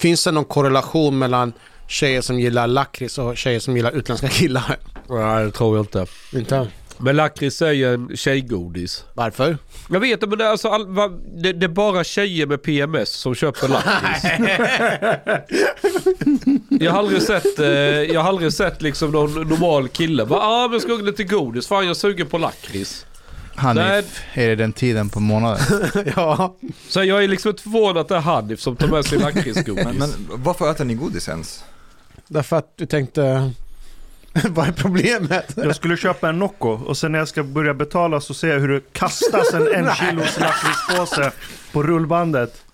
Finns det någon korrelation mellan tjejer som gillar lakrits och tjejer som gillar utländska killar? Nej, det tror jag inte. Inte? Men lakrits är ju en tjejgodis. Varför? Jag vet inte men det är, alltså, all, va, det, det är bara tjejer med PMS som köper lakrits. jag har aldrig sett, eh, jag har aldrig sett liksom någon normal kille bara ah men ska lite godis, fan jag suger på lakrits. Hanif, är det den tiden på månaden? ja. Så jag är liksom inte förvånad att det är Hanif som tar med sig lakritsgodis. Men, men varför äter ni godis ens? Därför att du tänkte... Vad är problemet? Jag skulle köpa en Nocco och sen när jag ska börja betala så ser jag hur det kastas en en kilos lakritspåse på rullbandet.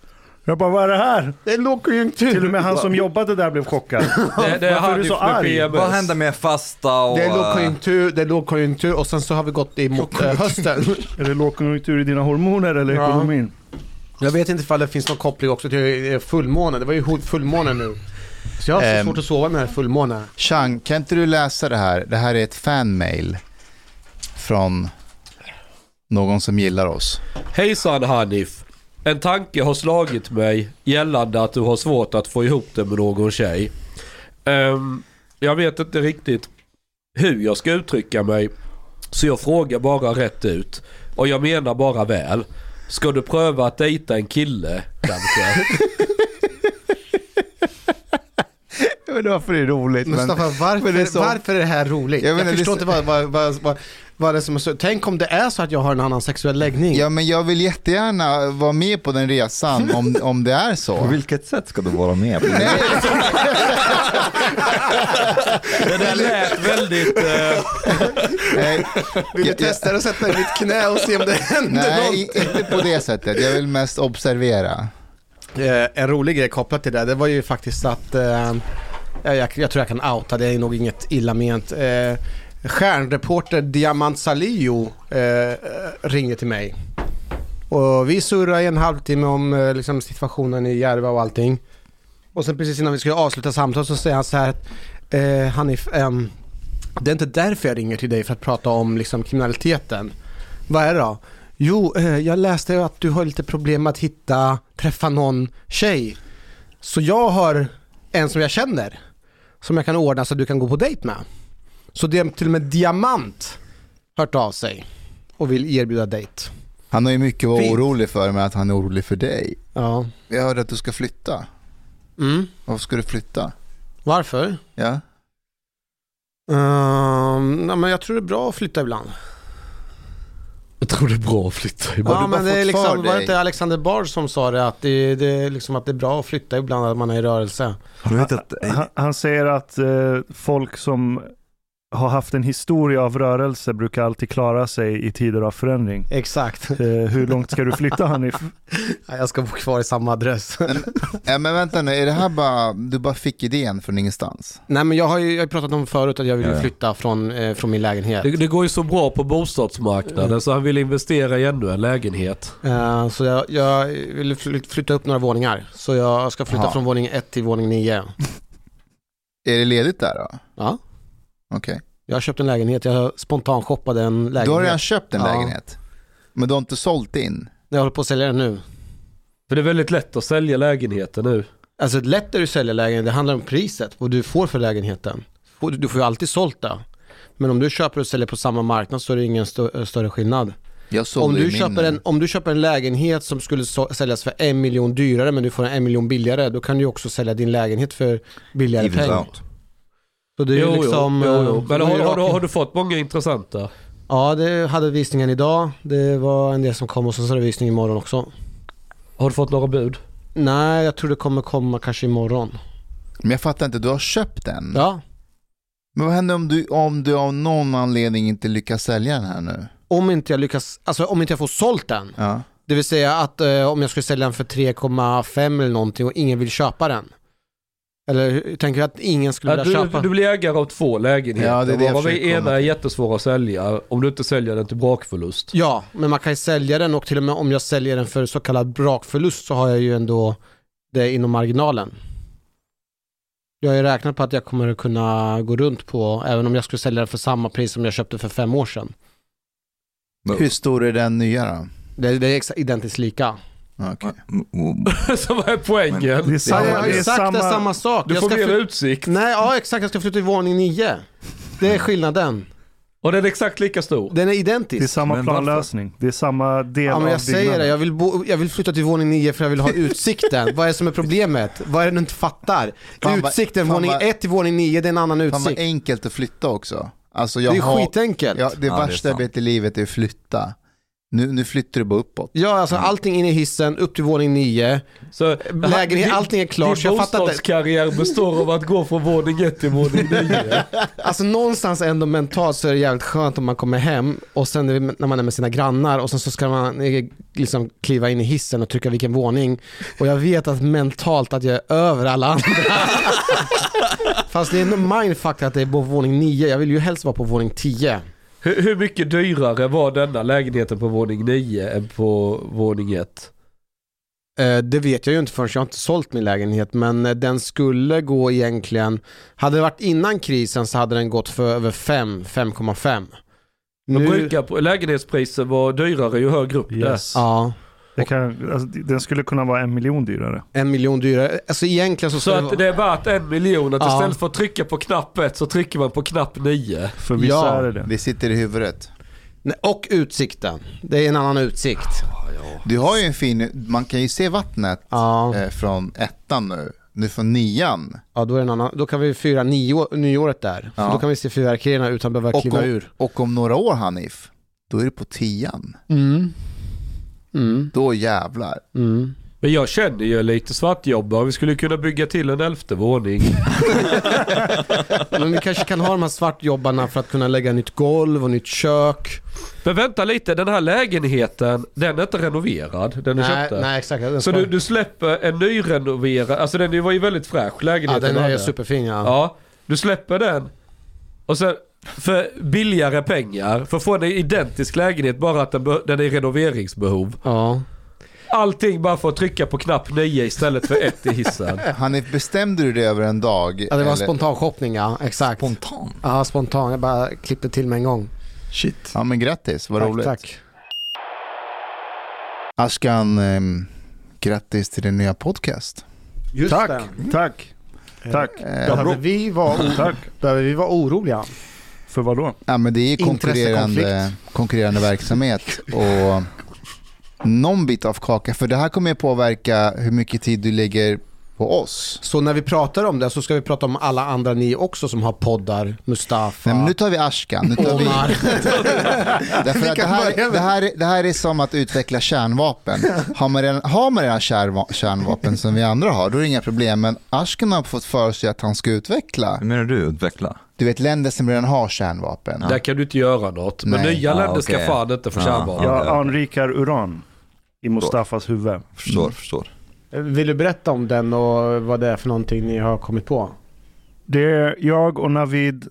Jag bara, vad är det här? Det är lågkonjunktur. Till och med han som jobbade där blev chockad. det, det är Varför är du så med arg? Vad händer med fasta och... Det är eh, lågkonjunktur, det är lågkonjunktur och sen så har vi gått emot eh, hösten. Är det lågkonjunktur i dina hormoner eller Ja. ekonomin? Jag vet inte ifall det finns någon koppling också till eh, fullmånen. Det var ju ho- fullmåne nu. Så jag har så Ehm. svårt att sova med fullmåne. Chang, kan inte du läsa det här? Det här är ett fanmail från någon som gillar oss. Hejsan Hanif. En tanke har slagit mig gällande att du har svårt att få ihop det med någon tjej. Ehm, jag vet inte riktigt hur jag ska uttrycka mig. Så jag frågar bara rätt ut. Och jag menar bara väl. Ska du pröva att dejta en kille kanske? Vet inte varför det är roligt. Men... Mustafa, varför, men det är så- varför är det här roligt? Jag Jag, menar, det förstår så- inte vad, vad, vad, vad, vad det är som är så... Tänk om det är så att jag har en annan sexuell läggning. Ja, men jag vill jättegärna vara med på den resan om, om det är På så. vilket sätt ska du vara med? på det? Nej, det där lät väldigt... nej, Vill du jag- testa att sätta i mitt knä och se om det händer nej, något? inte på det sättet. Jag vill mest observera. Eh, en rolig grej kopplat till det, det var ju faktiskt att... Eh, jag, jag tror jag kan outa, det är nog inget illa ment. Eh, stjärnreporter Diamant Salio eh, ringde till mig. Och vi surrade i en halvtimme om eh, liksom, situationen i Järva och allting. Och sen precis innan vi skulle avsluta samtalet så säger han så här att eh, Hanif, eh, det är inte därför jag ringer till dig för att prata om liksom, kriminaliteten. Vad är det då? Jo, eh, jag läste att du har lite problem med att hitta, träffa någon tjej. Så jag har en som jag känner, som jag kan ordna så att du kan gå på dejt med. Så det är till och med Diamant hört av sig och vill erbjuda dejt. Han har ju mycket att vara Fint. orolig för, men att han är orolig för dig. Ja. Jag hörde att du ska flytta. Mm. Varför ska du flytta? Varför? Ja? Um, nej, men jag tror det är bra att flytta ibland. Jag tror det är bra att flytta Ja, bara men det är liksom, var det inte Alexander Bard som sa det? Att det, det, är liksom, att det är bra att flytta ibland, att man är i rörelse. Att, Han, han säger att eh, folk som har haft en historia av rörelse brukar alltid klara sig i tider av förändring. Exakt. Eh, hur långt ska du flytta Hanif? Jag ska bo kvar i samma adress. ja men vänta nu, är det här bara, du bara fick idén från ingenstans? Nej men jag har ju jag har pratat om förut att jag vill Ja, flytta från, eh, från min lägenhet. Det, det går ju så bra på bostadsmarknaden så han vill investera i ännu en lägenhet. Eh, så jag, jag vill fly- flytta upp några våningar. Så jag ska flytta Jaha. från våning 1 till våning 9. Är det ledigt där då? Ja, Okej. jag har köpt en lägenhet. Jag spontan shoppade en lägenhet. Du har redan köpt en Ja. lägenhet? Men du har inte sålt in? Jag håller på att sälja den nu. För det är väldigt lätt att sälja lägenheter nu. Alltså lätt är det att sälja lägenhet. Det handlar om priset. Vad du får för lägenheten. Du får ju alltid sålt det. Men om du köper och säljer på samma marknad så är det ingen stö- större skillnad. Om du, köper en, om du köper en lägenhet som skulle så, säljas för en miljon dyrare men du får en, en miljon billigare, då kan du också sälja din lägenhet för billigare pengar. Så det är ju liksom... jo, jo, jo. eh, Men är har, har, du, har du fått många intressanta? Ja, det hade visningen idag. Det var en del som kom och så är det visning imorgon också. Har du fått några bud? Nej, jag tror det kommer komma kanske imorgon. Men jag fattar inte, du har köpt den? Ja, Men vad händer om du, om du av någon anledning inte lyckas sälja den här nu? om inte jag lyckas, alltså om inte jag får sålt den. Ja. Det vill säga att eh, om jag skulle sälja den för 3,5 eller någonting och ingen vill köpa den. Eller tänker du att ingen skulle Ja, vilja du, köpa? du blir ägare av två lägenheter. Ja, det är det varav ena är jättesvår att sälja om du inte säljer den till brakförlust. Ja, men man kan ju sälja den och till och med om jag säljer den för så kallad brakförlust så har jag ju ändå det inom marginalen. Jag har ju räknat på att jag kommer att kunna gå runt på, även om jag skulle sälja det för samma pris som jag köpte för fem år sedan. Hur stor är den nya då? Det, det är identiskt lika. Okej. Så vad är poängen? Det är Ja, samma, jag har det ju är sagt det samma, samma sak. Du Jag får ska mer utsikt. Nej, ja exakt. Jag ska flytta till våning nio. Det är skillnaden. Och den är exakt lika stor. Den är det är identisk. samma Men varför? planlösning. Det är samma del Ja, men av jag säger byggnaden. det, jag vill, bo, jag vill flytta till våning nio för jag vill ha utsikten. vad är det som är problemet? Vad är det du inte fattar? Fan Utsikten, fan våning vad- ett till våning nio, det är en annan Fan vad utsikt. enkelt att flytta också. Alltså Det är har, skitenkelt. ja, det Ja, det värsta jag vet i livet är att flytta. Nu, nu flyttar du bara uppåt. Ja, alltså allting in i hissen, upp till våning nio. Så, Lägenhet, din- allting är klart. Din bostadskarriär består av att gå från våning 1 till våning 9. Alltså någonstans ändå mentalt så är det jävligt skönt om man kommer hem och sen när man är med sina grannar och sen så ska man eh, liksom kliva in i hissen och trycka vilken våning. Och jag vet att mentalt att jag är över alla andra. Fast det är ändå mindfuck att det är på våning 9. Jag vill ju helst vara på våning 10. Hur, hur mycket dyrare var denna lägenheten på våning 9 än på våning 1? Eh, Det vet jag ju inte förrän jag har inte sålt min lägenhet men eh, den skulle gå egentligen, hade det varit innan krisen så hade den gått för över 5, 5,5. De Nu, brukar på lägenhetspriser vara dyrare ju högre upp Yes. ja, Det kan, alltså, den skulle kunna vara en miljon dyrare. en miljon dyrare. Alltså egentligen så det. Så det att vara- det är värt en miljon. Att Ja. istället för att trycka på knapp 1 så trycker man på knapp 9. För vissa Ja. är det det. Det sitter i huvudet. Och utsikten. Det är en annan utsikt. Du har ju en fin, man kan ju se vattnet Ja, eh, från ettan nu. Nu från nian. ja då, är det en annan, då kan vi fira nio, nyåret där. Då kan vi se fyrverkerierna utan att behöva Och kliva om, ur. och om några år Hanif, då är det på tian. Mm. Mm. Då jävlar. Mm. Men jag känner ju lite svartjobbare. Vi skulle kunna bygga till en elfte våning. Men vi kanske kan ha de här svartjobbarna för att kunna lägga nytt golv och nytt kök. Men vänta lite, den här lägenheten, den är inte renoverad. Den du Nej, köpte. nej exakt. Den Så ska- du, du släpper en nyrenoverad, alltså den var ju väldigt fräsch ja, lägenheten den du är hade. ju superfin ja. Ja, du släpper den. Och sen för billigare pengar, för att få en identisk lägenhet bara att den, den är i renoveringsbehov. ja. Allting bara för att trycka på knapp 9 istället för 1 i hissen. Hanif, bestämde du det över en dag? Ja, det var eller? spontan shopping ja, exakt. Spontan. ja, spontan. Jag bara klippte till med en gång. Shit. Ja men grattis, vad tack, roligt. tack. Ashkan, ehm, grattis till din nya podcast. Just Tack, det. tack, tack, Eh, Behöver vi, vara o- tack. behöver vi vara oroliga? För vad då? Ja men det är ju konkurrerande, konkurrerande verksamhet och någon bit av kaka, för det här kommer ju påverka hur mycket tid du lägger på oss. Så när vi pratar om det så ska vi prata om alla andra ni också som har poddar. Mustafa. Nej, men nu tar vi Ashkan. Nu tar vi, Omar. därför Vi att det, här, det, här, det här är som att utveckla kärnvapen. Har man redan, har man redan kärva, kärnvapen som vi andra har, då är det inga problem. Men Ashkan har fått för sig att han ska utveckla. Hur menar du utveckla? Du vet länder som redan har kärnvapen. Där kan du inte göra något. Men Nej. nya länder ska okej. fan inte få Ja. kärnvapen. Jag ja. anrikar uran i Mustafas huvud. Förstår, förstår. Vill du berätta om den och vad det är för någonting ni har kommit på? Det är jag och Navid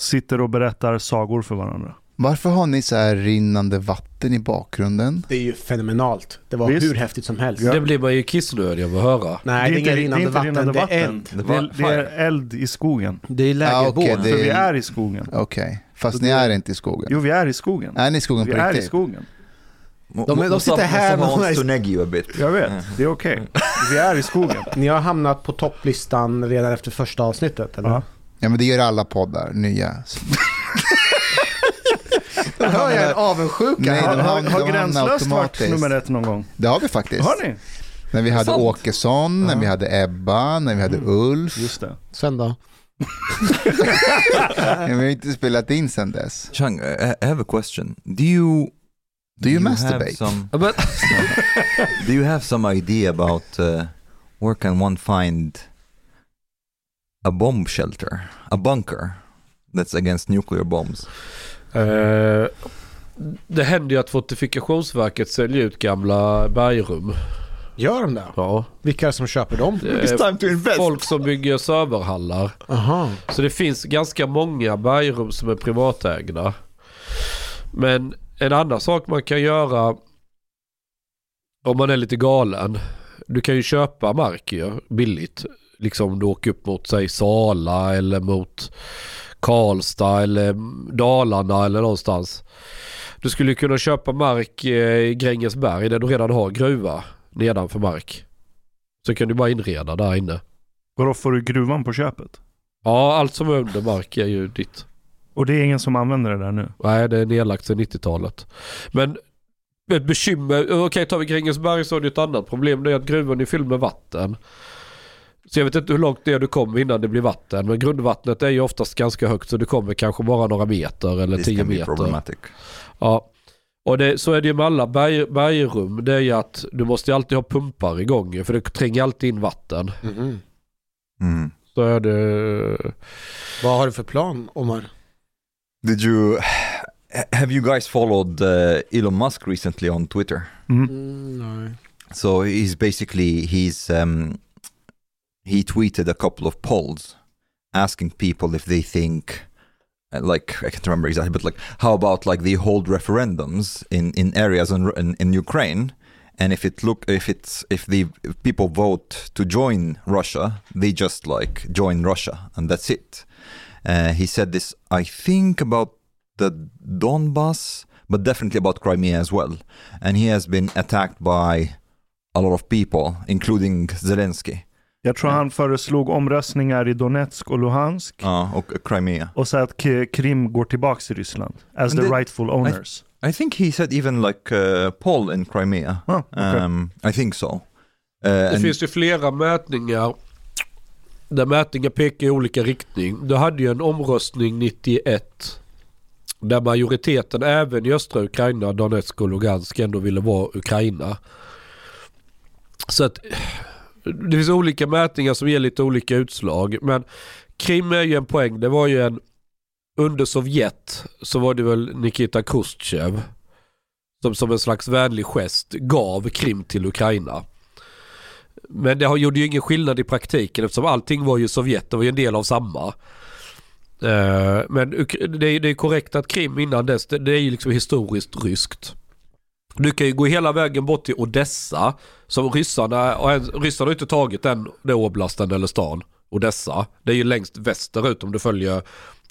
sitter och berättar sagor för varandra. Varför har ni så här rinnande vatten i bakgrunden? Det är ju fenomenalt. Det var Visst. hur häftigt som helst. Det blir man ju kissnödig av att höra. Nej, det är, inget rinnande inte vatten, rinnande det är vatten. eld. Det Det, var är, det är eld i skogen. Det är Ah, okej, lägerbål. det- För vi är i skogen. Okej, fast Så ni det- är inte i skogen. Jo, vi är i skogen. Är ni i skogen Vi på är i riktigt? skogen. De- de sitter här med de här- to neg you a bit. Jag vet, det är okej. Vi är i skogen. Ni har hamnat på topplistan redan efter första avsnittet, eller? Ja. Ja men det gör alla poddar, nya. Då hör jag en avundsjuka. Nej, de har, de hamnar Gränslöst varit automatiskt. nummer ett någon gång? Det har vi faktiskt. Har ni? När vi hade sant? Åkesson, när vi hade Ebba, när vi hade Ulf. Just det. Sen då? Men vi har inte spelat in sen dess. Chang, I have a question. Do you... Do you have masturbate? Some, do you have some idea about uh, where can one find a bomb shelter, a bunker that's against nuclear bombs? Eh, det händer ju att Fortifikationsverket säljer ut gamla bergrum. Gör de det? Ja. Vilka är det som köper dem? Det är folk som bygger serverhallar. Aha. Så det finns ganska många bergrum som är privatägda. Men en annan sak man kan göra om man är lite galen Du kan ju köpa mark ju, billigt. Liksom du åker upp mot säg Sala eller mot Karlstad eller Dalarna eller någonstans. Du skulle kunna köpa mark eh, i Grängesberg där du redan har gruva nedanför mark. Så kan du bara inreda där inne. Vadå, får du gruvan på köpet? Ja, allt som är under mark är ju ditt. Och det är ingen som använder det där nu? Nej, det är nedlagt sedan 90-talet. Men ett bekymmer, okej tar vi Grängesberg så är det ett annat problem. Det är att gruvan är fylld med vatten. Så jag vet inte hur långt ner du kommer innan det blir vatten. Men grundvattnet är ju oftast ganska högt så du kommer kanske bara några meter eller This tio meter. problematic. Ja. Och det, så är det ju med alla berg, bergrum. Det är ju att du måste ju alltid ha pumpar igång. För det tränger alltid in vatten. Mhm. Mm. Så är det... Vad har du för plan, Omar? Did you have you guys followed uh, Elon Musk recently on Twitter? Mm. Mm, nej. So he's basically he's um, he tweeted a couple of polls asking people if they think uh, like I can't remember exactly, but like how about like they hold referendums in in areas in in, in Ukraine, and if it look if it's if the if people vote to join Russia, they just like join Russia and that's it. Uh, he said this, I think, about the Donbass, but definitely about Crimea as well. And he has been attacked by a lot of people, including Zelensky Jag tror han föreslog omröstningar i Donetsk och Luhansk. uh, och Crimea. Och så att Krim går tillbaks till Ryssland. As Men the rightful owners. I think he said even like uh, Paul in Crimea. Ah, okay. um, I think so. Uh, Det and- finns ju flera mätningar där mätningar pekar i olika riktning. Du hade ju en omröstning 91 där majoriteten även i östra Ukraina, Donetsk och Lugansk ändå ville vara Ukraina. Så att det finns olika mätningar som ger lite olika utslag. Men Krim är ju en poäng. Det var ju en under Sovjet så var det väl Nikita Khrushchev som som en slags vänlig gest gav Krim till Ukraina. Men det har- gjorde ju ingen skillnad i praktiken eftersom allting var ju Sovjet, det var ju en del av samma. Eh, men det är, det är korrekt att Krim innan dess, det, det är ju liksom historiskt ryskt. Du kan ju gå hela vägen bort till Odessa, som ryssarna, och ryssarna har inte tagit den, den oblasten eller stan, Odessa. Det är ju längst västerut om du följer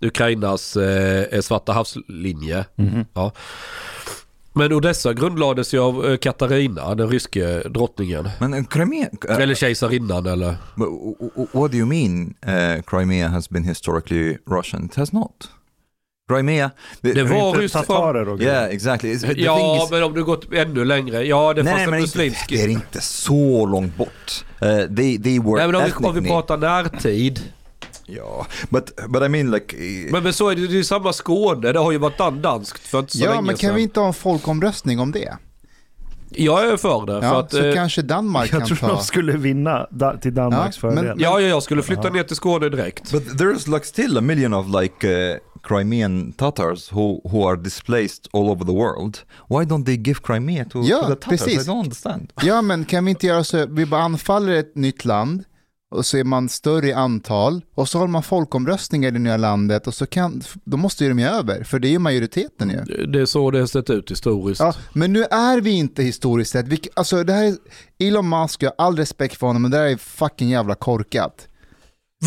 Ukrainas eh, Svarta havslinje. Ja. Men Odessa grundlades ju av eh, Katarina, den ryske drottningen. Men uh, Crimea, uh, Eller kejsarinnan eller... but what do you mean uh, Crimea has been historically Russian? It has not. Crimea, the, Det var från... tatarer och grejer. yeah, exactly. The Ja, is- men om du gått ännu längre. Ja, det nej, fanns en muslimsk... det är inte så långt bort. Uh, they, they were Nej, men om vi, om vi pratar närtid. Ja, but, but I mean like... Men, men så är det, det är ju samma Skåne. Det har ju varit dan- danskt för inte så Ja, länge men kan sedan. vi inte ha en folkomröstning om det? Jag är för det. för Ja, att, så eh, kanske Danmark Jag kan tror ta... de skulle vinna da- till Danmarks Ja, fördel. ja, ja, jag skulle flytta ner till Skåne direkt. But there's like still a million of like uh, Crimean Tatars who, who are displaced all over the world. Why don't they give Crimea to, Ja, to the Tatars? precis. I don't understand. Ja, men kan vi inte göra så, vi bara anfaller ett nytt land och så är man större i antal och så har man folkomröstningar i det nya landet och så kan, då måste ju de ju över, för det är ju majoriteten ju. Det är så det har sett ut historiskt. Ja, men nu är vi inte historiskt sett, vi, alltså det här är, Elon Musk, jag har all respekt för honom, men det här är fucking jävla korkat.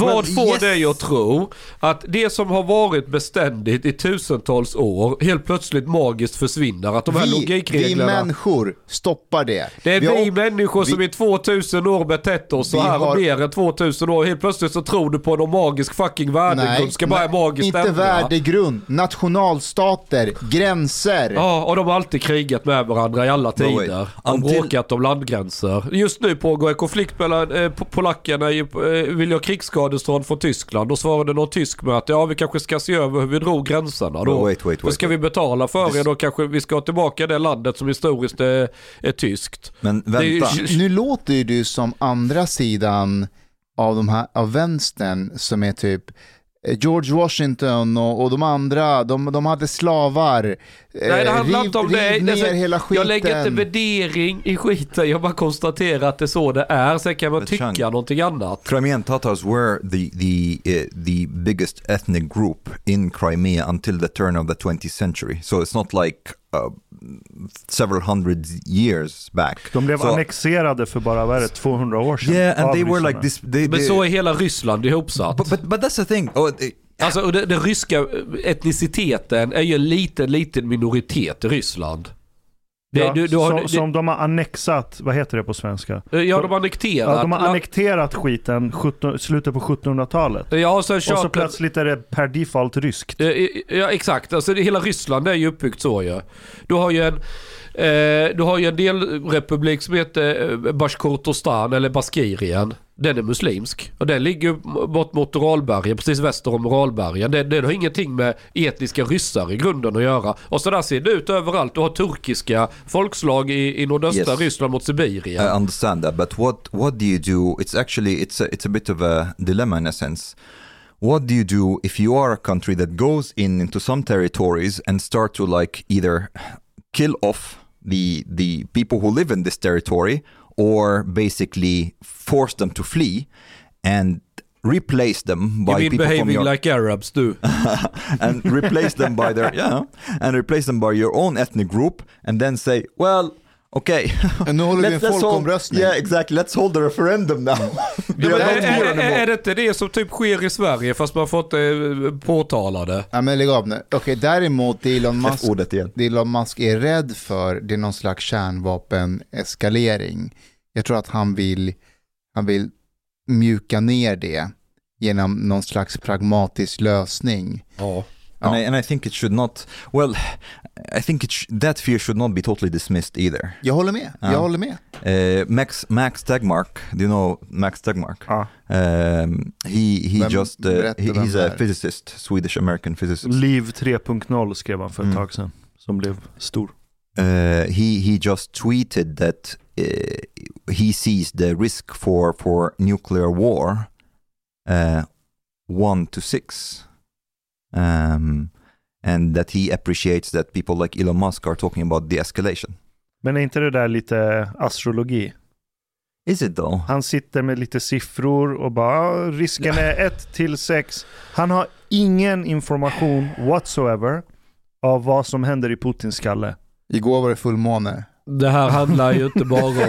Vad Men får yes. dig att tro att det som har varit beständigt i tusentals år helt plötsligt magiskt försvinner? Att de här Vi, vi logikreglerna... människor stoppar det. Det är vi vi, har- människor som vi- i 2000 år betett oss så Vi här har- och mer än 2000 år. Helt plötsligt så tror du på någon magisk fucking värdegrund. Ska bara magiskt inte ändra. värdegrund, nationalstater, gränser. Ja, och de har alltid krigat med varandra i alla No tider. Och Until- bråkat om landgränser. Just nu pågår en konflikt mellan eh, po- polackerna i, eh, vill ha krigsskadestånd från Tyskland. Då svarade någon tysk med att ja, vi kanske ska se över hur vi drog gränserna. Då, No, wait, wait, då wait, ska vi betala för er. Då kanske vi ska ha tillbaka det landet som historiskt är, är tyskt. Men Det är vänta. Nu låter ju du som andra sidan av, de här, av vänstern som är typ George Washington och, och de andra, de, de hade slavar. Nej, det handlar riv, inte om det. ner Alltså, hela skiten. Jag lägger inte värdering i skiten. Jag bara konstaterar att det är så det är. Sen kan man But tycka Chang- någonting annat. Crimean Tatars were the the uh, the biggest ethnic group in Crimea until the turn of the 20th century. So it's not like uh, several hundred years back. De blev Så- annexerade för bara, vad är det, 200 år sedan? Yeah, and they were like this. They, Men they, så är hela Ryssland ihopsatt. but, but but that's the thing. Oh, it- Alltså den ryska etniciteten är ju en liten, liten minoritet i Ryssland. Det, Ja, du, du har, som, det, som de har annexat, vad heter det på svenska? ja, de har annekterat. Ja, de har annekterat skiten 17, slutet på 1700-talet. Ja, och sen Och så plötsligt är det per default ryskt. Eh, Ja exakt, alltså hela Ryssland är ju uppbyggt så ju. Du har ju en, eh, du har ju en delrepublik som heter eh, Bashkortostan eller Baskirien. Den är muslimsk. Och den ligger bort mot Uralbergen, precis väster om Uralbergen. Den, den har ingenting med etniska ryssar i grunden att göra. Och så där ser det ut överallt. Du har turkiska folkslag i, i nordöstra Yes. Ryssland mot Sibirien. I understand that, but what what do you do? It's actually it's a, it's a bit of a dilemma in a sense. What do you do if you are a country that goes in into some territories and start to like either kill off the the people who live in this territory or basically force them to flee and replace them by you mean people from behaving your like Arabs du? and replace them by their yeah and replace them by your own ethnic group and then say well okay Nu håller vi en folkomröstning. Yeah, exactly. Let's hold the referendum now. Ja, men are är, är, anymore. är det inte det som typ sker i Sverige fast man fått det påtalade? Ja, men lägg av nu. Okej, däremot det Elon Musk, F-ordet igen. det Elon Musk är rädd för, det är någon slags kärnvapeneskalering. Jag tror att han vill, han vill mjuka ner det genom någon slags pragmatisk lösning. Ja. And, I, and I think it should not, well, I think it sh- that fear should not be totally dismissed either. Jag håller med, jag Ja. håller med. Uh, Max Max Tegmark, do you know Max Tegmark? Ja. Um, he he Vem- just uh, he, he's a är. physicist, Swedish American physicist. Liv 3.0 skrev han för ett Mm. tag sedan. Som blev stor. Uh, he he just tweeted that uh, he sees the risk for for nuclear war uh, one to six, um, and that he appreciates that people like Elon Musk are talking about de-escalation. Men är inte det där lite astrologi? Is it though? Han sitter med lite siffror och bara "Ah, risken är 1 till 6. Han har ingen information whatsoever av vad som händer i Putins skalle. Igår var det fullmåne. Det här handlar ju inte bara om...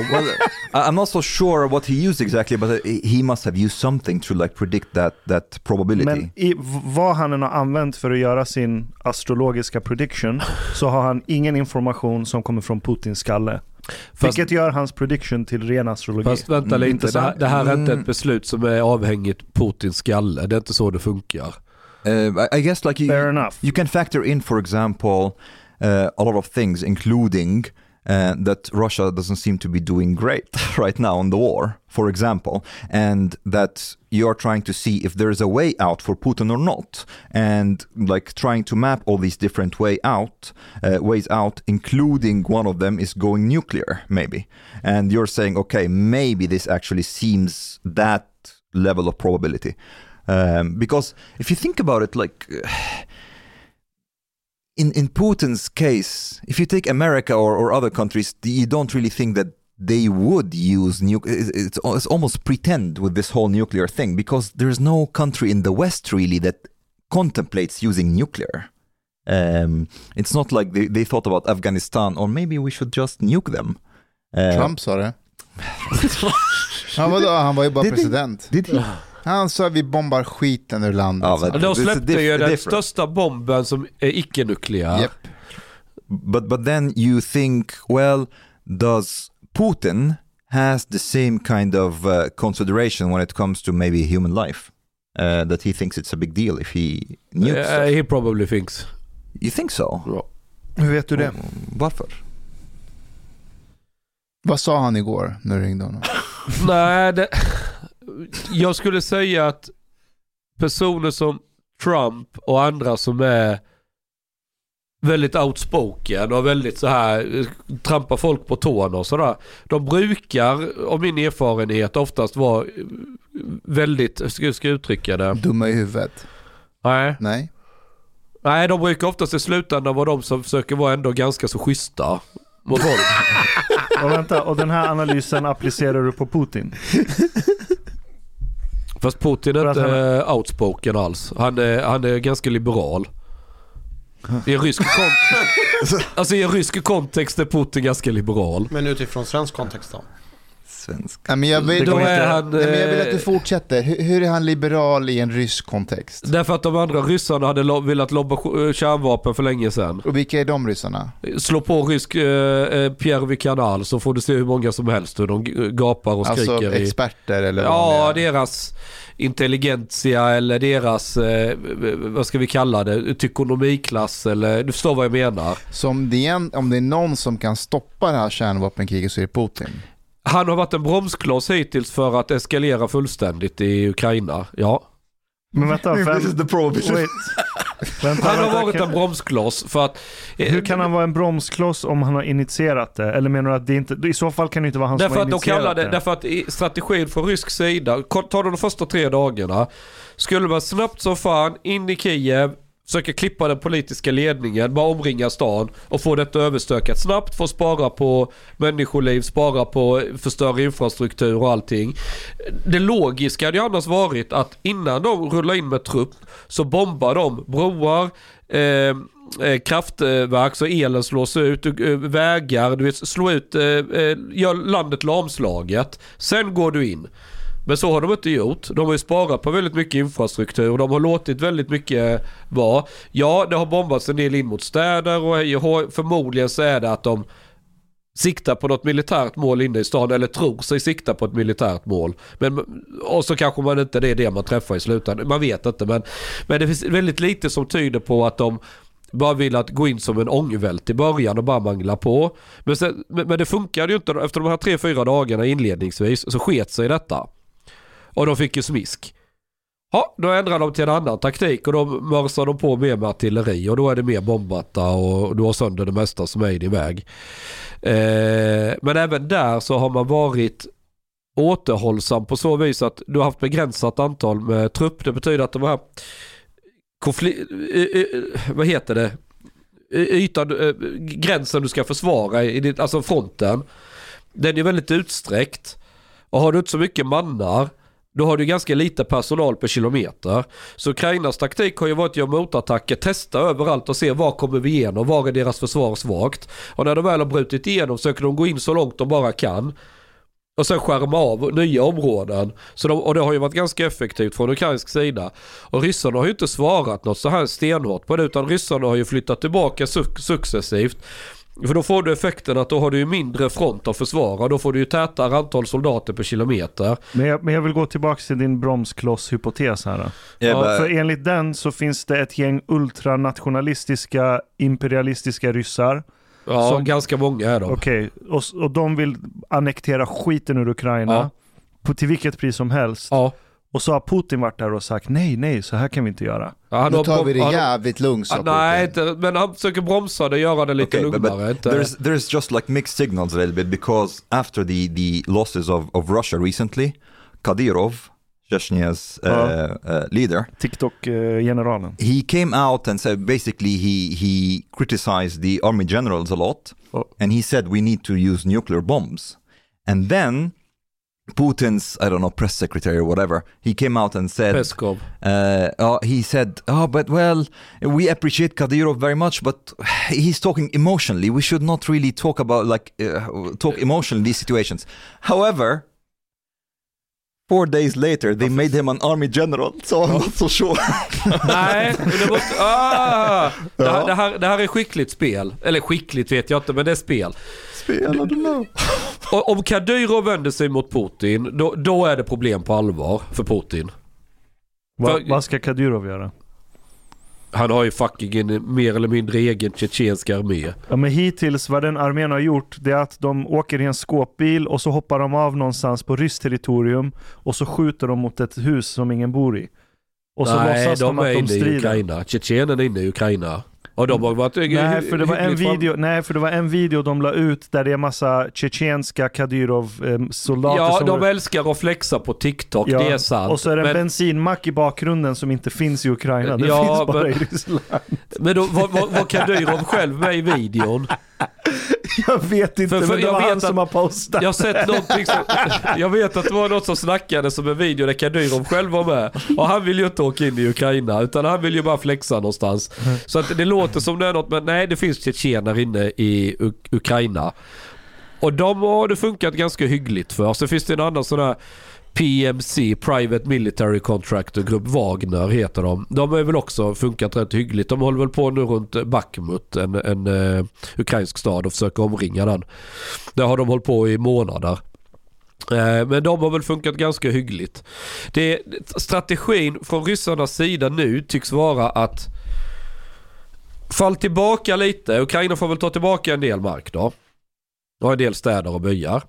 Well, I'm not so sure what he used exactly, but he must have used something to like predict that that probability. Men i, vad han än har använt för att göra sin astrologiska prediction så har han ingen information som kommer från Putins skalle. Fast, Vilket gör hans prediction till ren astrologi. fast vänta Mm, lite, det här, det här är inte Mm. ett beslut som är avhängigt Putins skalle. Det är inte så det funkar. uh, I, I guess like you, Fair enough. You can factor in, for example, uh, a lot of things, including uh, that Russia doesn't seem to be doing great right now in the war, for example, and that you are trying to see if there is a way out for Putin or not, and like trying to map all these different way out, uh, ways out, including one of them is going nuclear, maybe. And you're saying, okay, maybe this actually seems that level of probability. Um, because if you think about it, like in in Putin's case, if you take America or, or other countries, you don't really think that they would use nuclear. It's, it's almost pretend with this whole nuclear thing because there's no country in the West really that contemplates using nuclear. Um, it's not like they, they thought about Afghanistan or maybe we should just nuke them. Uh, Trump sa det. Han var, han var ju bara Did he? president. Did he? Han sa vi bombar skiten ur landet. Ja, men- De släppte ju den different. största bomben som är icke-nukleär. Japp. but but then you think well does putin has the same kind of uh, consideration when it comes to maybe human life uh, that he thinks it's a big deal if he nukes Uh, stuff. he probably thinks. you think so Ja. Hur vet du det? varför Vad sa han igår när du ringde honom? Nej, det, jag skulle säga att personer som Trump och andra som är väldigt outspoken och väldigt så här trampar folk på tårna och sådär. De brukar, av min erfarenhet, oftast vara väldigt, hur ska jag uttrycka det? Dumma i huvudet? Nej. Nej. Nej, de brukar oftast i slutändan vara de som försöker vara ändå ganska så schyssta mot folk. Och vänta, och den här analysen applicerar du på Putin? Fast Putin är inte eh, outspoken alls. Han är, han är ganska liberal. I en rysk, kon- alltså, i en rysk kontext är Putin ganska liberal. Men utifrån svensk kontext då? Svensk. Ja, men jag, vill, går är han... Nej, men jag vill att du eh, fortsätter. Hur, hur är han liberal i en rysk kontext? Därför att de andra ryssarna hade lo- velat lobba eh, kärnvapen för länge sedan. Och vilka är de ryssarna? Slå på rysk eh, eh, Pierre Vicanal så får du se hur många som helst hur de gapar och Alltså skriker. i, experter eller ja, vanliga? deras intelligentia eller deras, eh, vad ska vi kalla det, tykonomiklass eller du förstår vad jag menar. Så om det, är en, om det är någon som kan stoppa det här kärnvapenkriget så är det Putin. Han har varit en bromskloss hittills för att eskalera fullständigt i Ukraina. Ja. Men vänta, vem, the prohibition. wait. vänta, Han har vänta, varit kan- en bromskloss för att... eh, Hur kan han vara en bromskloss om han har initierat det? Eller menar du att det inte, i så fall kan det inte vara han Därför som har initierat kallar det, det? därför att strategin från rysk sida, ta de första tre dagarna, skulle man snabbt som fan in i Kiev, Försöker klippa den politiska ledningen, bara omringa stan och få detta överstökat snabbt Få spara på människoliv, spara på förstöra infrastruktur och allting. Det logiska hade ju annars varit att innan de rullar in med trupp så bombar de broar, eh, eh kraftverk så elen slås ut, eh, vägar, du vet, slå ut, eh, eh, gör landet lamslaget. Sen går du in. Men så har de inte gjort. De har ju sparat på väldigt mycket infrastruktur. De har låtit väldigt mycket vara. Ja, det har bombats en del in mot städer och hej och hå. förmodligen så är det att de siktar på något militärt mål inne i stan eller tror sig sikta på ett militärt mål. Men, och så kanske man inte det är det man träffar i slutändan. Man vet inte men, men det finns väldigt lite som tyder på att de bara vill att gå in som en ångvält i början och bara mangla på. Men, sen, men, men det funkade ju inte. Efter de här tre, fyra dagarna inledningsvis så sket sig detta. Och de fick ju smisk. Ja, då ändrar de till en annan taktik och då mörsar de på mer med artilleri och då är det mer bombmatta och du har sönder det mesta som är i din väg. Eh, men även där så har man varit återhållsam på så vis att du har haft begränsat antal med trupp. Det betyder att de här konflik- eh, eh, eh, vad heter det? Ytan, gränsen du ska försvara, i ditt, alltså fronten. Den är väldigt utsträckt. Och har du inte så mycket mannar då har du ganska lite personal per kilometer. Så Ukrainas taktik har ju varit att göra motattacker, testa överallt och se var kommer vi igenom, var är deras försvar svagt. Och när de väl har brutit igenom söker de gå in så långt de bara kan. Och sen skärma av nya områden. Så de, och det har ju varit ganska effektivt från ukrainsk sida. Och ryssarna har ju inte svarat något så här stenhårt på det utan ryssarna har ju flyttat tillbaka suc- successivt. För då får du effekten att då har du ju mindre front att försvara. Då får du ju tätare antal soldater per kilometer. Men jag, men jag vill gå tillbaka till din bromskloss-hypotes här. Då. Ja, för enligt den så finns det ett gäng ultranationalistiska imperialistiska ryssar. Ja, Som- ganska många är de. Okej, och, s- och de vill annektera skiten ur Ukraina. Ja. På, till vilket pris som helst. Ja. Och så har Putin varit där och sagt nej, nej, så här kan vi inte göra. Ja, han Nu tar vi det jävligt lugnt sa Ah, nej, inte, men han försöker bromsa det, göra det lite okay, but, but lugnare. inte... there's there's just like mixed signals a little bit because after the the losses of of Russia recently, Kadyrov, Chechnya's uh, uh, leader, TikTok-generalen. he came out and said basically he he criticized the army generals a lot Oh. and he said we need to use nuclear bombs and then Putin's I don't know press secretary or whatever he came out and said Peskov. uh, uh, he said oh but well we appreciate Kadyrov very much but he's talking emotionally we should not really talk about like uh, talk emotionally these situations however Four days later, they made him an army general, so I'm not so sure. Nej, det måste... Ah! Det, här, det, här, det här är skickligt spel. Eller skickligt vet jag inte, men det är spel. Spel, I don't know. Och om Kadyrov vänder sig mot Putin, då, då är det problem på allvar för Putin. Va, För- vad ska Kadyrov göra? Han har ju fucking en mer eller mindre egen tjetjensk armé. Ja, men hittills vad den armén har gjort det är att de åker i en skåpbil och så hoppar de av någonstans på ryskt territorium och så skjuter de mot ett hus som ingen bor i. Och så Nej, låtsas de de är att de inne i strider. Tjetjenien Tjetjenen är inne i Ukraina. Och de har varit Nej för, det var en fram- video, nej, för det var en video de la ut där det är massa tjetjenska Kadyrov-soldater Ja, de älskar att flexa på TikTok, Ja, det är sant. och så är det en men, bensinmack i bakgrunden som inte finns i Ukraina. Det Ja, finns bara men- i Ryssland. men då var, var, var Kadyrov själv med i videon? Jag vet inte, För- för men det var han som har att- postat. Jag sett någonting som, Jag vet att det var något som snackade som en video där Kadyrov själv var med. Och han vill ju inte åka in i Ukraina utan han vill ju bara flexa någonstans. Så att det låter som det är något men nej det finns tjetjener inne i Uk- Ukraina. Och de har det funkat ganska hyggligt för. Sen finns det en annan sån här PMC, Private Military Contractor Group Wagner heter de. De har väl också funkat rätt hyggligt. De håller väl på nu runt Bakhmut, en, en uh, ukrainsk stad och försöker omringa den. Där har de hållit på i månader. Eh, men de har väl funkat ganska hyggligt. Det, strategin från ryssarnas sida nu tycks vara att fall tillbaka lite. Ukraina får väl ta tillbaka en del mark då. Och en del städer och byar.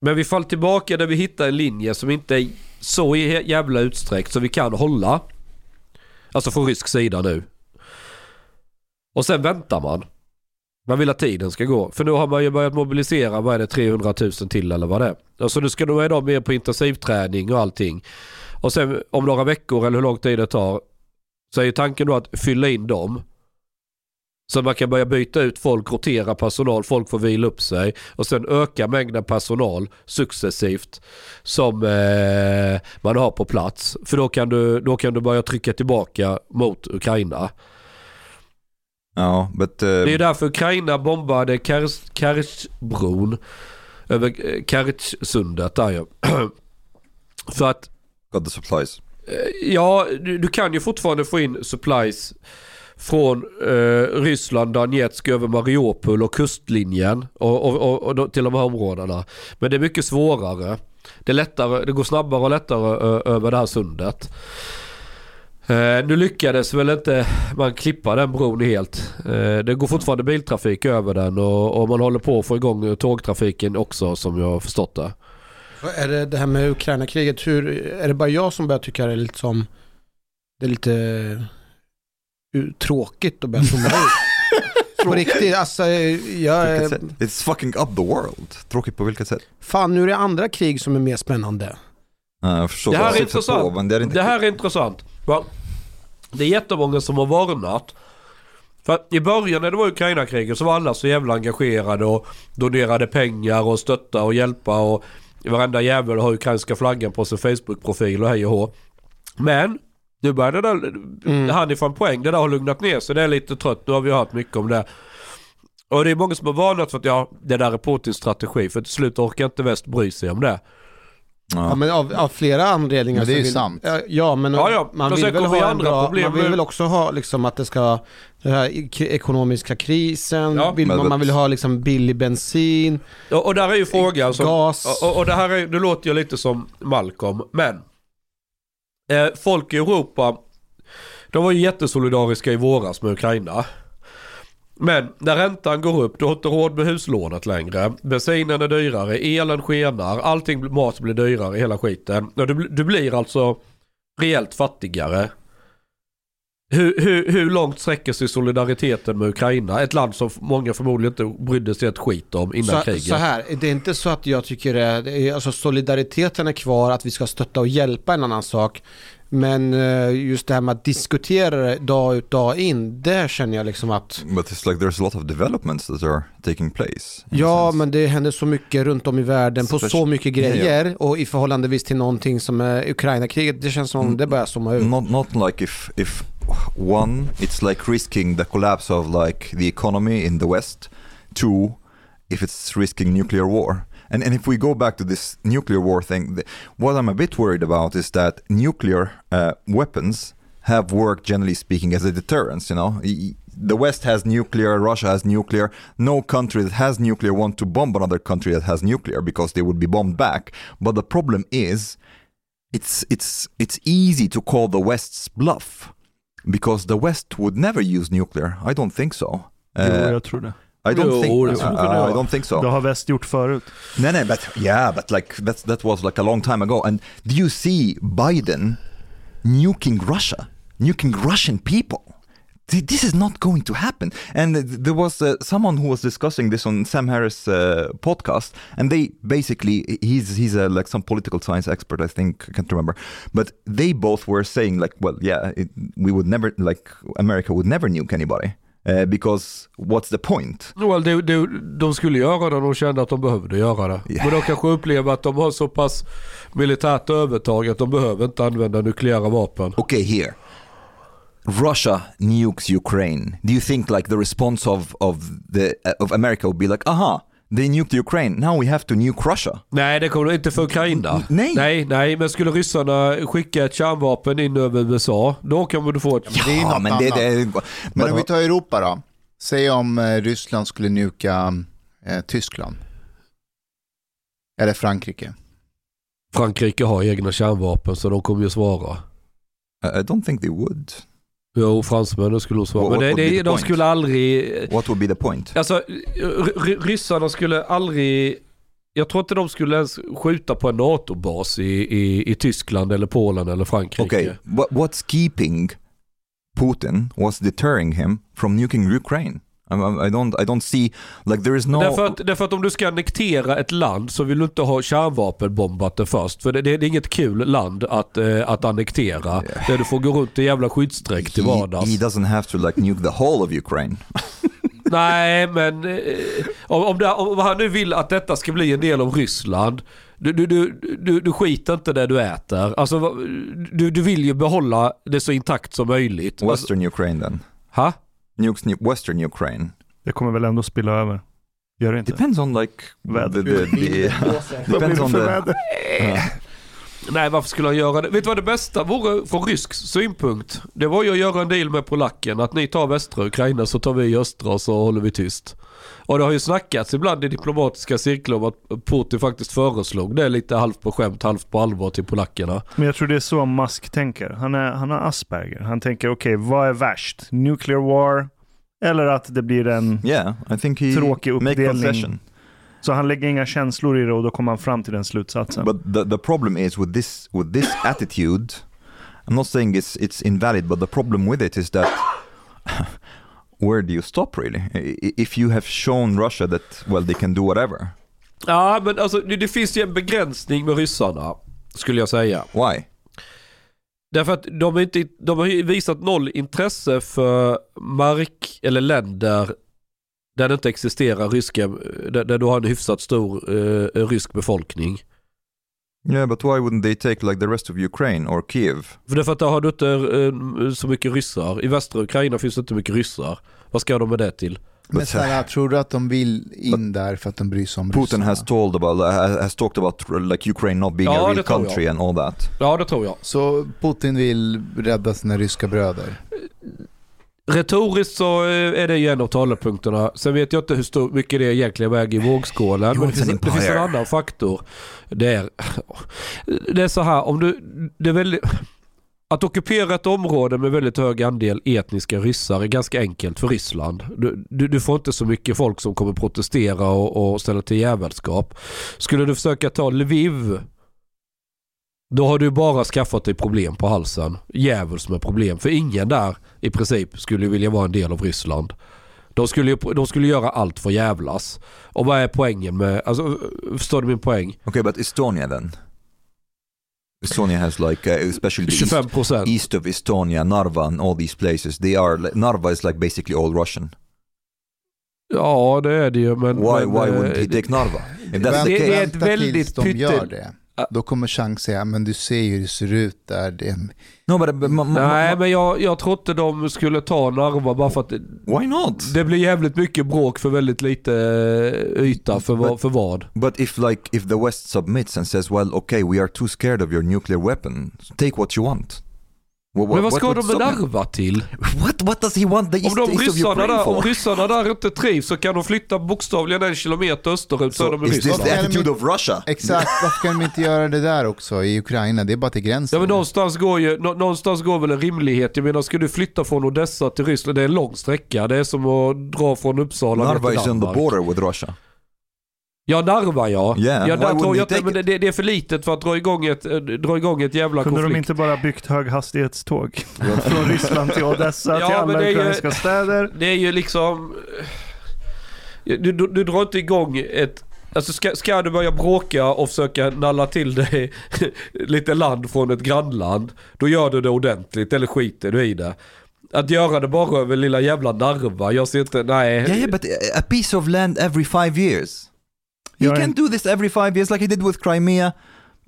Men vi faller tillbaka där vi hittar en linje som inte är så jävla utsträckt så vi kan hålla. Alltså från rysk sida nu. Och sen väntar man. Man vill att tiden ska gå. För nu har man ju börjat mobilisera, vad är det, 300 000 till eller vad det är. Alltså nu ska de vara med på intensivträning och allting. Och sen om några veckor eller hur lång tid det tar så är ju tanken då att fylla in dem. Så man kan börja byta ut folk, rotera personal, folk får vila upp sig och sen öka mängden personal successivt som eh, man har på plats. För då kan, du, då kan du börja trycka tillbaka mot Ukraina. Ja, but uh, Det är därför Ukraina bombade Kerchbron över eh, Kerchsundet där ju. För att got the supplies. Eh, Ja, du, du kan ju fortfarande få in supplies från eh, Ryssland, Donetsk över Mariupol och kustlinjen och, och, och, och till de här områdena. Men det är mycket svårare. Det, är lättare, det går snabbare och lättare ö, över det här sundet. Eh, nu lyckades väl inte man klippa den bron helt. Eh, det går fortfarande biltrafik över den och, och man håller på att få igång eh, tågtrafiken också som jag har förstått det. Är det det här med Ukraina-kriget, hur, är det bara jag som börjar tycka det är lite som, det är lite tråkigt att börja zooma ut? På riktigt, alltså jag, Vilket sätt? It's fucking up the world. Tråkigt på vilket sätt? fan nu är det andra krig som är mer spännande. Ja, jag förstår Det här är intressant. På, men det är inte Det här är intressant. Va? Det är jättemånga som har varnat. För att i början när det var Ukraina-kriget så var alla så jävla engagerade och donerade pengar och stötta och hjälpa och varenda jävel har ukrainska flaggan på sin Facebook-profil och hej och hå. Men nu börjar det där, Mm. han ifrån poäng, det där har lugnat ner sig. Det är lite trött, nu har vi hört mycket om det. Och det är många som har varnat för att ja, det där är Putins strategi. För till slut orkar inte väst bry sig om det. Ja, Ja. men av, av flera anledningar. Men det är ju vill, sant. Ja, men Ja, ja. man vill väl ha en andra bra, problem man vill väl också ha liksom att det ska, den här ek- ekonomiska krisen, Ja. vill man, man vill ha liksom billig bensin, Och, och där är ju frågan som... gas. Och, och det här är, det låter ju lite som Malcolm, men eh, folk i Europa, de var ju jättesolidariska i våras med Ukraina. Men när räntan går upp, du har inte råd med huslånet längre. Bensinen är dyrare, elen skenar, allting, mat blir dyrare, hela skiten. Du, du blir alltså rejält fattigare. Hur, hur, hur långt sträcker sig solidariteten med Ukraina? Ett land som många förmodligen inte brydde sig ett skit om innan Så, kriget. så här, det är inte så att jag tycker det, alltså solidariteten är kvar, att vi ska stötta och hjälpa en annan sak. Men eh, just det här med att diskutera det dag ut dag in, där känner jag liksom att But it's like there's a lot of developments that are taking place. Ja, men det händer så mycket runt om i världen på så mycket grejer och i förhållandevis till någonting som är Ukraina-kriget, det känns som Mm. det börjar zooma ut. Not not like if if one, it's like risking the collapse of like the economy in the West. Two, if it's risking nuclear war. And and if we go back to this nuclear war thing, the, what I'm a bit worried about is that nuclear uh, weapons have worked generally speaking as a deterrence. You know, the West has nuclear, Russia has nuclear. No country that has nuclear want to bomb another country that has nuclear because they would be bombed back. But the problem is it's it's it's easy to call the West's bluff because the West would never use nuclear. I don't think so. Jo, Uh, jag tror det. I don't Jo, think. det Uh, kunna I don't think so. Det har väst gjort förut. No, no, but yeah, but like that's that was like a long time ago. And do you see Biden nuking Russia, nuking Russian people? Th- This is not going to happen. And th- there was uh, someone who was discussing this on Sam Harris' uh, podcast, and they basically he's he's a, like some political science expert, I think I can't remember, but they both were saying like, well, yeah, it, we would never like America would never nuke anybody. Uh, because what's the point? Well, det, det, de skulle göra det de kände att de behövde göra det. Ja. Men de kanske upplever att de har så pass militärt övertag att de behöver inte använda nukleära vapen. Okay, here. Russia nukes Ukraine. Do you think like the response of of the uh, of America would be like, aha, they nuked Ukraine. Now we have to nuke Russia. Nej, det kommer inte för Ukraina. N- nej. nej. Nej, men skulle ryssarna skicka ett kärnvapen in över USA, då kommer du få ett... det är ju något men annat. det, det, Men om vi tar Europa då. Säg om eh, Ryssland skulle nuka eh, Tyskland. Eller Frankrike. Frankrike har egna kärnvapen så de kommer ju svara. I I don't think they would. Jo, fransmännen skulle svara. What Men det, det, de skulle aldrig... What would be the point? Alltså, ry- ry- ryssarna skulle aldrig... Jag tror inte de skulle ens skjuta på en NATO-bas i, i, i Tyskland eller Polen eller Frankrike. Okay, what, what's keeping Putin? What's deterring him from nuking Ukraine? I, I don't, I don't see like there is no. Därför, att, därför att om du ska annektera ett land så vill du inte ha kärnvapenbombat det först. För det, det, det är inget kul land att, eh, att annektera. Där du får gå runt i jävla skyddsdräkt till he, vardags. he doesn't have to like nuke the whole of Ukraine. Nej, men eh, om, om, det, om han nu vill att detta ska bli en del av Ryssland. Du, du, du, du, du skiter inte det du äter. Alltså, du, du vill ju behålla det så intakt som möjligt. Western Ukraine then. ha? Nukes nu- Western Ukraine. Det kommer väl ändå spilla över. Gör det inte? Depends on like Väder. the, the, the Vad blir depends det on för the. väder? Nej, varför skulle han göra det? Vet du vad det bästa vore från rysk synpunkt? Det var ju att göra en deal med polacken. Att ni tar västra Ukraina så tar vi östra och så håller vi tyst. Och det har ju snackats ibland i diplomatiska cirklar om att Putin faktiskt föreslog det lite halvt på skämt, halvt på allvar till polackerna. Men jag tror det är så Musk tänker. Han, är, han har Asperger. Han tänker okej, vad är värst? Nuclear war? Eller att det blir en... Yeah, I think he Tråkig make uppdelning. Så han lägger inga känslor i det och då kommer han fram till den slutsatsen. But the, the problem is with this with this attitude, I'm not saying it's it's invalid, but the problem with it is that where do you stop really? If you have shown Russia that well they can do whatever, Ja, men alltså det, det finns ju en begränsning med ryssarna. Skulle jag säga. why? Därför att de, är inte, de har ju visat noll intresse för mark eller länder där det inte existerar ryska, där, där du har en hyfsat stor eh, rysk befolkning. Yeah, but why wouldn't they take like the rest of Ukraine or Kiev? För därför att där har du inte eh, så mycket ryssar. I västra Ukraina finns det inte mycket ryssar. Vad ska de med det till? Men But- snälla, tror du att de vill in där för att de bryr sig om Putin ryssarna? has told about uh, has talked about like Ukraine not being Ja, a real tror jag. country and all that. Ja, det tror jag. Så Putin vill rädda sina ryska bröder? Retoriskt så eh, är det ju en av talepunkterna. Sen vet jag inte hur stor, mycket det egentligen väger i vågskålen. Men det finns, det finns en annan faktor. Det är, det är så här, om du, det är väldigt, att ockupera ett område med väldigt hög andel etniska ryssar är ganska enkelt för Ryssland. Du, du, du får inte så mycket folk som kommer protestera och, och ställa till jävelskap. Skulle du försöka ta Lviv då har du bara skaffat dig problem på halsen. Djävuls med problem. För ingen där i princip skulle vilja vara en del av Ryssland. De skulle, de skulle göra allt för jävlas. Och vad är poängen med, alltså förstår du min poäng? Okay, but Estonia then. Estonia has like uh, especially the east, 25 procent. east of Estonia, Narva and all these places. They are Narva is like basically all Russian. Ja det är det ju men... Why men, why eh, wouldn't he take Narva? If that's Det- the det case. är ett väldigt de pytte- gör det. Då kommer Chang säga, men du ser ju hur det ser ut där. Det. No, but, but ma- ma- Nej ma- men jag, jag tror inte de skulle ta Narva bara för att det, why not? det blir jävligt mycket bråk för väldigt lite eh, yta för, vad- But- för vad. But if like if the West submits and says, well, okay, we are too scared of your nuclear weapon, take what you want. What, Men vad ska would de med? Narva till? What what does he want the Om de east of ryssarna där, om ryssarna där inte trivs så kan de flytta bokstavligen en kilometer österut så är de i is this Ryssland. the attitude of Russia? Exakt, varför kan de inte göra det där också i Ukraina? Det är bara till gränsen. Ja men någonstans går ju, nå- någonstans går väl en rimlighet. Jag menar ska du flytta från Odessa till Ryssland, det är en lång sträcka. Det är som att dra från Uppsala Narva till is on the border with Russia. Ja Narva ja. Yeah, ja why där tror jag det, det är för litet för att dra igång ett, eh, dra igång ett jävla Kunde konflikt. de inte bara byggt höghastighetståg? Från Ryssland till Odessa Ja, till alla det är ju- ukrainska städer. Det är ju liksom... Du, du, du drar inte igång ett... Alltså ska, ska du börja bråka och försöka nalla till dig lite land från ett grannland. Då gör du det ordentligt eller skiter du i det. Att göra det bara över lilla jävla Narva. Jag ser inte, nej. Yeah, yeah, but a piece of land every five years. Yeah, can do this every five years, like he did with Crimea.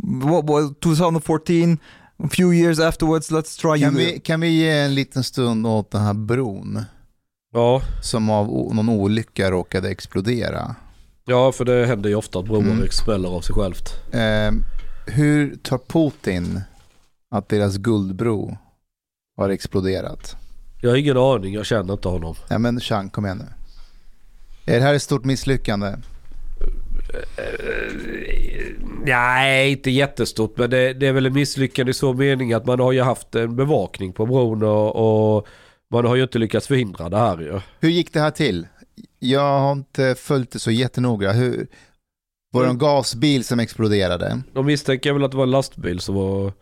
What was 2014? A few years afterwards, let's try Kan you. vi, kan vi ge en liten stund åt den här bron Ja, som av någon olycka råkade explodera? ja, för det händer ju ofta att broar Mm. exploderar av sig självt. Eh, hur tar Putin att deras guldbro har exploderat? Jag har ingen aning, jag känner inte honom. Ja men Chang, kom igen nu. Är det här ett stort misslyckande? Nej, inte jättestort, men det, det är väl en misslyckande i så mening att man har ju haft en bevakning på bron och, och man har ju inte lyckats förhindra det här ju. Hur gick det här till? Jag har inte följt det så jättenoga. Hur, var det en gasbil som exploderade? De misstänker väl att det var en lastbil som var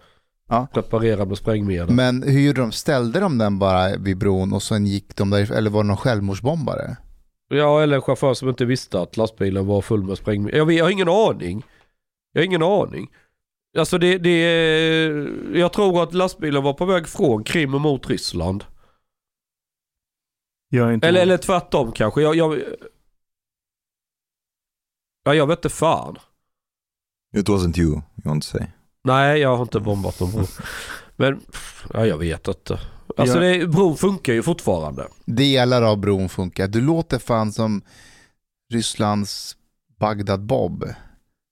Ja. preparerad med sprängmedel. Men hur gjorde de? Ställde de den bara vid bron och sen gick de där, eller var det någon självmordsbombare? Ja, eller en chaufför som inte visste att lastbilen var full med sprängmedel. Jag, jag har ingen aning. Jag har ingen aning. Alltså det, det Jag tror att lastbilen var på väg från Krim mot Ryssland. Jag är inte Eller, eller tvärtom kanske. Jag, jag... Ja, jag vet inte fan. It wasn't you, you want to say. Nej, jag har inte bombat någon bro. Men, ja, jag vet inte. Alltså det, bron funkar ju fortfarande. Delar av bron funkar. Du låter fan som Rysslands Bagdad Bob.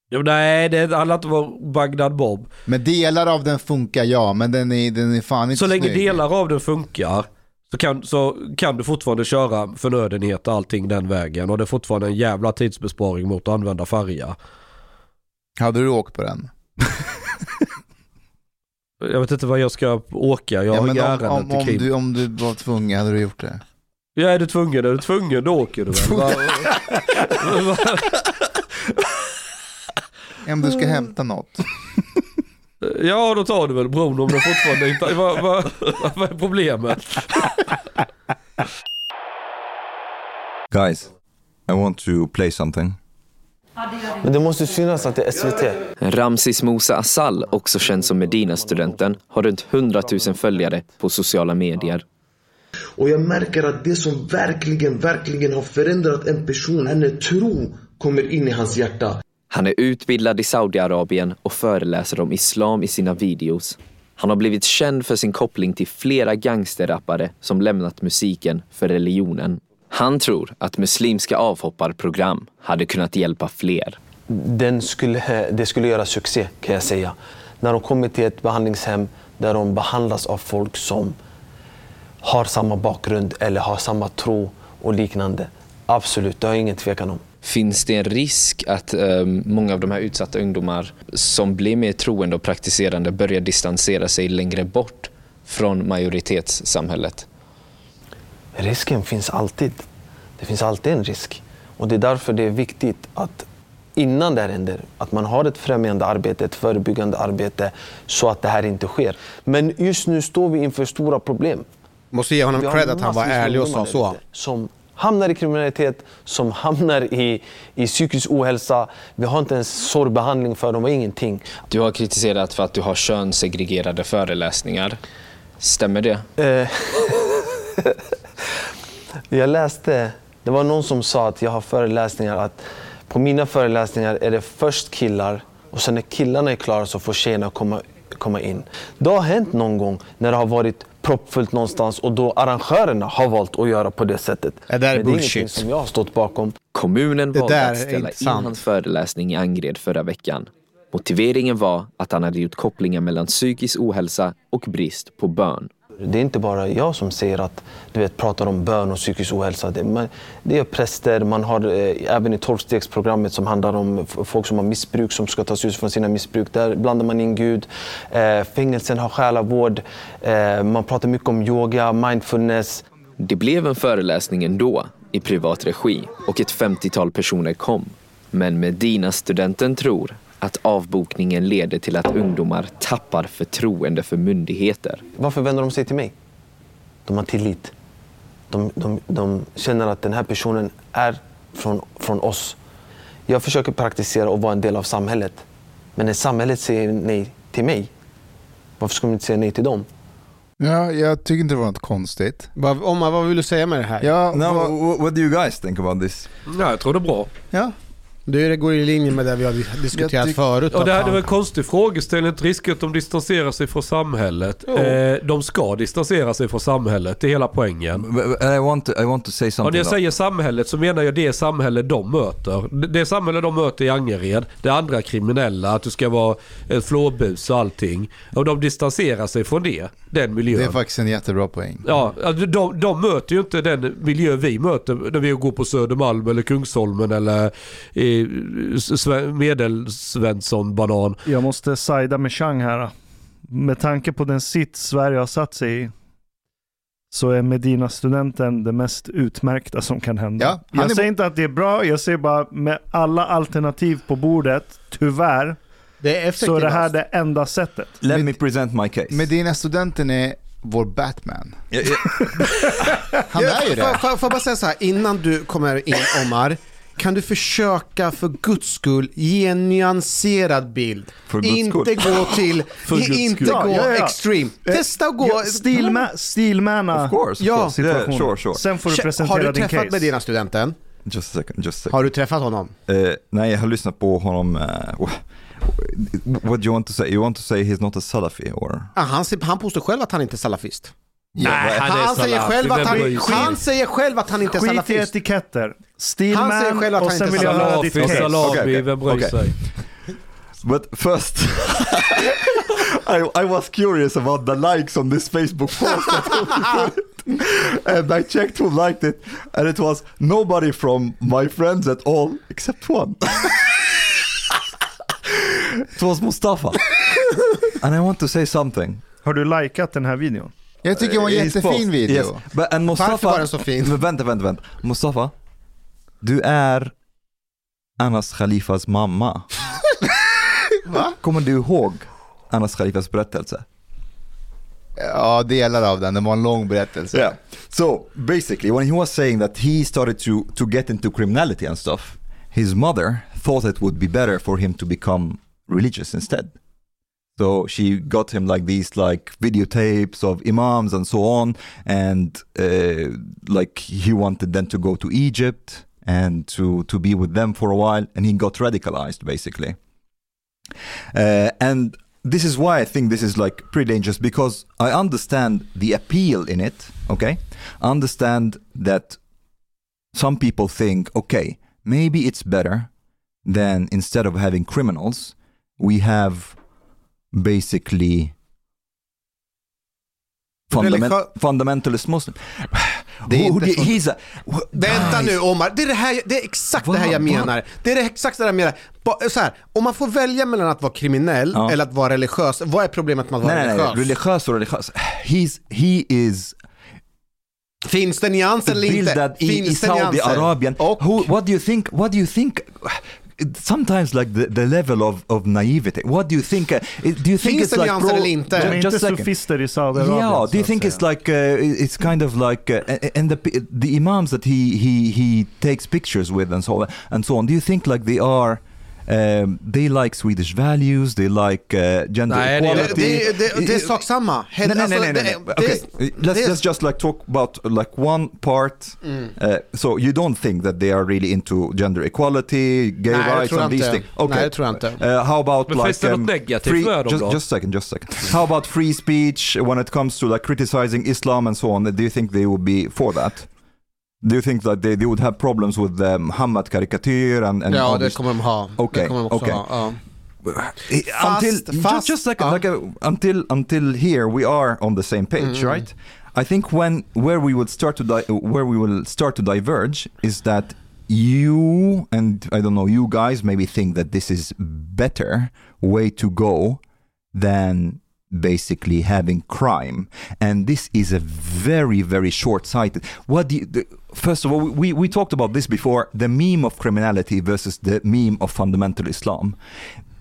Ja, nej, det handlar inte om Bagdad Bob. Men delar av den funkar ja, men den är, den är fan inte Så länge snygg. delar av den funkar så kan, så kan du fortfarande köra förnödenheter allting den vägen. Och det är fortfarande en jävla tidsbesparing mot att använda färja. Hade du åkt på den? Jag vet inte vad jag ska åka. Jag har men inga om, ärenden om, till om, Krim. du, om du var tvungen, hade du gjort det? Ja, är du tvungen? Är du tvungen då åker du väl? Om du ska hämta något. Ja, då tar du väl bron om det fortfarande inte... Vad va, vad är problemet? Guys, I want to play something. Men det måste synas att det är SVT. Ramsis Musa Asal, också känd som Medina-studenten, har runt 100 000 följare på sociala medier. Och jag märker att det som verkligen, verkligen har förändrat en person, hennes tro kommer in i hans hjärta. Han är utbildad i Saudiarabien och föreläser om islam i sina videos. Han har blivit känd för sin koppling till flera gangsterrappare som lämnat musiken för religionen. Han tror att muslimska avhopparprogram hade kunnat hjälpa fler. Den skulle, det skulle göra succé kan jag säga. När de kommer till ett behandlingshem där de behandlas av folk som har samma bakgrund eller har samma tro och liknande. Absolut, det har jag ingen tvekan om. Finns det en risk att eh, många av de här utsatta ungdomar som blir mer troende och praktiserande börjar distansera sig längre bort från majoritetssamhället? Risken finns alltid. Det finns alltid en risk. Och det är därför det är viktigt att innan det här händer, att man har ett främjande arbete, ett förebyggande arbete så att det här inte sker. Men just nu står vi inför stora problem. Måste ge honom cred att han var ärlig och sa så. Som hamnar i kriminalitet, som hamnar i, i psykisk ohälsa. Vi har inte ens sorgbehandling för dem och ingenting. Du har kritiserat för att du har könssegregerade föreläsningar. Stämmer det? Jag läste, det var någon som sa att jag har föreläsningar att på mina föreläsningar är det först killar och sen när killarna är klara så får tjejerna komma, komma in. Det har hänt någon gång när det har varit proppfullt någonstans och då arrangörerna har valt att göra på det sättet. Det där är Men det är ingenting som jag har stått bakom. Kommunen Det valde där att ställa in hans föreläsning i Angered förra veckan. Motiveringen var att han hade gjort kopplingar mellan psykisk ohälsa och brist på bön. Det är inte bara jag som säger att du vet, pratar om bön och psykisk ohälsa. Det, man, det är präster, man har eh, även i tolvstegsprogrammet som handlar om folk som har missbruk som ska tas ut från sina missbruk. Där blandar man in Gud. Eh, fängelsen har själavård. Eh, man pratar mycket om yoga, mindfulness. Det blev en föreläsning ändå, i privat regi, och ett 50-tal personer kom. Men Medina-studenten tror att avbokningen leder till att ungdomar tappar förtroende för myndigheter. Varför vänder de sig till mig? De har tillit. De, de, de känner att den här personen är från, från oss. Jag försöker praktisera och vara en del av samhället. Men när samhället säger nej till mig, varför ska man inte säga nej till dem? Ja, jag tycker inte det var något konstigt. Vad, Omar, vad vill du säga med det här? Ja, No, vad- wh- what do you guys think about this? Ja, jag tror det är bra. ja. Det det går i linje med det vi har diskuterat förut. Och det här var en konstig frågeställning. Ett risk att de distanserar sig från samhället. Eh, de ska distansera sig från samhället. Det är hela poängen. I want to, I want to say Och something. när jag säger samhället så menar jag det samhälle de möter. Det- Det samhälle de möter i Angered. Det andra kriminella, att du ska vara ett flåbus och allting. Och de distanserar sig från det. Den miljön. Det är faktiskt en jättebra poäng. Ja, alltså de, de möter ju inte den miljö vi möter när vi går på Södermalm eller Kungsholmen eller i Medelsvensson-banan. Jag måste sida med Chang här. Med tanke på den sitt Sverige har satt sig i så är Medina-studenten det mest utmärkta som kan hända. Ja, han jag är säger inte att det är bra, jag säger bara med alla alternativ på bordet, tyvärr, Det är så är det här effektivast. det enda sättet. Let me present my case. Medina studenten är vår Batman. Ja, ja. Han är ju det. Får jag bara säga så här, innan du kommer in Omar. Kan du försöka för guds skull ge en nyanserad bild? För guds inte skull. gå till, guds inte skull. gå Ja, ja, ja. extreme. Testa att gå... Ja, stilma, stilmana Of course, of Ja. course. Yeah, sure, sure. Sen får du Har presentera du din träffat case. med dina studenten? Just a second, just a second. Har du träffat honom? Eh, nej, jag har lyssnat på honom. Uh, what do you want to say? You want to say he's not a Salafi or? Ah, han, han påstår själv att han inte är salafist. Nej, han är Han säger, salafi, själv att han, han säger själv att han inte är Skit i salafist. etiketter. Han säger själv att och sen vill jag höra Salafi, ditt case. salami, Okej, okej, vem bryr okej. sig? But first, I, I was curious about the likes on this Facebook post and I checked who liked it, and it was nobody from my friends at all except one. it was Mustafa. and I want to say something. Har du likat den här videon? Jag tycker det var en His jättefin video. Yes. But, and Mustafa, Varför var den så fin? Men vänta, vänta, vänta. Mustafa, du är Anas Khalifas mamma. Va? Kommer du ihåg Anas Khalifas berättelse? Ja, delar av den. Det var en lång berättelse. Yeah. So basically, when he was saying that he started to to get into criminality and stuff, his mother thought it would be better for him to become religious instead. So she got him like these like videotapes of imams and so on, and uh, like he wanted then to go to Egypt and to to be with them for a while, and he got radicalized basically. Uh, and this is why I think this is like pretty dangerous because I understand the appeal in it. Okay, I understand that some people think, okay, maybe it's better than instead of having criminals, we have basically fundament- Religio- fundamentalist Muslim. Det är inte who- så- a, Vänta nu Omar, det är, det här, det är exakt det här Va? jag Va? menar. Det är det exakt det här jag menar. Ba, så här, om man får välja mellan att vara kriminell Ja. eller att vara religiös, vad är problemet med att vara Nej, nej, nej, religiös? religiös och religiös. He's, he is Finns det nyanser eller inte? bildad i, i? Saudiarabien. What do you think? What do you think? Sometimes like the, the level of, of naivety. What do you think? Uh, do you think Finns it's det like nyanser bro, eller inte? De är just inte a second. sofister i Saudiarabien. Yeah, do you think it's like uh, it's kind of like uh, and the the imams that he he he takes pictures with and so on, and so on. Do you think like they are um, they like Swedish values? They like uh, gender Nej, equality? det, det, det är sak samma. Nej, nej, nej, nej, nej. det- Okay, det- let's, let's just like talk about like one part. Uh, so you don't think that they are really into gender equality, gay Nej, rights and these things? Okay. Nej, det tror jag inte. Uh, how about Men finns like det något negativt free, med dem just, då? just a second, just a second. How about free speech when it comes to like criticizing Islam and so on? Do you think they would be for that? Do you think that they, they would have problems with the Muhammad caricature and, and Ja, det kommer de ha. Okej, det kommer de också okej. ha. Ja. until just, fast- just like, ja. like uh, until until here we are on the same page Mm. right i think when where we would start to di- where we will start to diverge is that you and i don't know you guys maybe think that this is better way to go than basically having crime and this is a very very short-sighted what do you the, first of all we, we talked about this before the meme of criminality versus the meme of fundamental islam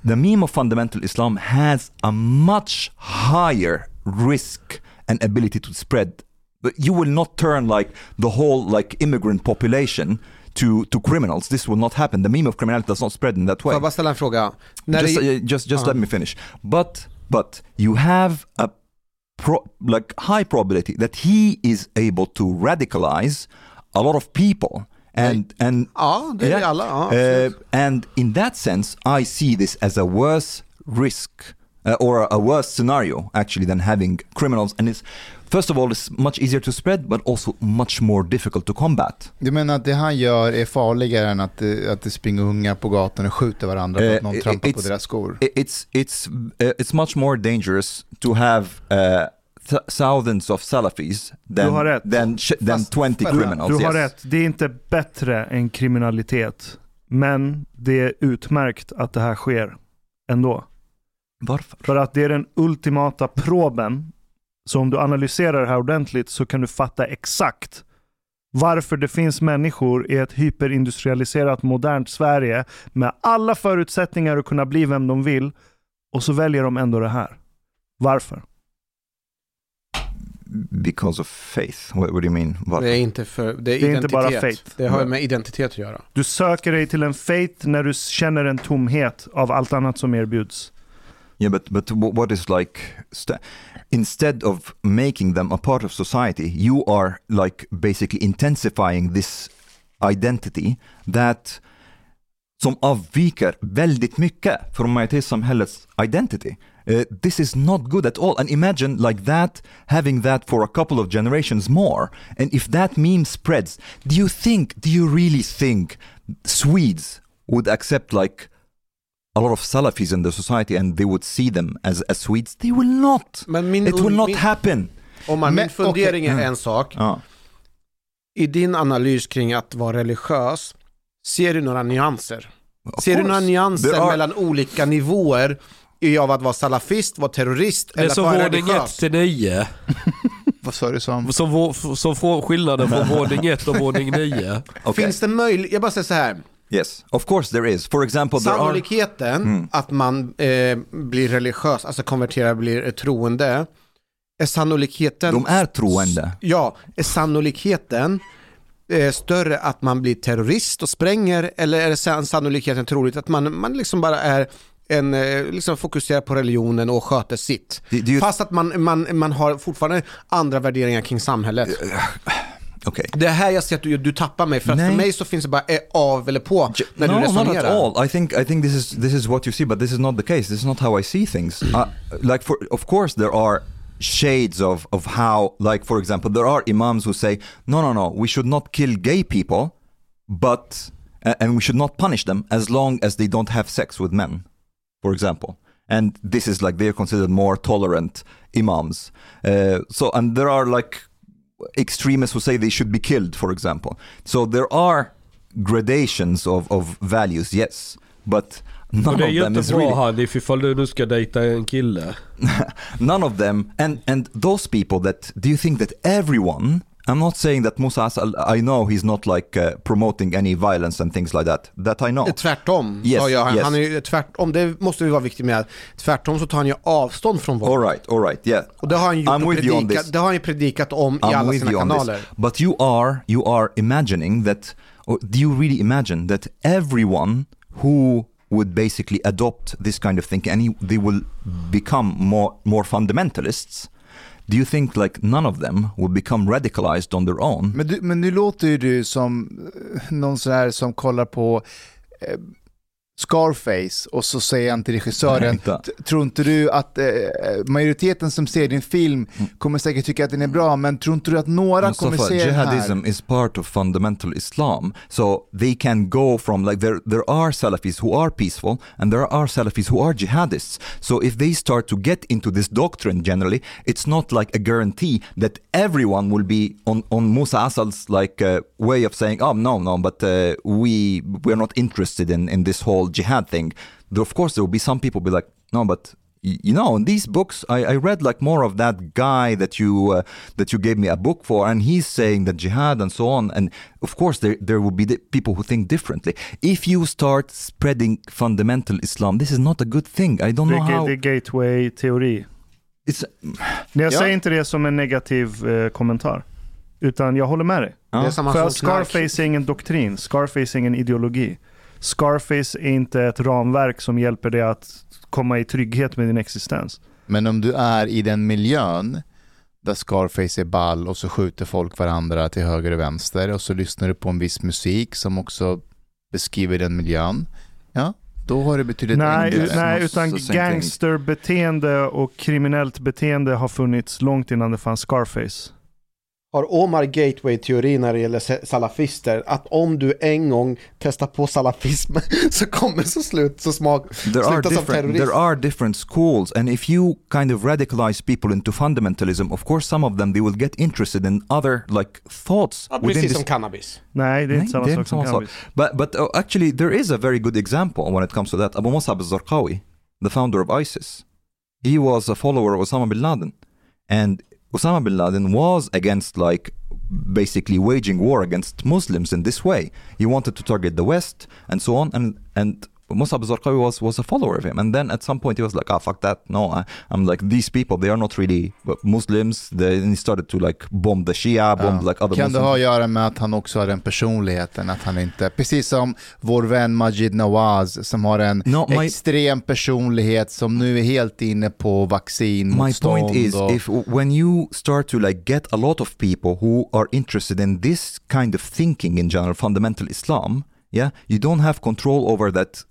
the meme of fundamental islam has a much higher risk and ability to spread but you will not turn like the whole like immigrant population to to criminals this will not happen the meme of criminality does not spread in that Får way jag bara ställa en fråga? När just uh, just just Ja. let me finish. But but you have a pro- like high probability that he is able to radicalize a lot of people and and Ja, det är Yeah. alla. Ja, Uh, and in that sense, I see this as a worse risk uh, or a worse scenario actually than having criminals. And it's first of all, it's much easier to spread, but also much more difficult to combat. Du menar att det han gör är farligare än att, det- att det springer unga på gatan och skjuter varandra för att Eh, någon i- trampar på deras skor? It's it's uh, it's much more dangerous to have uh, thousands of Salafis than Du har rätt. than than Fast- twenty du- criminals. Du har yes. rätt. Det är inte bättre än kriminalitet. Men det är utmärkt att det här sker ändå. Varför? För att det är den ultimata proben. Så om du analyserar det här ordentligt så kan du fatta exakt varför det finns människor i ett hyperindustrialiserat modernt Sverige med alla förutsättningar att kunna bli vem de vill och så väljer de ändå det här. Varför? Because of faith. What, what do you mean? Varför? Det är inte, för, det är Det är inte bara faith. Det har med identitet att göra. Du söker dig till en faith när du känner en tomhet av allt annat som erbjuds. Yeah, but but wh- what is like st- instead of making them a part of society, you are like basically intensifying this identity that som avviker väldigt mycket från majoritetssamhällets identity. Uh, this is not good at all. And imagine like that, having that for a couple of generations more. And if that meme spreads, do you think, do you really think Swedes would accept like a lot of Salafis in the society and they would see them as, as Swedes? They will not. Men min, It will not min, happen. om man, min fundering okej. är Mm. en sak. Ja. I din analys kring att vara religiös, ser du några nyanser? Of Ser du course. några nyanser are- mellan olika nivåer i av att vara salafist, vara terrorist Det är eller att som vara våning 1 religiös? till 9. Vad sa du som? Som, vå- som får skillnaden från våning 1 och våning 9. Okay. Finns det möjlighet, jag bara säger så här, Yes, of course there is. For example, there are... sannolikheten Mm. att man eh, blir religiös, alltså konverterar, blir troende, är sannolikheten... De är troende. Ja, är sannolikheten eh, större att man blir terrorist och spränger eller är det san- sannolikheten troligt att man, man liksom bara är en, eh, liksom fokuserar på religionen och sköter sitt. Do, do you Fast att man, man, man har fortfarande andra värderingar kring samhället. okay. Det är här jag ser att du, du tappar mig, för att Nej. för mig så finns det bara eh, av eller på när no, du not resonerar. at all. I think I think this is this is what you see, but this is not the case. This is not how I see things. uh, like for of course there are shades of of how like for example there are imams who say no no no we should not kill gay people, but and we should not punish them as long as they don't have sex with men, for example. And this is like they're considered more tolerant imams. Uh, so and there are like extremists who say they should be killed, for example. So there are gradations of, of values, yes, but Och none det är ju inte bra really Hanif ifall du nu ska dejta en kille. none of them and and those people that do you think that everyone I'm not saying that Musa Asal, I know he's not like uh, promoting any violence and things like that. That I know. Tvärtom, Yes, jag. Han, yes. han är ju tvärtom, det måste vi vara viktigt med. Tvärtom så tar han ju avstånd från våld. All right, all right, yeah. Och det har han ju, I'm gjort och with you on predikat, this. det har han ju predikat om i I'm alla with sina you on this. kanaler. But you are you are imagining that or do you really imagine that everyone who would basically adopt this kind of thinking and he, they will become more more fundamentalists? Do you think like none of them will become radicalized on their own? Men, du, men nu låter ju du som eh, någon sån här som kollar på eh, Scarface och så säger han till regissören, Inte. "T- tror inte du att eh, majoriteten som ser din film kommer säkert tycka att den är bra, men tror inte du att några kommer Mustafa, se den här? jihadism is part of fundamental Islam. So they can go from like there there are Salafis who are peaceful and there are Salafis who are jihadists. So if they start to get into this doctrine generally, it's not like a guarantee that everyone will be on on Musa Asal's like uh, way of saying, oh no no, but uh, we we're not interested in in this whole jihad thing. There, of course, there will be some people be like, no, but you know in these books I, I read like more of that guy that you uh, that you gave me a book for and he's saying that jihad and so on and of course there there will be the people who think differently if you start spreading fundamental islam this is not a good thing i don't Det know how det är gateway-teori. it's jag Ja. säger inte det som en negativ eh, kommentar. Utan jag håller med dig. Det är ja. samma För. Scarface är ingen doktrin. Scarface är ingen ideologi. Scarface är inte ett ramverk som hjälper dig att komma i trygghet med din existens. Men om du är i den miljön där Scarface är ball och så skjuter folk varandra till höger och vänster och så lyssnar du på en viss musik som också beskriver den miljön. Ja, då har det betydligt Nej, enklare. nej utan gangsterbeteende och kriminellt beteende har funnits långt innan det fanns Scarface. Har Omar Gateway-teori när det gäller sa- salafister? Att om du en gång testar på salafism så kommer så slut så smak there are sluta som different terrorist. there are different schools and if you kind of radicalize people into fundamentalism of course some of them they will get interested in other like thoughts Ja, precis this som cannabis. Nej, det är inte samma sak inte som samma sak. cannabis. But but uh, actually, there is a very good example when it comes to that. Abu Musab al-Zarqawi, the founder of ISIS, he was a follower of Osama bin Laden, and Osama bin Laden was against like basically waging war against Muslims in this way. He wanted to target the West and so on, and and. Musab al-Zarqawi was, was a follower of him. And then at some point he was like ah fuck that. No I, I'm like these people they are not really Muslims. They, and he started to like bomb the Shia bomb Ja. like other Kan det Muslims. ha att göra med att han också har den personligheten, att han inte, precis som vår vän Majid Nawaz som har en No, my- extrem personlighet som nu är helt inne på vaccin my point is och, if when you start to like get a lot of people who are interested in this kind of thinking in general fundamental islam yeah you don't have control over that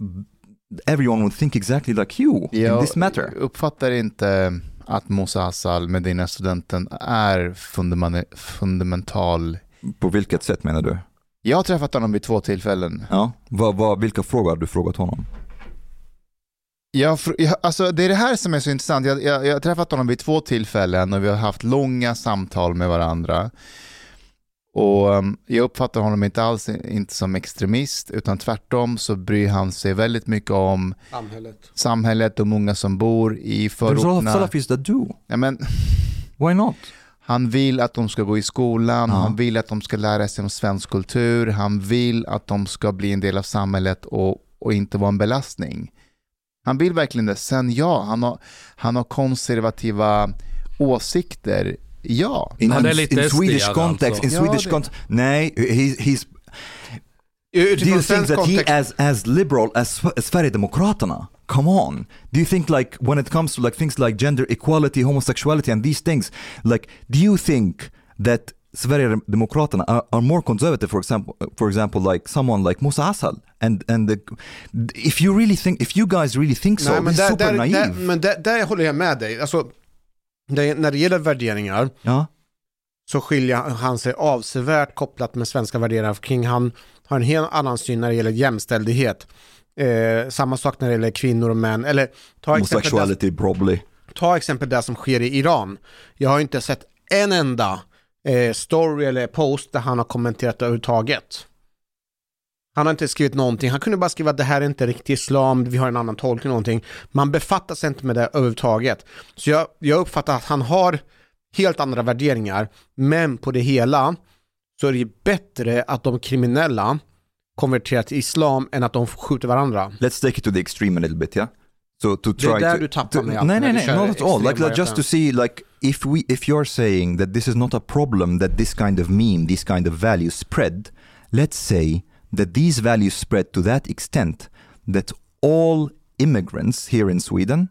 everyone will think exactly like you in Jag this matter uppfattar inte att Musa Hassal, Medina-studenten, är fundamental. på vilket sätt menar du Jag har träffat honom vid två tillfällen. ja vad, vad, vilka frågor har du frågat honom Jag, jag, alltså det är det här som är så intressant. Jag, jag, jag har träffat honom vid två tillfällen och vi har haft långa samtal med varandra. Och um, jag uppfattar honom inte alls inte som extremist, utan tvärtom så bryr han sig väldigt mycket om Samhället. samhället och många som bor i there's a lot of förorterna. salafis that do Ja, men, why not han vill att de ska gå i skolan, Ja. han vill att de ska lära sig om svensk kultur, han vill att de ska bli en del av samhället och, och inte vara en belastning. Han vill verkligen det. Sen ja, han har, han har konservativa åsikter. Ja. in, Han är in, lite in Swedish SD-are context in alltså. Swedish Ja, context nej he, he's Do Utifrån you think that kontext. he as as liberal as, as Sverigedemokraterna? Come on. Do you think like when it comes to like things like gender equality, homosexuality and these things, like do you think that Sverigedemokraterna are, are more conservative for example for example like someone like Musa Asal and and the, if you really think if you guys really think so, Nej, men this is där, super där, naive. där, men där, där håller jag med dig. Alltså, det, när det gäller värderingar ja. så skiljer han sig avsevärt kopplat med svenska värderingar kring han har en helt annan syn när det gäller jämställdhet. Eh, samma sak när det gäller kvinnor och män. Eller ta exempel, Homosexuality probably. ta exempel det som sker i Iran. Jag har inte sett en enda eh, story eller post där han har kommenterat överhuvudtaget. Han har inte skrivit någonting, han kunde bara skriva att det här är inte riktigt islam, vi har en annan tolkning någonting. Man befattar sig inte med det överhuvudtaget. Så jag, jag uppfattar att han har helt andra värderingar, men på det hela så är det bättre att de kriminella konverterar till islam än att de skjuter varandra. Let's take it to the extreme a little bit, yeah. So to try är där to, du tappar mig no, du kör not at all. Like, like just to see, like if we, if you're saying that this is not a problem that this kind of meme, this kind of values spread, let's say that these values spread to that extent that all immigrants here in Sweden.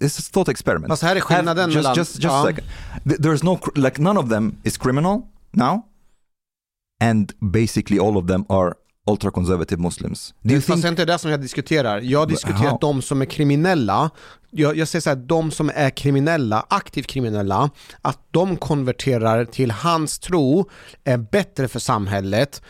It's a thought experiment. Fast här är skillnaden just, mellan- just, just ja. a second. Th- There's no like none of them is criminal now, and basically all of them are ultra conservative Muslims. Do you Fast det är inte det som jag diskuterar. Jag diskuterar how? de som är kriminella. Jag, jag säger så här, de som är kriminella, aktivt kriminella, att de konverterar till hans tro är bättre för samhället.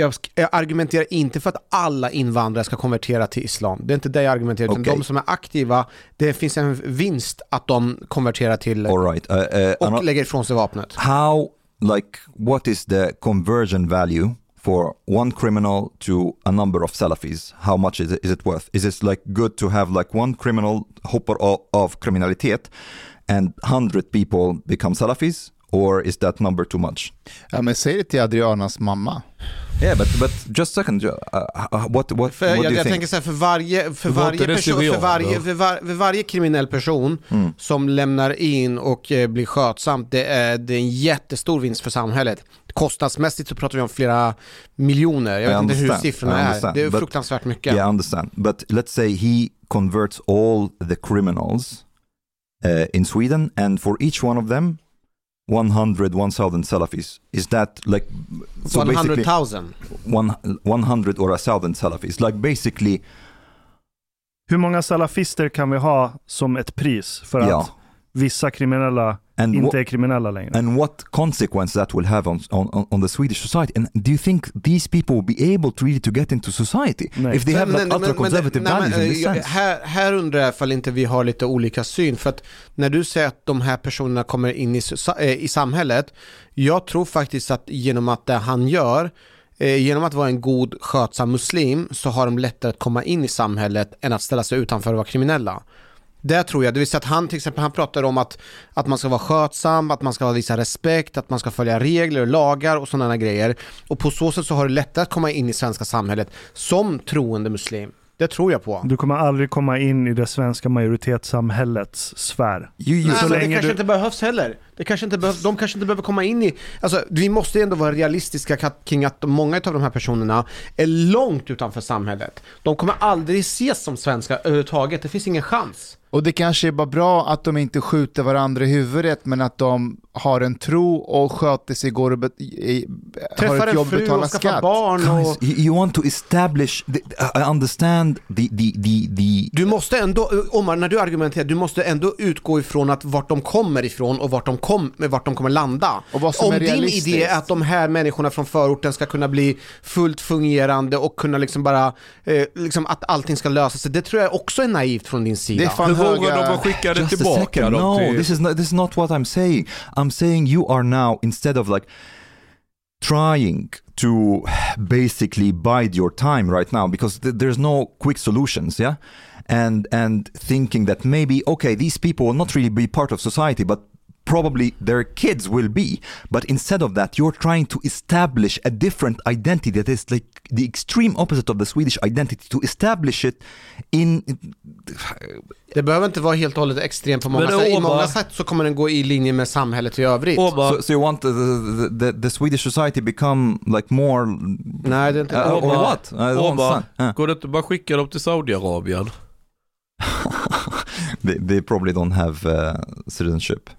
Jag, argumenterar inte för att alla invandrare ska konvertera till islam. Det är inte det jag argumenterar, utan de som är aktiva, det finns en vinst att de konverterar till right? Uh, uh, och lägger ifrån sig vapnet. how like what is the conversion value for one criminal to a number of salafis how much is it, is it worth is it like good to have like one criminal hopper of, of criminalitet and 100 people become salafis or is that number too much Ja, men säg det till Adrianas mamma. yeah but but just a second uh, uh, what what, För what jag, do you jag think tänker så här, för varje, för person, för för, var, för kriminell person Mm. som lämnar in och eh, blir skötsamt, det är, det är en jättestor vinst för samhället. Kostnadsmässigt så pratar vi om flera miljoner, jag I vet inte hur siffrorna är. Det är but- fruktansvärt mycket. Yeah, I understand. But let's say he converts all the criminals uh, in Sweden, and for each one of them, 100, 1,000 Salafis. Is that like so basically 100,000. one, 100 or a thousand Salafis? Like basically, Hur många salafister kan vi ha som ett pris för att Ja. vissa kriminella and inte är kriminella längre? and what consequence that will have on, on on the Swedish society? And do you think these people will be able to really to get into society Nej. if they have like Men- men- ultra conservative men- nej, values men, in this eh, sense? Här, här undrar jag ifall inte vi har lite olika syn. För att när du säger att de här personerna kommer in i, eh, i samhället, jag tror faktiskt att genom att det han gör, eh, genom att vara en god skötsam muslim, så har de lättare att komma in i samhället än att ställa sig utanför och vara kriminella. Det tror jag, det vill säga att han till exempel, han pratar om att, att man ska vara skötsam, att man ska visa respekt, att man ska följa regler och lagar och sådana grejer. Och på så sätt så har det lättare att komma in i svenska samhället som troende muslim. Det tror jag på. Du kommer aldrig komma in i det svenska majoritetssamhällets sfär. You, Nej, så det länge kanske du- inte behövs heller. Det kanske inte behövs, de kanske inte behöver komma in i... Alltså, vi måste ändå vara realistiska ka- kring att många av de här personerna är långt utanför samhället. De kommer aldrig ses som svenskar överhuvudtaget. Det finns ingen chans. Och det kanske är bara bra att de inte skjuter varandra i huvudet men att de har en tro och sköter sig, går och bet- i, har Träffar ett en jobb, betalar och skaffar skatt. barn och... Guys, you, want to establish. The, I understand the the the the. Du måste ändå, Omar, när du argumenterar, du måste ändå utgå ifrån att vart de kommer ifrån och vart de, kom, vart de kommer landa. Och vad som Om är din idé är att de här människorna från förorten ska kunna bli fullt fungerande och kunna liksom bara, eh, liksom att allting ska lösa sig, det tror jag också är naivt från din sida. Det är fan Höga... de att skicka det tillbaka dem No, this is not. This is not what I'm saying. I'm saying you are now instead of like trying to basically bide your time right now because th- there's no quick solutions. Yeah. And and thinking that maybe okay these people will not really be part of society but probably their kids will be but instead of that you're trying to establish a different identity that is like the extreme opposite of the Swedish identity to establish it in Det behöver inte vara helt och hållet extremt på många sätt. I många sätt så kommer den gå i linje med samhället i övrigt. Omar, So, so you want the, the, the, the Swedish society become like more... Nej, det är inte Uh, Omar- what? Understand. Uh, går det inte bara skicka dem till Saudiarabien? they, they probably don't have uh, citizenship.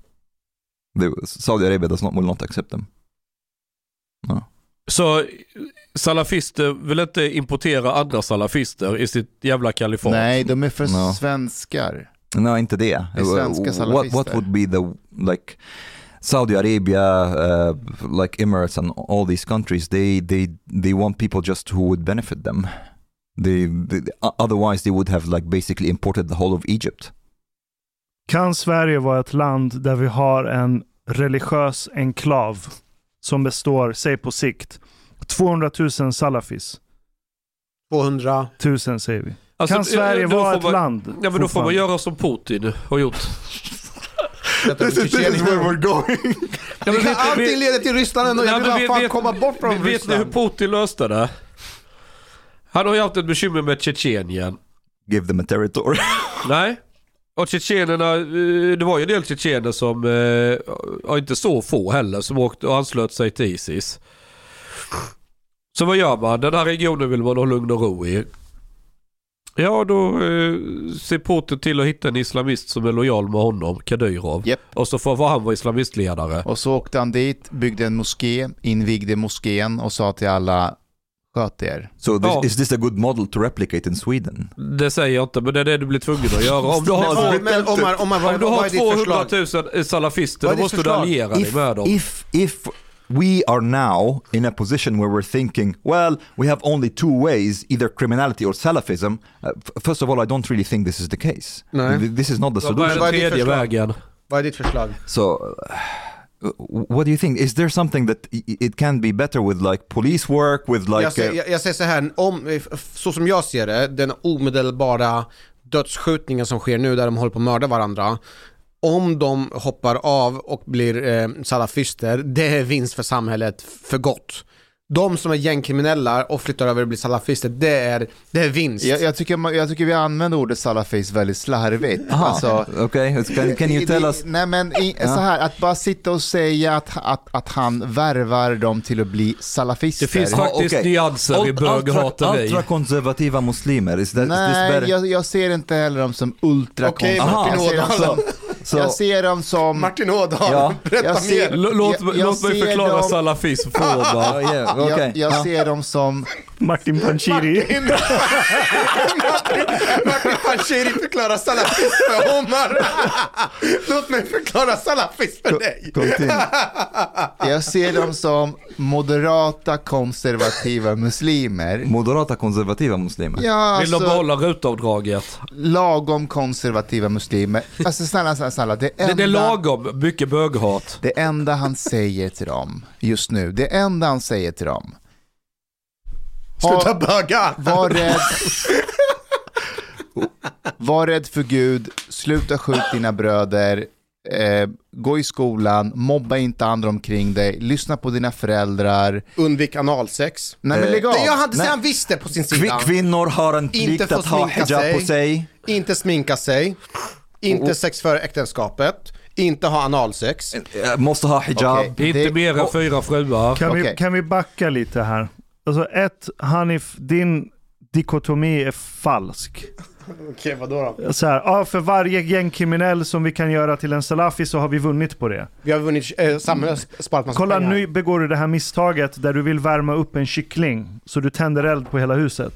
They, Saudi Arabia does not, will not accept them. Så salafister vill inte importera andra salafister i sitt jävla kalifat? Nej, de är för No. svenskar. No, inte det. är svenska what, salafister. what would be the, like, Saudi Arabia, uh, like Emirates and all these countries, they, they, they want people just who would benefit them. They, they, otherwise they would have like basically imported the whole of Egypt. Kan Sverige vara ett land där vi har en religiös enklav som består, säg på sikt, 200 000 salafis? 200. 1000 säger vi. Alltså, kan Sverige vara ett man, land? Ja men då får man göra som Putin har gjort. going. Ja, Det kan alltid leda till Ryssland ändå. Jag vill men bara vet- fan vet- komma bort från Vet ni hur Ryssland. Putin löste det? Han har ju haft ett bekymmer med Tjetjenien. Give them a territory. Nej. Och tjetjenerna, eh, det var ju en del tjetjener som, eh, och inte så få heller, som åkte och anslöt sig till Isis. Så vad gör man? Den här regionen vill man ha lugn och ro i. Ja, då eh, ser Putin till att hitta en islamist som är lojal med honom, Kadyrov. Japp. Och så får han vara islamistledare. Och så åkte han dit, byggde en moské, invigde moskén och sa till alla sköt er. So this, Ja. is this a good model to replicate in Sweden? Det säger jag inte, men det är det du blir tvungen att göra. Om du har, Men, men Omar, Omar vad, om du har är ditt 200 förslag? 000 salafister, då måste du förslag? alliera dig med dem. if, if we are now in a position where we're thinking, well, we have only two ways, either criminality or Salafism, uh, first of all, I don't really think this is the case. Nej. Th- This is not the solution. Vad är tredje förslag? vägen? Vad är ditt förslag? So, uh, what do you think? Is there something that it can be better with like police work, with like... jag, säger, uh, jag, jag säger så här, om, så som jag ser det, den omedelbara dödsskjutningen som sker nu där de håller på att mörda varandra. Om de hoppar av och blir eh, salafister, det är vinst för samhället för gott. De som är gängkriminella och flyttar över och blir salafister, det är, det är vinst. Jag, jag, tycker, man- jag tycker vi använder ordet salafis väldigt slarvigt. aha, Alltså, okay, can, can you tell us? Nej men i, så här, att bara sitta och säga att, att, att han värvar dem till att bli salafister. Det finns Ja, faktiskt okej. nyanser i Ult- ultra, böghateri. ultrakonservativa muslimer, is that, is this Nej, better? jag, jag ser inte heller dem som ultra Okej. Martin Ådahl. Så, Jag ser dem som... Martin Ådahl, Ja, berätta mer. Låt, Jag- jag låt mig förklara dem- salafism för okej. Jag, jag ser dem som... Martin Panshiri. Martin, Martin Panshiri förklarar salafism för Omar. Låt mig förklara salafism för dig. Jag ser dem som moderata konservativa muslimer. Moderata konservativa muslimer. Ja, Vill de alltså, behålla rutavdraget? lagom konservativa muslimer. Alltså snälla, snälla, snälla. Det Det, enda, det är lagom mycket böghat. det enda han säger till dem just nu, det enda han säger till dem. Sluta böga. Var rädd. Var rädd för Gud, sluta skjut dina bröder, eh, gå i skolan, mobba inte andra omkring dig, lyssna på dina föräldrar. Undvik analsex. Nej men Eh, lägg av. Det jag hade Nej. han visste på sin sida. kvinnor har en Inte plikt få att ha sminka hijab sig. på sig. Inte sminka sig. Inte sex före äktenskapet. Inte ha analsex. Eh, Måste ha hijab. Okej. Inte mer än fyra fruar. Kan, vi, Okej. kan vi backa lite här? Alltså ett, Hanif, din dikotomi är falsk. Okej, vadå då? Så här, ja, för varje gängkriminell som vi kan göra till en salafi så har vi vunnit på det. Vi har vunnit, äh, samhället har sparat massa Kolla pengar. nu begår du det här misstaget där du vill värma upp en kyckling så du tänder eld på hela huset.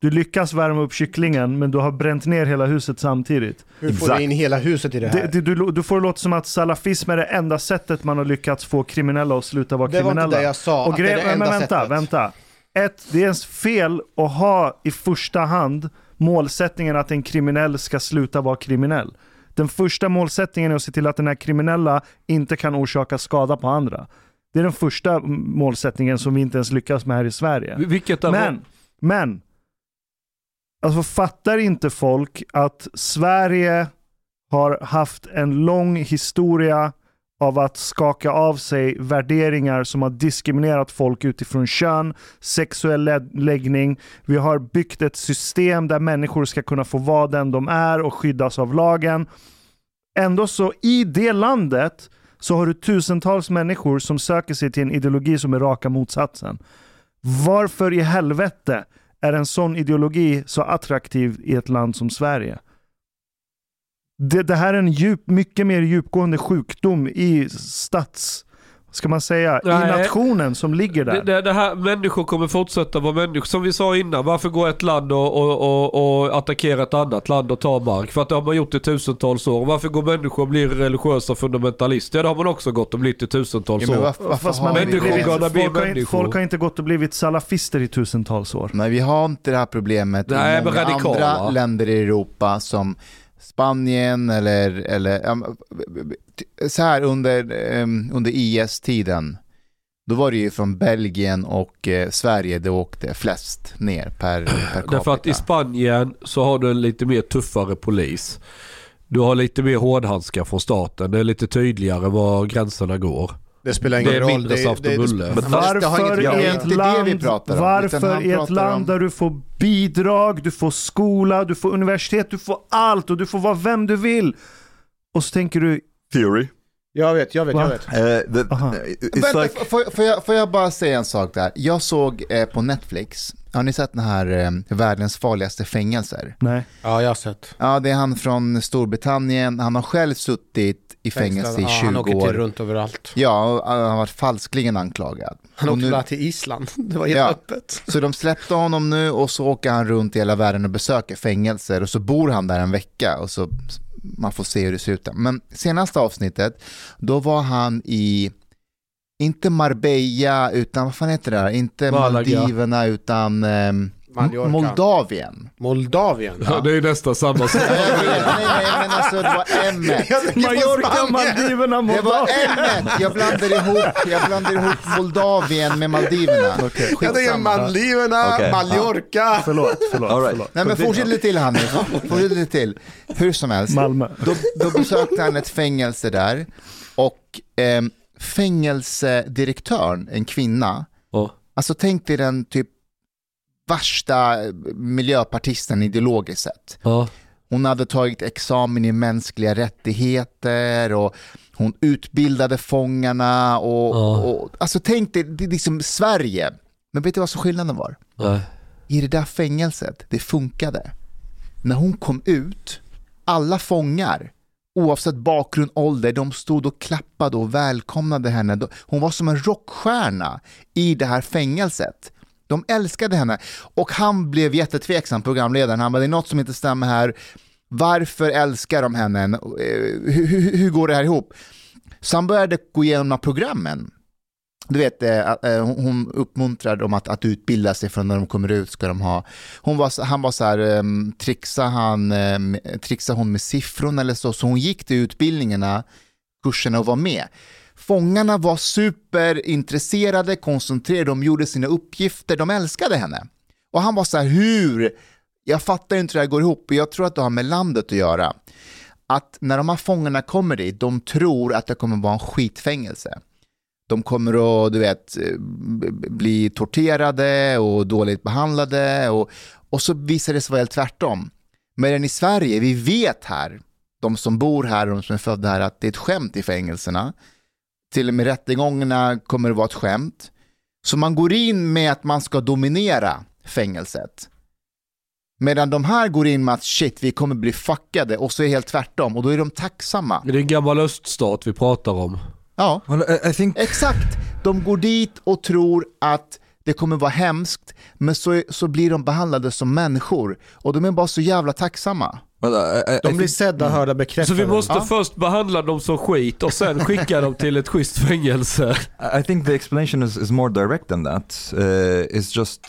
Du lyckas värma upp kycklingen men du har bränt ner hela huset samtidigt. Hur får Exakt. du in hela huset i det här? Det, det, du, du får det låta som att salafism är det enda sättet man har lyckats få kriminella att sluta vara Det var kriminella. inte det jag sa, Och att det är det men, enda men vänta, sättet. vänta. Ett, det är ens fel att ha i första hand målsättningen att en kriminell ska sluta vara kriminell. Den första målsättningen är att se till att den här kriminella inte kan orsaka skada på andra. Det är den första målsättningen som vi inte ens lyckas med här i Sverige. Vilket är Men, men. Alltså fattar inte folk att Sverige har haft en lång historia av att skaka av sig värderingar som har diskriminerat folk utifrån kön, sexuell läggning. Vi har byggt ett system där människor ska kunna få vara den de är och skyddas av lagen. Ändå så i det landet så har du tusentals människor som söker sig till en ideologi som är raka motsatsen. Varför i helvete är en sån ideologi så attraktiv i ett land som Sverige? Det, det här är en djup, mycket mer djupgående sjukdom i stats... Ska man säga? I Nej. nationen som ligger där. Det, det, det här, människor kommer fortsätta vara människor. Som vi sa innan, varför går ett land och, och, och, och attackerar ett annat land och tar mark? För att det har man gjort i tusentals år. Varför går människor och blir religiösa fundamentalister? Ja, det har man också gått och blivit i tusentals Ja, men år. varför, har har Människor blivit, folk, har inte, människor. folk har inte gått och blivit salafister i tusentals år. Men vi har inte det här problemet Nej, i många radikala. andra länder i Europa som Spanien eller, eller så här under, em, under IS-tiden. Då var det ju från Belgien och eh, Sverige det åkte flest ner per, per capita. Därför att i Spanien så har du en lite mer tuffare polis. Du har lite mer hårdhandskar från staten. Det är lite tydligare var gränserna går. Det spelar ingen Det är roll. mindre saft och bulle. det- det har Varför i det ett det land, vi pratar om, utan varför i ett pratar land om- där du får bidrag, du får skola, du får universitet, du får allt och du får vara vem du vill. Och så tänker du, Theory. Jag vet, jag vet, jag vet. Uh, the, Vänta, like, får, får, jag, får jag bara säga en sak där? Jag såg eh, på Netflix, har ni sett den här eh, världens farligaste fängelser? nej. Ja, jag har sett. Ja, det är han från Storbritannien. Han har själv suttit i fängelse i ja, 20 Han åker till år. runt överallt. Ja, och han har varit falskligen anklagad. Han Och åkte nu- bara till Island. Det var helt Ja. öppet. Så de släppte honom nu och så åker han runt i hela världen och besöker fängelser och så bor han där en vecka och så man får se hur det ser ut. där. Men senaste avsnittet, då var han i, inte Marbella utan vad fan heter det där? Inte Malaga. Maldiverna utan Mallorca. Moldavien. Moldavien. Ja. Det är nästan samma sak. nej, nej, nej, men alltså det var M. Mallorca, Maldiverna, Det var Moldavien. M. Jag blandar ihop, jag blandar ihop Moldavien med Maldiverna. Jag tänker. Maldiverna, Okej. Mallorca. Förlåt, förlåt. All right. förlåt. Nej men fortsätt lite till Hanif, fortsätt lite till. Hur som helst, Malmö. då, då besökte han ett fängelse där och eh, fängelsedirektören, en kvinna, Ja. alltså tänk dig den typ värsta miljöpartisten ideologiskt sett. Ja. Hon hade tagit examen i mänskliga rättigheter och hon utbildade fångarna och, Ja. och alltså tänk dig, det är liksom Sverige. Men vet du vad som skillnaden var? Nej. i det där fängelset, det funkade. När hon kom ut, alla fångar oavsett bakgrund, ålder, de stod och klappade och välkomnade henne. Hon var som en rockstjärna i det här fängelset. De älskade henne och han blev jättetveksam, programledaren. Han bara, det är något som inte stämmer här. Varför älskar de henne? Eh, hur, hur, hur går det här ihop? Så han började gå igenom de här programmen. Du vet, eh, eh, hon- uppmuntrar dem att, att utbilda sig för när de kommer ut ska de ha. Hon var, han var så här, ehm, trixar han, um, hon med siffrorna eller så, så hon gick till utbildningarna, kurserna och var med. Fångarna var superintresserade, koncentrerade, de gjorde sina uppgifter, de älskade henne. Och han var så här, hur? Jag fattar inte hur det här går ihop och jag tror att det har med landet att göra. Att när de här fångarna kommer dit, de tror att det kommer vara en skitfängelse. De kommer att, du vet, eh, bli torterade och dåligt behandlade och, och så visar det sig vara helt tvärtom. Medan i Sverige, vi vet här, de som bor här och de som är födda här, att det är ett skämt i fängelserna. Till och med rättegångarna kommer att vara ett skämt. Så man går in med att man ska dominera fängelset. Medan de här går in med att shit, vi kommer bli fuckade och så är det helt tvärtom och då är de tacksamma. Det är en gammal öststat vi pratar om. Ja, Well, I, I think exakt. De går dit och tror att det kommer vara hemskt, men så, så blir de behandlade som människor och de är bara så jävla tacksamma. well, I, I, De blir think, sedda, hörda, bekräftade. Så vi måste Ja. först behandla dem som skit och sen skicka dem till ett schysst fängelse. I think the explanation is, is more direct than that. Uh, it's just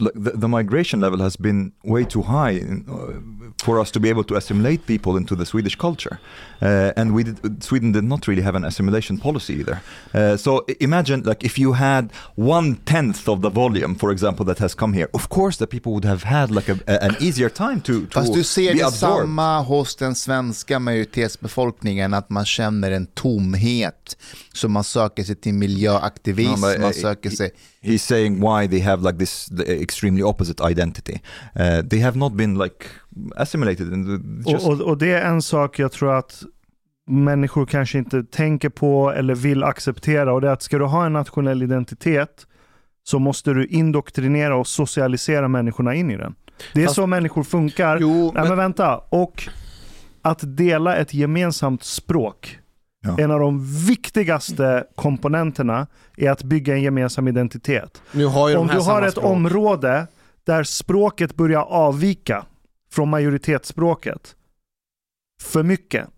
the, the migration level has been way too high in, uh, for us to be able to assimilate people into the Swedish culture, uh, and we did, Sweden did not really have an assimilation policy either. Uh, so imagine like if you had one tenth of the volume, for example, that has come here. Of course, the people would have had like a, a, an easier time to, to Fast du ser be det absorbed. samma hos den svenska majoritetsbefolkningen, att man känner en tomhet. Så man söker sig till miljöaktivism, but, man uh, söker sig... He's saying why they have like this extremely opposite identity. Uh, they have not been like assimilated. Just, Och, och, och det är en sak jag tror att människor kanske inte tänker på eller vill acceptera och det är att ska du ha en nationell identitet så måste du indoktrinera och socialisera människorna in i den. Det är Fast- så människor funkar. Jo, Nej men, men vänta, och att dela ett gemensamt språk. Ja. En av de viktigaste komponenterna är att bygga en gemensam identitet. nu har Om du har ett språk. område där språket börjar avvika från majoritetsspråket för mycket.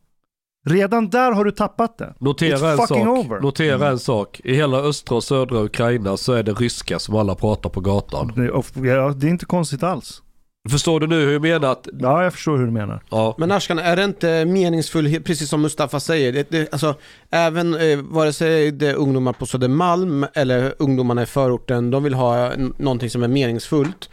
Redan där har du tappat det. Notera en sak. over. Notera en sak. I hela östra och södra Ukraina så är det ryska som alla pratar på gatan. Ja, det är inte konstigt alls. Förstår du nu hur jag menar att... Ja, jag förstår hur du menar. Ja. Men Ashkan, är det inte meningsfull, precis som Mustafa säger, det, det, alltså, även eh, vare sig det är ungdomar på Södermalm eller ungdomarna i förorten, de vill ha någonting som är meningsfullt.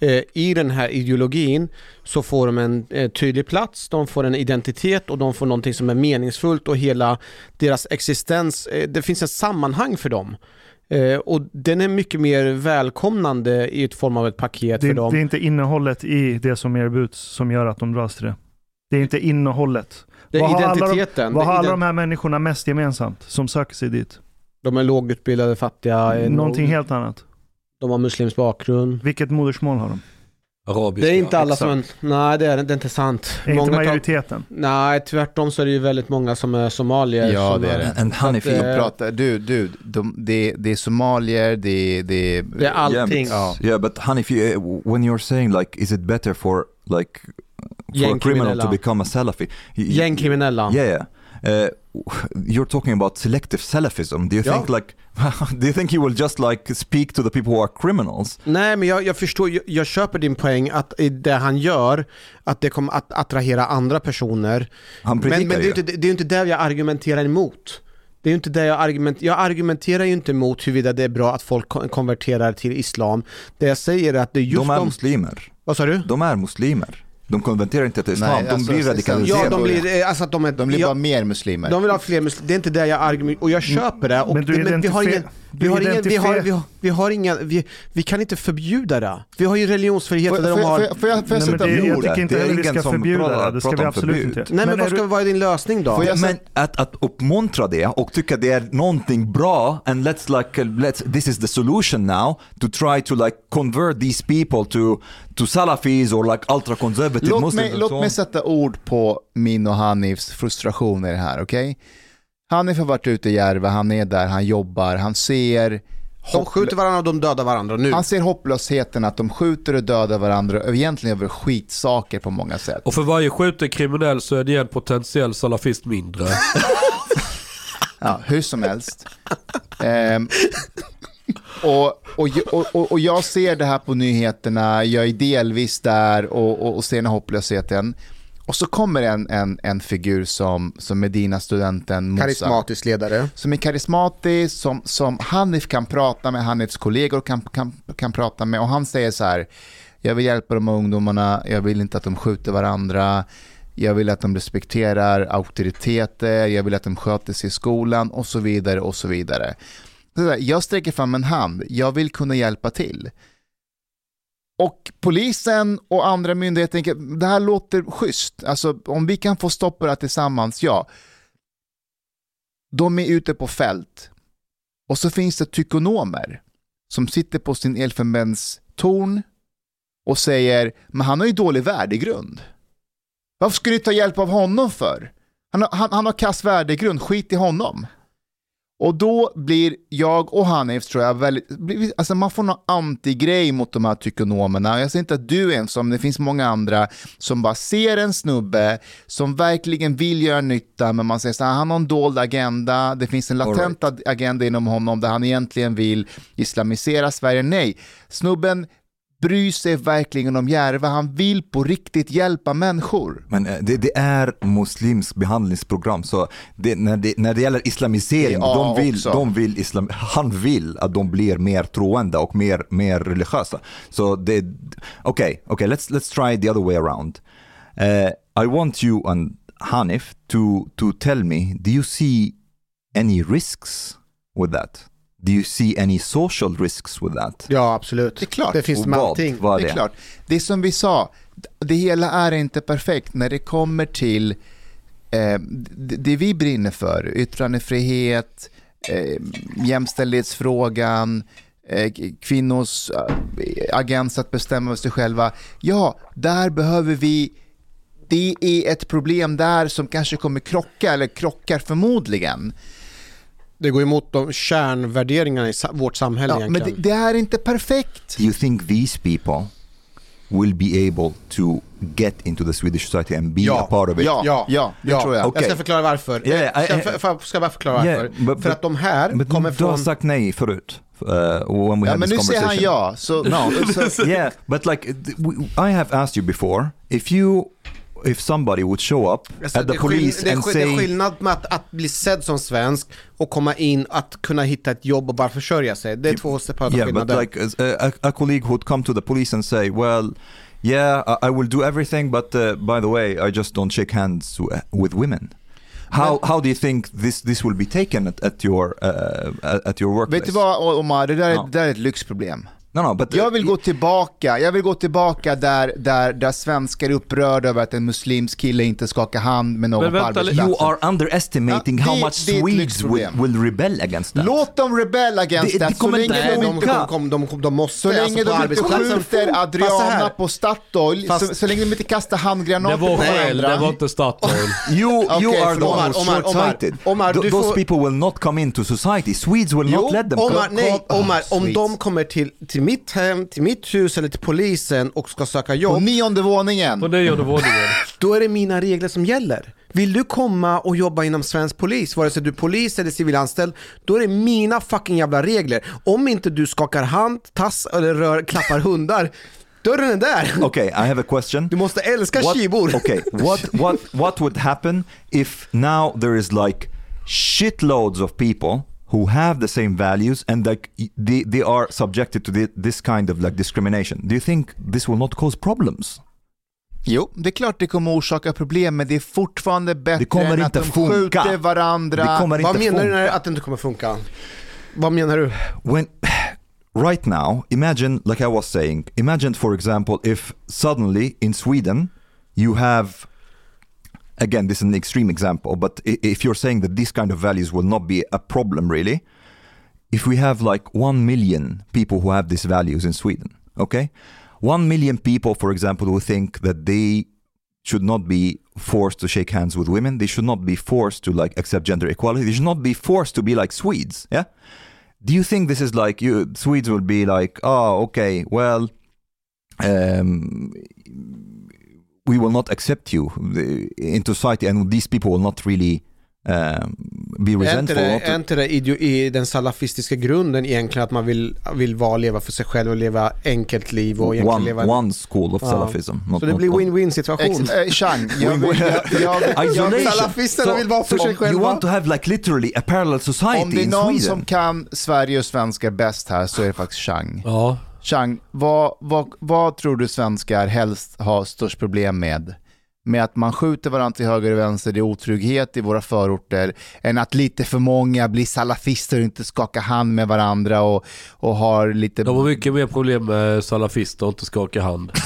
Eh, I den här ideologin så får de en eh, tydlig plats, de får en identitet och de får någonting som är meningsfullt och hela deras existens, eh, det finns ett sammanhang för dem. Eh, och den är mycket mer välkomnande i ett form av ett paket Det, för dem. det är inte innehållet i det som erbjuds som gör att de dras till det. Det är inte innehållet. det är vad har alla de- identiteten. Vad har alla de här människorna mest gemensamt som söker sig dit? De är lågutbildade, fattiga, eh, Någonting helt annat. de har muslimsk bakgrund. Vilket modersmål har de? Arabiska. Det är inte alla exakt. som är, nej det är, det är inte sant. Är inte Många tar- majoriteten? nej, tvärtom så är det ju väldigt många som är somalier. Ja, som det är det. you De eh, pratar, du, du, de, det, det är somalier, det, det, Det är allting. Ja. Yeah, but honey, if you, uh, when you're saying like, is it better for like for a criminal to become a Salafi? Gängkriminella. Yeah, yeah. Uh, you're talking about selective Salafism. Do you Ja. think like, do you think you will just like speak to the people who are criminals? Nej, men jag, jag förstår, jag, jag köper din poäng att det han gör, att det kommer att attrahera andra personer. Han Men, men det, är ju. inte, det är inte det jag argumenterar emot. Det är ju inte det jag argumenterar, jag argumenterar ju inte emot huruvida det är bra att folk kon- konverterar till islam. Det jag säger är att det är just De är de... muslimer. Vad sa du? De är muslimer. De konverterar inte till islam, Nej, de alltså, blir sen- radikaliserade. Ja, de blir, eh, alltså de är... de blir ja, bara mer muslimer. De vill ha fler muslimer, det är inte det jag argumenterar, och jag köper det. Och Men du det, vi har ingen, vi har ingen, vi har, vi har, Vi har inga, vi, vi kan inte förbjuda det. Vi har ju religionsfrihet där de har... får, jag- får jag, får jag Nej, men det, jag ord? tycker inte heller vi ska förbjuda det. Det ska vi absolut inte. Nej men, vad, ska, är din lösning då? Jag- Men att, att uppmuntra det och tycka det är någonting bra and let's like, uh, let's, this is the solution now to try to like convert these people to, to Salafis or like ultra conservative Låt mig, låt mig sätta ord på min och Hanifs frustration i det här, okej? Hanif har varit ute i Järva, han är där, han jobbar, han ser, De skjuter varandra och de dödar varandra nu. han ser hopplösheten att de skjuter och dödar varandra egentligen över skitsaker på många sätt. Och för varje skjuten kriminell så är det en potentiell salafist mindre. Ja, hur som helst. Ehm, och, och, och, och, jag ser det här på nyheterna, jag är delvis där och, och, och ser den här hopplösheten. Och så kommer en, en, en figur som, som Medina-studenten Musa. Karismatisk ledare. Som är karismatisk, som, som Hanif kan prata med, Hanifs kollegor kan, kan, kan prata med. Och han säger så här, jag vill hjälpa de här ungdomarna, jag vill inte att de skjuter varandra, jag vill att de respekterar auktoriteter, jag vill att de sköter sig i skolan och så vidare och så vidare. Där, Jag sträcker fram en hand, jag vill kunna hjälpa till. Och polisen och andra myndigheter tänker, det här låter schysst, alltså om vi kan få stopp på det här tillsammans, ja. De är ute på fält och så finns det tykonomer som sitter på sin elfenbenstorn och säger, men han har ju dålig värdegrund. Varför skulle du ta hjälp av honom för? Han har, han, han har kass värdegrund, skit i honom. Och då blir jag och Hanif tror jag väldigt, alltså man får någon antigrej mot de här tykonomerna. Jag säger inte att du är en som, det finns många andra som bara ser en snubbe som verkligen vill göra nytta men man säger så här, han har en dold agenda, det finns en latent ag- agenda inom honom där han egentligen vill islamisera Sverige. Nej, snubben bryr sig verkligen om Järva, han vill på riktigt hjälpa människor. Men eh, det, det är muslims behandlingsprogram, så det, när, det, när det gäller islamisering, Ja, de vill, också. de vill islam, han vill att de blir mer troende och mer, mer religiösa. Så det, okej, okay, let's, let's try the other way around. Eh, I want you and Hanif to, to tell me, do you see any risks with that? Do you see any social risks with that? Ja, absolut. Det är klart. Det finns med allting. Vad Det är klart. Det är som vi sa, det hela är inte perfekt när det kommer till eh, det, det vi brinner för, yttrandefrihet, eh, jämställdhetsfrågan, eh, kvinnors eh, agens att bestämma över sig själva. Ja, där behöver vi det är ett problem där som kanske kommer krocka, eller krockar förmodligen. Det går emot de kärnvärderingarna i vårt samhälle Ja, men egentligen. det, det är inte perfekt. You think these people will be able to get into the Swedish society and be Ja. a part of it? Ja, ja, Ja, det ja. tror jag. Okej. Jag ska förklara varför. Ska, ja, jag, för, ska jag bara förklara Yeah, varför? but- för att de här Men kommer du har från... sagt nej förut. Uh, when we Ja, had men this nu säger han ja. Så, No, så, yeah, but like we- I have asked you before, if you, if somebody would show up Alltså, at the police det, and skill- det är say, skillnad med att, att bli sedd som svensk och komma in, att kunna hitta ett jobb och bara försörja sig. Det är två separata yeah, but skillnader. like uh, a, a colleague would come to the police and say, well, yeah, I, I will do everything, but uh, by the way, I just don't shake hands with women. How, how do you think this, this will be taken at, at your uh, at your workplace? vet du vad Omar, det där, är, Ja. det där är ett lyxproblem. No, no, but Jag vill gå tillbaka, jag vill gå tillbaka där, där, där svenskar är upprörda över att en muslimsk kille inte skakar hand med någon på arbetsplatsen. You are underestimating Ja, how det- much Swedes will, will rebel against that. Låt dem rebel against Det- det that, så kommer länge inte Nej, de de, de, de, de, de, måste, så länge alltså de inte skjuter Adriana på Statoil, Fast- så, så länge de inte kastar handgranater på varandra. det var inte Statoil. You, you Okej, are the one Omar, who's Omar, Omar, short-sighted. Those får- people will not come into society. Swedes will Jo, not let them Omar, come. nej, Omar, Ah, om de kommer till, till mitt hem, till mitt hus eller till polisen och ska söka På jobb, nionde våningen. På nionde våningen. då är det mina regler som gäller. Vill du komma och jobba inom svensk polis, vare sig du är polis eller civilanställd, då är det mina fucking jävla regler. Om inte du skakar hand, tass eller rör, klappar hundar, dörren är där. Okay, I have a question. Du måste älska What, kibor. okay, what, what, what would happen if now there is like shitloads of people who have the same values and like they, they are subjected to thi- this kind of like discrimination? Do you think this will not cause problems? Jo, det är klart det kommer orsaka problem, men det är fortfarande bättre kommer än att de funka. skjuter varandra. Det kommer Vad inte menar du funka. när att det inte kommer funka? Vad menar du? when right now, imagine, like I was saying, imagine, for example, if suddenly in Sweden you have, again, this is an extreme example, but if you're saying that these kind of values will not be a problem really, if we have like 1 million people who have these values in Sweden, okay? 1 million people, for example, who think that they should not be forced to shake hands with women. They should not be forced to like accept gender equality. They should not be forced to be like Swedes. Yeah. Do you think this is like you Swedes will be like, oh, okay, well, um, we will not accept you into society, and these people will not really um, be Är inte resentful. är inte det i den salafistiska grunden egentligen att man vill, vill vara leva för sig själv och leva enkelt liv och egentligen one, leva... one school of Ja. Salafism. Not, så det blir win-win situation. Eh, Chang, jag vill... Jag, jag, jag, Isolation. Salafisterna vill vara för sig you själva. want to have like literally a parallel society om det är in någon Sweden. som kan Sverige och svenska bäst här så är det faktiskt Chang. Ja. Chang, vad, vad, vad tror du svenskar helst har störst problem med? Med att man skjuter varandra till höger och vänster, det är otrygghet i våra förorter, än att lite för många blir salafister och inte skakar hand med varandra och, och har lite... De har mycket mer problem med salafister och inte skaka hand.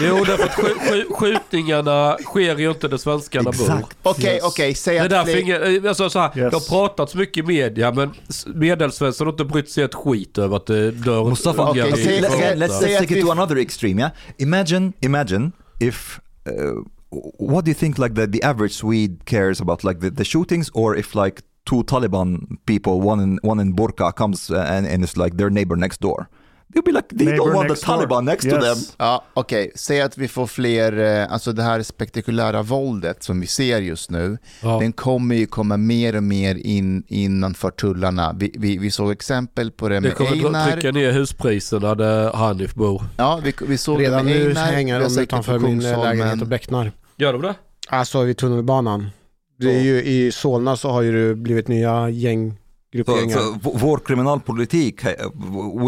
jo, därför att skj- skj- skjutningarna sker ju inte där svenskarna bor. Exakt. Okej, okej, säg Det är att därför fler... ingen, alltså så här, Yes. det har pratats mycket i media men medelsvensson har inte brytt sig ett skit över att det dör Mustafa, i säg- let's, let's, take it to another extreme. Yeah, imagine, imagine if. Uh, what do you think? Like the, the average Swede cares about, like the, the shootings, or if like two Taliban people, one in one in burqa, comes uh, and, and it's like their neighbor next door. They'll be like, they Neighbor don't want the next door. Taliban next to Yes. them. Ja, okej. Säg att vi får fler, eh, alltså det här spektakulära våldet som vi ser just nu, Ja. den kommer ju komma mer och mer in innanför tullarna. Vi, vi, vi såg exempel på det Det med kommer dra- Einar. trycka ner huspriserna där Hanif bor. Ja, vi, vi såg Redan det med nu Einar. hänger vi har de det utanför min Kungsholmen. lägenhet och becknar. Gör de det? Alltså vid tunnelbanan. Det är ju, I Solna så har ju det blivit nya So, gänggrupperingar. so v- vår kriminalpolitik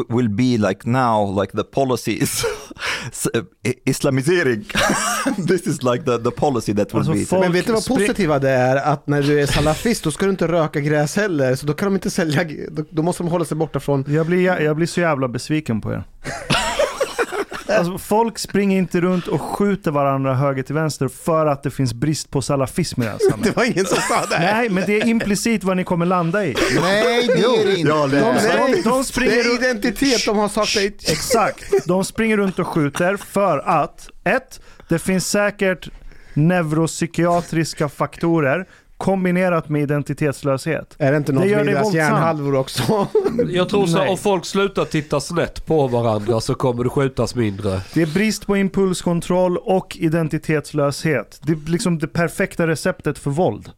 will be like now, like the policies, i- islamisering. This is like the, the policy that will Alltså, be. Men vet du vad positiva det är? Att när du är salafist då ska du inte röka gräs heller. Så då kan de inte sälja, då, då måste de hålla sig borta från... Jag blir, jag blir så jävla besviken på er. Alltså, folk springer inte runt och skjuter varandra höger till vänster för att det finns brist på salafism i det här Det samhället. var ingen som sa det. Nej, men det är implicit vad ni kommer landa i. Nej, det är det inte. De, de, de Det springer är runt... identitet de har sagt dig. Exakt. De springer runt och skjuter för att, ett, det finns säkert neuropsykiatriska faktorer kombinerat med identitetslöshet. Är det inte något Det gör med deras hjärnhalvor också? Jag tror så om folk slutar titta snett på varandra så kommer det skjutas mindre. Det är brist på impulskontroll och identitetslöshet. Det är liksom det perfekta receptet för våld.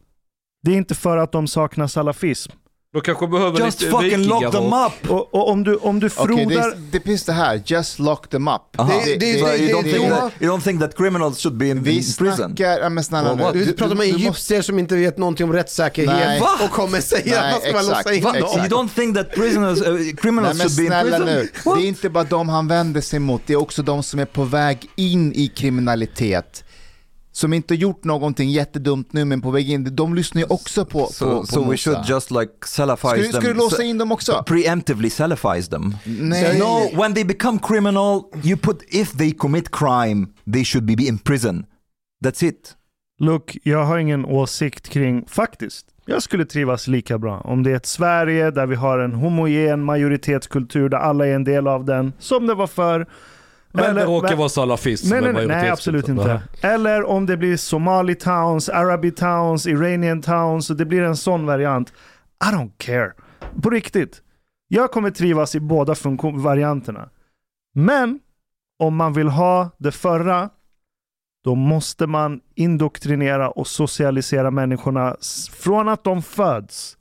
Det är inte för att de saknar salafism. De kanske behöver Just lite fucking lock them up! Och, och om du, om du det, frodar... är- det finns det här, just lock them up. Det- det- So det- you, don't det- think det- that, you don't think that criminals should be in, Vi in prison? snackar, ja, men snälla Well, nu. Du pratar med egyptier som inte vet någonting om rättssäkerhet Nej. Och kommer säga Nej, att man ska låsa in dem. You don't think that prisoners, uh, Nej criminals men should be in prison? nu, det är inte bara de han vänder sig mot, det är också de som är på väg in i kriminalitet. Som inte gjort någonting jättedumt nu men på väg in, de lyssnar ju också på, på, So, på so we Musa. should just like salafize Ska du, them. ska du låsa so- in dem också? preemptively salafize them. Nej. No, when they become criminal, you put if they commit crime, they should be in prison. That's it. Look, jag har ingen åsikt kring, faktiskt, jag skulle trivas lika bra om det är ett Sverige där vi har en homogen majoritetskultur där alla är en del av den, som det var förr. Men Eller- det råkar vara salafism Nej, nej, nej, nej, absolut inte. Eller om det blir Somali towns, Arabi towns, Iranian towns det blir en sån variant. I don't care. På riktigt. Jag kommer trivas i båda varianterna. Men om man vill ha det förra, då måste man indoktrinera och socialisera människorna från att de föds.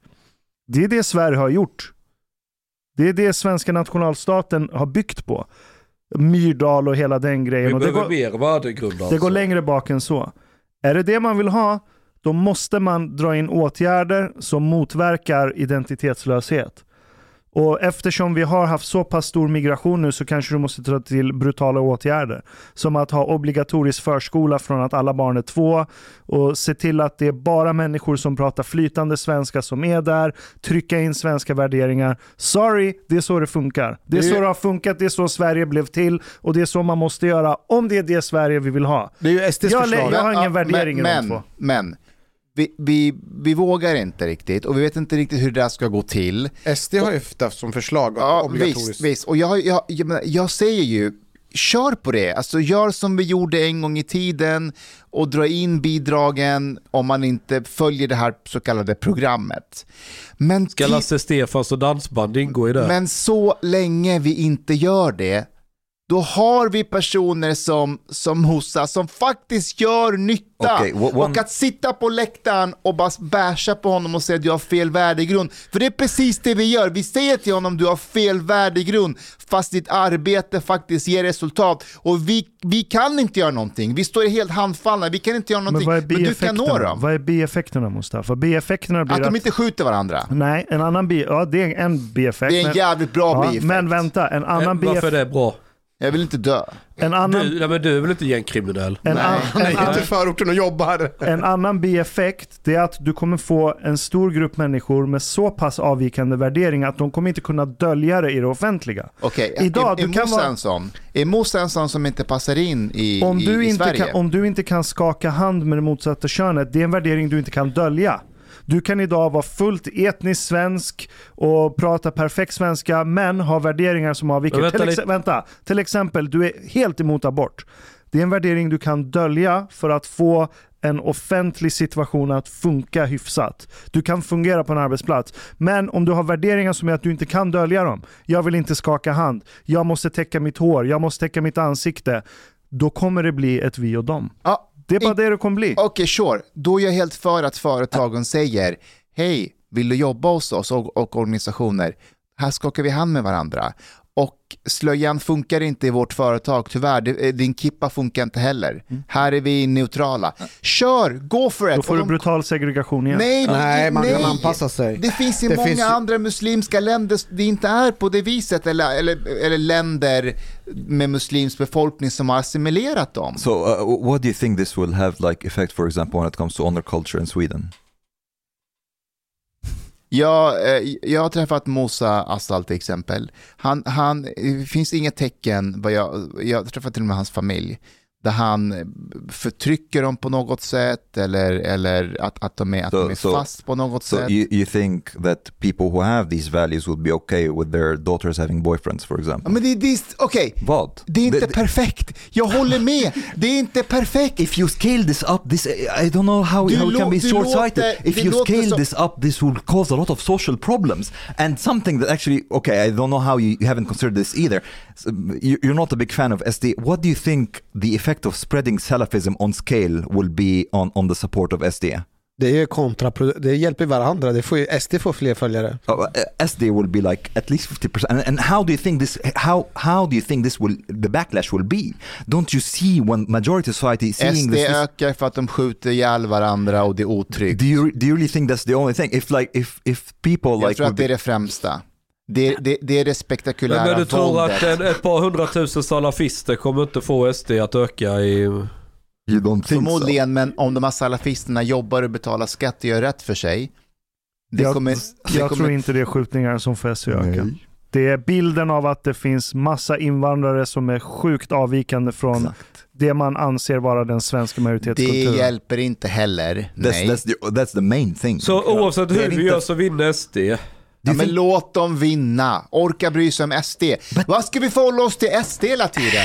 Det är det Sverige har gjort. Det är det svenska nationalstaten har byggt på. Myrdal och hela den grejen. Vi och det går, mer värdegrund alltså. det går längre bak än så. Är det det man vill ha, då måste man dra in åtgärder som motverkar identitetslöshet. Och eftersom vi har haft så pass stor migration nu så kanske du måste ta till brutala åtgärder. Som att ha obligatorisk förskola från att alla barn är två och se till att det är bara människor som pratar flytande svenska som är där. Trycka in svenska värderingar. Sorry, det är så det funkar. Det är Det är- så det har funkat, det är så Sverige blev till och det är så man måste göra om det är det Sverige vi vill ha. Det är ju SDs Jag, förslag. jag har ingen Ja, värdering i men, de två. men vi, vi, vi vågar inte riktigt och vi vet inte riktigt hur det där ska gå till. SD har ju haft som förslag Ja, obligatoriskt. visst, visst. Och jag, jag, jag, jag säger ju, kör på det. Alltså gör som vi gjorde en gång i tiden och dra in bidragen om man inte följer det här så kallade programmet. Men, Ska Lasse Stefans och dansband ingå i det? men så länge vi inte gör det, då har vi personer som, som Hossa som faktiskt gör nytta. Wha- one- Och att sitta på läktaren och bara basha på honom och säga att du har fel värdegrund. För det är precis det vi gör. Vi säger till honom du har fel värdegrund fast ditt arbete faktiskt ger resultat. Och vi, vi kan inte göra någonting. Vi står helt handfallna. Vi kan inte göra Men någonting. vad är Men, du kan nå dem. Vad är bieffekterna Mustafa? Bieffekterna blir Att att... de inte skjuter varandra. Nej, en annan bi... Ja, det är en bieffekt. Det är en men- jävligt bra ja, bieffekt. Men vänta, en Eh, annan Varför är bieffekt... det bra? Jag vill inte dö. En annan, Du, nej, men du är väl inte gängkriminell? en, Nej. an, Han är inte förorten och jobbar. en annan bieffekt det är att du kommer få en stor grupp människor med så pass avvikande värdering att de kommer inte kunna dölja det i det offentliga. Okej, Idag, är, du är kan Musa vara- en sån? Är Musa en sån som inte passar in i, Om i, du, i inte Sverige? kan, om du inte kan skaka hand med det motsatta könet, det är en värdering du inte kan dölja. Du kan idag vara fullt etnisk svensk och prata perfekt svenska, men ha värderingar som avviker. Vänta till, ex- vänta, till exempel, du är helt emot abort. Det är en värdering du kan dölja för att få en offentlig situation att funka hyfsat. Du kan fungera på en arbetsplats. Men om du har värderingar som är att du inte kan dölja dem. Jag vill inte skaka hand. Jag måste täcka mitt hår. Jag måste täcka mitt ansikte. Då kommer det bli ett vi och dem. Ja, Det är bara i- det det kommer bli. Okej, sure. Då är jag helt för att företagen säger Hej, vill du jobba hos oss och, och organisationer? Här skakar vi hand med varandra. Och slöjan funkar inte i vårt företag, tyvärr. Det- eh, Din kippa funkar inte heller. Här är vi neutrala. Kör, go for it! Då får Och du de- brutal segregation igen. Nej, Nej, man kan nej. anpassa sig. Det finns i Det många finns andra muslimska länder det inte är på det viset, eller, eller, eller länder med muslimsk befolkning som har assimilerat dem. So, uh, what do you think this will have like effect, for example, when it comes to honor culture in Sweden? Jag, eh, jag har träffat Mosa Assal till exempel. Han, han, det finns inga tecken, vad jag, jag har träffat till och med hans familj, där han förtrycker dem på något sätt eller, eller att, att de är, att Så- de är så- fast på något So, sätt. you, you think that people who have these values would be okay with their daughters having boyfriends, for example? Men det, det, okej, Vad? det är inte Det- perfekt. Jag håller med. Det är inte perfekt. If you scale this up, this I don't know how, Du how it can be short-sighted. If you scale som- this up, this will cause a lot of social problems and something that actually, okay, I don't know how you, you haven't considered this either. So, you- you're not a big fan of SD. What do you think the effect of spreading Salafism on scale will be on, on the support of SD? Det är kontraproduktivt. Det hjälper varandra. Det får ju, SD får fler följare. Uh, SD will be like at least 50%. And, and how do you think this? How how do you think this will the backlash will be? Don't you see when majority society seeing SD this? this ökar för att de skjuter ihjäl varandra och det är otryggt. do you do you really think that's the only thing? If like if if people Jag like tror would att det är det främsta. Det, det, det är det spektakulära Men, men du tror våldet. att en, ett par hundratusen salafister kommer inte få SD att öka i... think so? Förmodligen, men om de här salafisterna jobbar och betalar skatt och gör rätt för sig. Det jag kommer, det jag kommer, tror inte det är skjutningar som får SU öka. Nej. Det är bilden av att det finns massa invandrare som är sjukt avvikande från Exakt. det man anser vara den svenska det majoritetskulturen. hjälper inte heller. That's Nej. that's the that's the main thing. Så oavsett Det är hur vi inte- gör så vinner SD. Ja, men låt dem vinna. Orka bry sig om SD. Vad ska vi förhålla oss till SD hela tiden?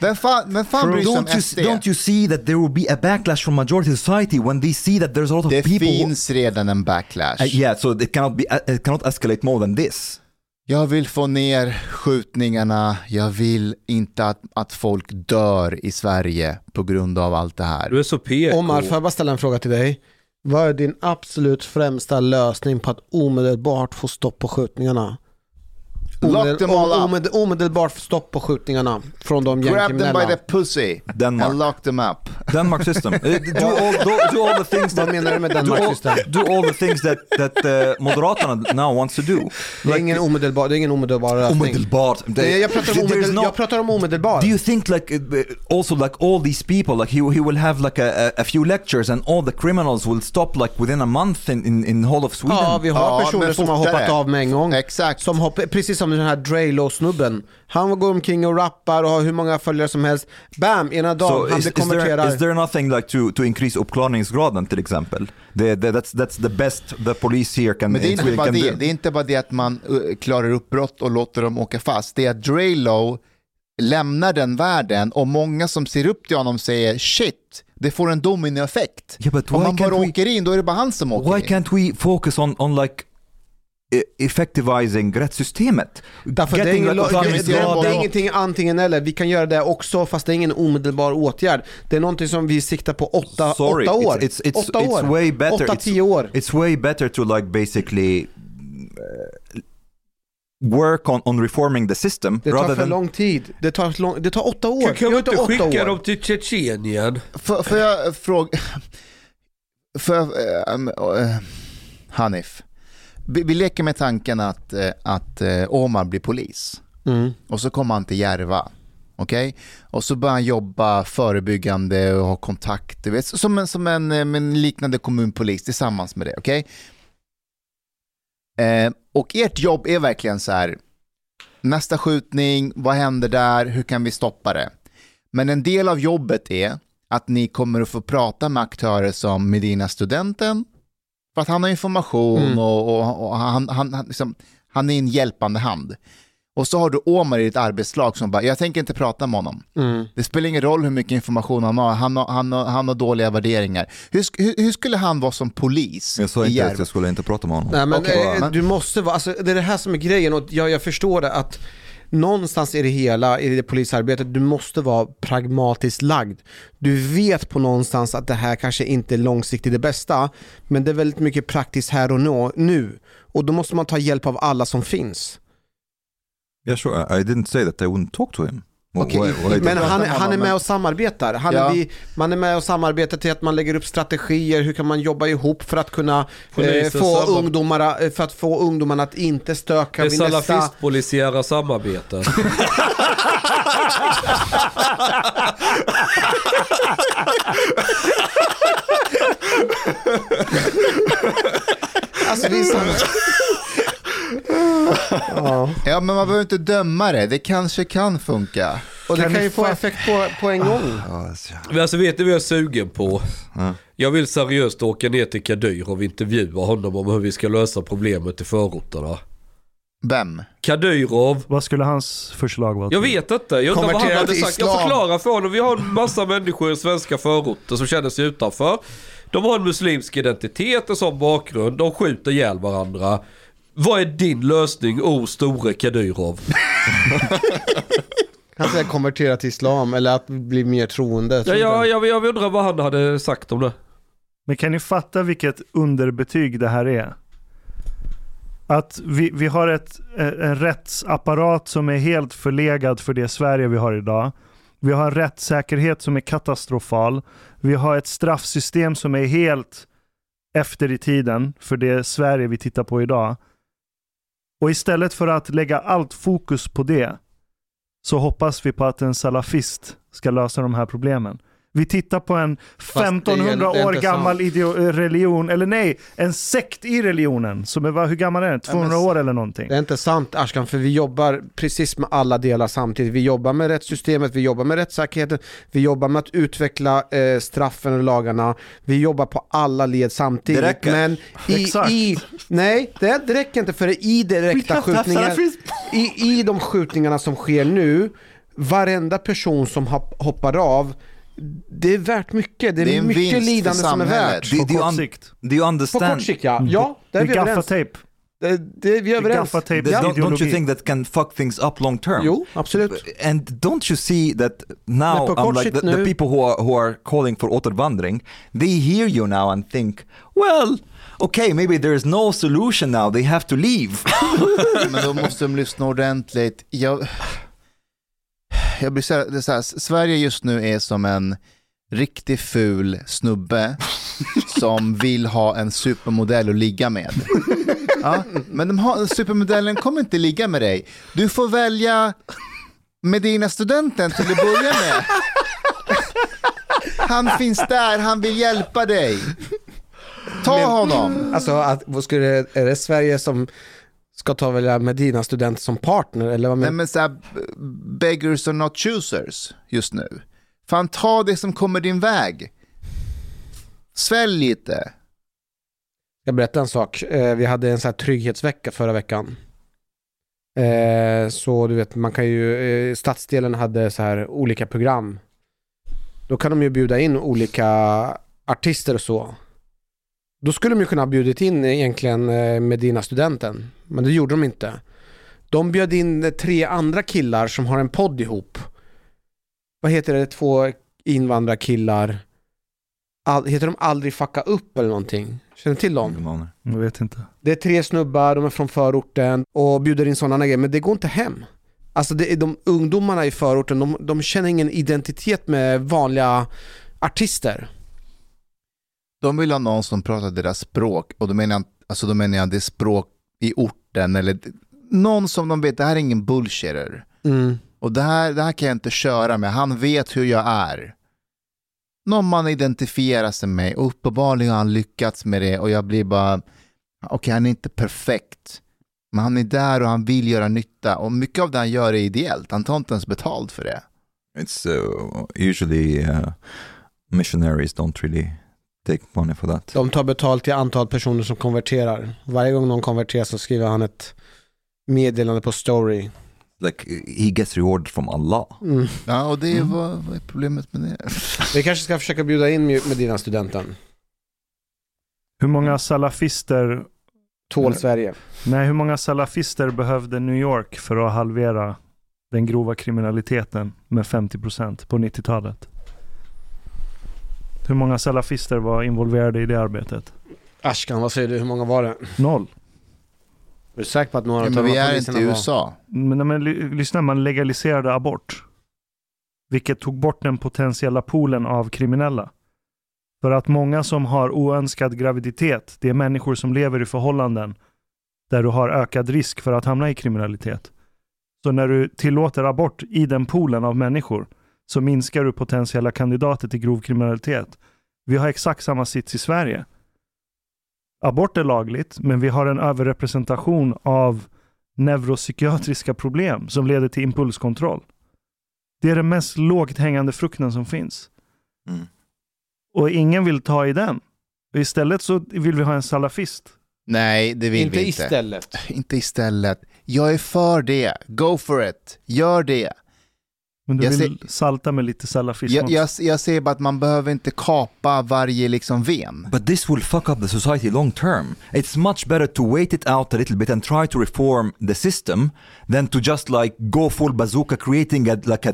Vem fan, vem fan bryr sig om you SD? don't you see that there will be a backlash from majority society when they see that there's a lot of Det people? who- finns redan en backlash. Uh, yeah, so it cannot be uh, it cannot escalate more than this. Jag vill få ner skjutningarna. Jag vill inte att, att folk dör i Sverige på grund av allt det här. Du är så PK. Omar, får jag bara ställa en fråga till dig? Vad är din absolut främsta lösning på att omedelbart få stopp på skjutningarna? Lock them all up. Omed, omedelbart stopp på skjutningarna från de Grab them by gängkriminella. the pussy Denmark. and lock them up. Denmark system. Uh, do, all, do, do all the things that Vad menar du med do all, do all the things that, that uh, Moderaterna now wants to do. Det är ingen omedelbar, det är ingen omedelbar lösning. Omedelbart. Det- Jag pratar, om omedel, no- jag pratar om omedelbar. Do you think like uh, also like all these people like he, he will have like a, a, few lectures and all the criminals will stop like within a month in, in, in whole of Sweden? Ja, vi har Ja, personer som har hoppat av med en gång. Exakt. Som hopp, precis som den här Drelo-snubben. Han går omkring och rappar och har hur många följare som helst. Bam, ena dagen, han is, blir konverterad. is there nothing like to, to increase uppklarningsgraden till exempel? Det, det, that's, that's the best the police here can, Men det är, in inte bara can det. do. det är inte bara det att man uh, klarar upp brott och låter dem åka fast. Det är att Drelo lämnar den världen och många som ser upp till honom säger shit, det får en dominoeffekt. Yeah, Om why man bara we- åker in, då är det bara han som åker Why in. can't we focus on, on like effectivizing rättssystemet? Därför det, är ingen, det, det, det, är ingenting antingen eller. Vi kan göra det också fast det är ingen omedelbar åtgärd. Det är någonting som vi siktar på åtta, Sorry, åtta år. It's, it's, åtta it's år. way better. Åtta, it's, tio år. It's way better to like basically uh, work on, on reforming the system Det tar rather för than lång tid. Det tar, lång, det tar åtta år. Kan, kan vi inte skicka år. dem till Tjetjenien? Får, jag fråga... Får jag, ähm, äh, Hanif, vi, vi leker med tanken att, äh, att äh, Omar blir polis Mm. och så kommer han till Järva. Okej? Och så börjar han jobba förebyggande och ha kontakt, vet, som en, som en, eh, en liknande kommunpolis tillsammans med det. Okej? Eh, och ert jobb är verkligen så här, nästa skjutning, vad händer där, hur kan vi stoppa det? Men en del av jobbet är att ni kommer att få prata med aktörer som Medina-studenten, för att han har information Mm. och, och, och han, han, han, liksom, han är en hjälpande hand. Och så har du Omar i ditt arbetslag som bara, jag tänker inte prata med honom. Mm. Det spelar ingen roll hur mycket information han har, han har, han har, han har dåliga värderingar. Hur, hur, hur skulle han vara som polis Jag sa inte att jag skulle inte prata med honom. Nej men Okej, eh, du måste vara, alltså det är det här som är grejen och jag, jag förstår det att någonstans i det hela, i det polisarbetet, du måste vara pragmatiskt lagd. Du vet på någonstans att det här kanske inte är långsiktigt det bästa, men det är väldigt mycket praktiskt här och nu. Och då måste man ta hjälp av alla som finns. Yeah, sure. I didn't say that I wouldn't talk to him. Okej, why- why men- han, han är med och samarbetar. Han Ja. är, man är med och samarbetar till att man lägger upp strategier, hur kan man jobba ihop för att kunna eh, få, ungdomarna, eh, för att få ungdomarna att inte stöka Det vid nästa... salafistpolisiära. Alltså det är så... ja. Ja, men man behöver inte döma det. Det kanske kan funka. Och det Kan kan ju få effekt på, på en gång. Men alltså vet du vad jag är sugen på? Ja. Jag vill seriöst åka ner till Kadyr och intervjua honom om hur vi ska lösa problemet i förorterna. Vem? Kadyrov, Vad skulle hans förslag vara? jag vet inte, jag undrar vad han hade sagt. Jag förklarar för honom, vi har en massa människor i svenska förorter som känner sig utanför. De har en muslimsk identitet, en sån bakgrund, de skjuter ihjäl varandra. Vad är din lösning, o store Kadyrov? Han säger konvertera till islam eller att bli mer troende. Ja, jag, jag. jag, jag undrar vad han hade sagt om det. Men kan ni fatta vilket underbetyg det här är? Att vi, vi har ett, eh, en rättsapparat som är helt förlegad för det Sverige vi har idag. Vi har en rättssäkerhet som är katastrofal. Vi har ett straffsystem som är helt efter i tiden för det Sverige vi tittar på idag. Och istället för att lägga allt fokus på det så hoppas vi på att en salafist ska lösa de här problemen. Vi tittar på en det är- 1500 det är år gammal eh, religion, eller nej, en sekt i religionen. Som är, vad- hur gammal är den? 200 men- år eller någonting. Det är inte sant Ashkan, för vi jobbar precis med alla delar samtidigt. Vi jobbar med rättssystemet, vi jobbar med rättssäkerheten, vi jobbar med att utveckla eh, straffen och lagarna. Vi jobbar på alla led samtidigt. Det räcker. Men i, Exakt. i, nej, det, det räcker inte för i direkta skjutningar, i, i de skjutningarna som sker nu, varenda person som hop- hoppar av, det är värt mycket. Det är, Det är en mycket lidande som är värt. Do, På do, you kort sikt. do you På understand? kort sikt ja. Ja, det är Det vi är överens. gaffatejp. Det, det, vi är överens. Gaffateip That- don't, don't you think that can fuck things up long term? Jo, absolut. And don't you see that now på I'm like the, the people who are, who are calling for återvandring, they hear you now and think, well, okay, maybe there is no solution now, they have to leave. Men då måste de lyssna ordentligt. Jag, jag blir så här, det är så här, Sverige just nu är som en riktigt ful snubbe som vill ha en supermodell att ligga med. Ja, men de har, supermodellen kommer inte ligga med dig. Du får välja Medina studenten till att börja med. Han finns där, han vill hjälpa dig. Ta honom. Alltså, att, vad skulle, är det Sverige som ska ta välja Medina student som partner eller vad Nej men såhär, beggars are not choosers just nu. Fan ta det som kommer din väg. Svälj lite. Jag berätta en sak. Eh, vi hade en sån här trygghetsvecka förra veckan. Eh, så du vet, man kan ju, eh, stadsdelen hade så här olika program. Då kan de ju bjuda in olika artister och så. Då skulle de ju kunna ha bjudit in egentligen Medina-studenten. Men det gjorde de inte. De bjöd in tre andra killar som har en podd ihop. Vad heter det? Två invandrarkillar. All, heter de Aldrig fucka upp eller någonting? Känner du till dem? Jag vet inte. Det är tre snubbar, de är från förorten och bjuder in sådana grejer, men det går inte hem. Alltså det är de ungdomarna i förorten, de, de känner ingen identitet med vanliga artister. De vill ha någon som pratar deras språk och då menar jag, alltså då menar jag det språk i orten eller någon som de vet, det här är ingen bullshitter. Mm. Och det här, det här kan jag inte köra med, han vet hur jag är. Någon man identifierar sig med och uppenbarligen har han lyckats med det och jag blir bara, okej han är inte perfekt. Men han är där och han vill göra nytta och mycket av det han gör är ideellt, han tar inte ens betalt för det. It's uh, usually uh, missionaries don't really take money for that. De tar betalt till antal personer som konverterar. Varje gång någon konverterar så skriver han ett meddelande på story. Like he gets rewarded from Allah. Mm. Ja, och det är vad, vad är problemet med det? Vi kanske ska försöka bjuda in Medina studenten. Hur många salafister, Tål Sverige. nej hur många salafister behövde New York för att halvera den grova kriminaliteten med 50% på 90-talet? Hur många salafister var involverade i det arbetet? Ashkan, vad säger du? Hur många var det? Noll. Är du säker på att några Ja, av men vi är inte i USA. Men, men ly- lyssna, man legaliserade abort. Vilket tog bort den potentiella poolen av kriminella. För att många som har oönskad graviditet, det är människor som lever i förhållanden där du har ökad risk för att hamna i kriminalitet. Så när du tillåter abort i den poolen av människor så minskar du potentiella kandidater till grov kriminalitet. Vi har exakt samma sits i Sverige. Abort är lagligt, men vi har en överrepresentation av neuropsykiatriska problem som leder till impulskontroll. Det är den mest lågt hängande frukten som finns. Mm. Och ingen vill ta i den. Och Istället så vill vi ha en salafist. Nej, det vill Inte vi inte. istället. Inte istället. Jag är för det. Go for it. Gör det. Men du Jag vill salta med lite salafism Jag, jag, jag säger bara att man behöver inte kapa varje liksom ven. But this will fuck up the society long term. It's much better to wait it out a little bit and try to reform the system than to just like go full bazooka creating a, like a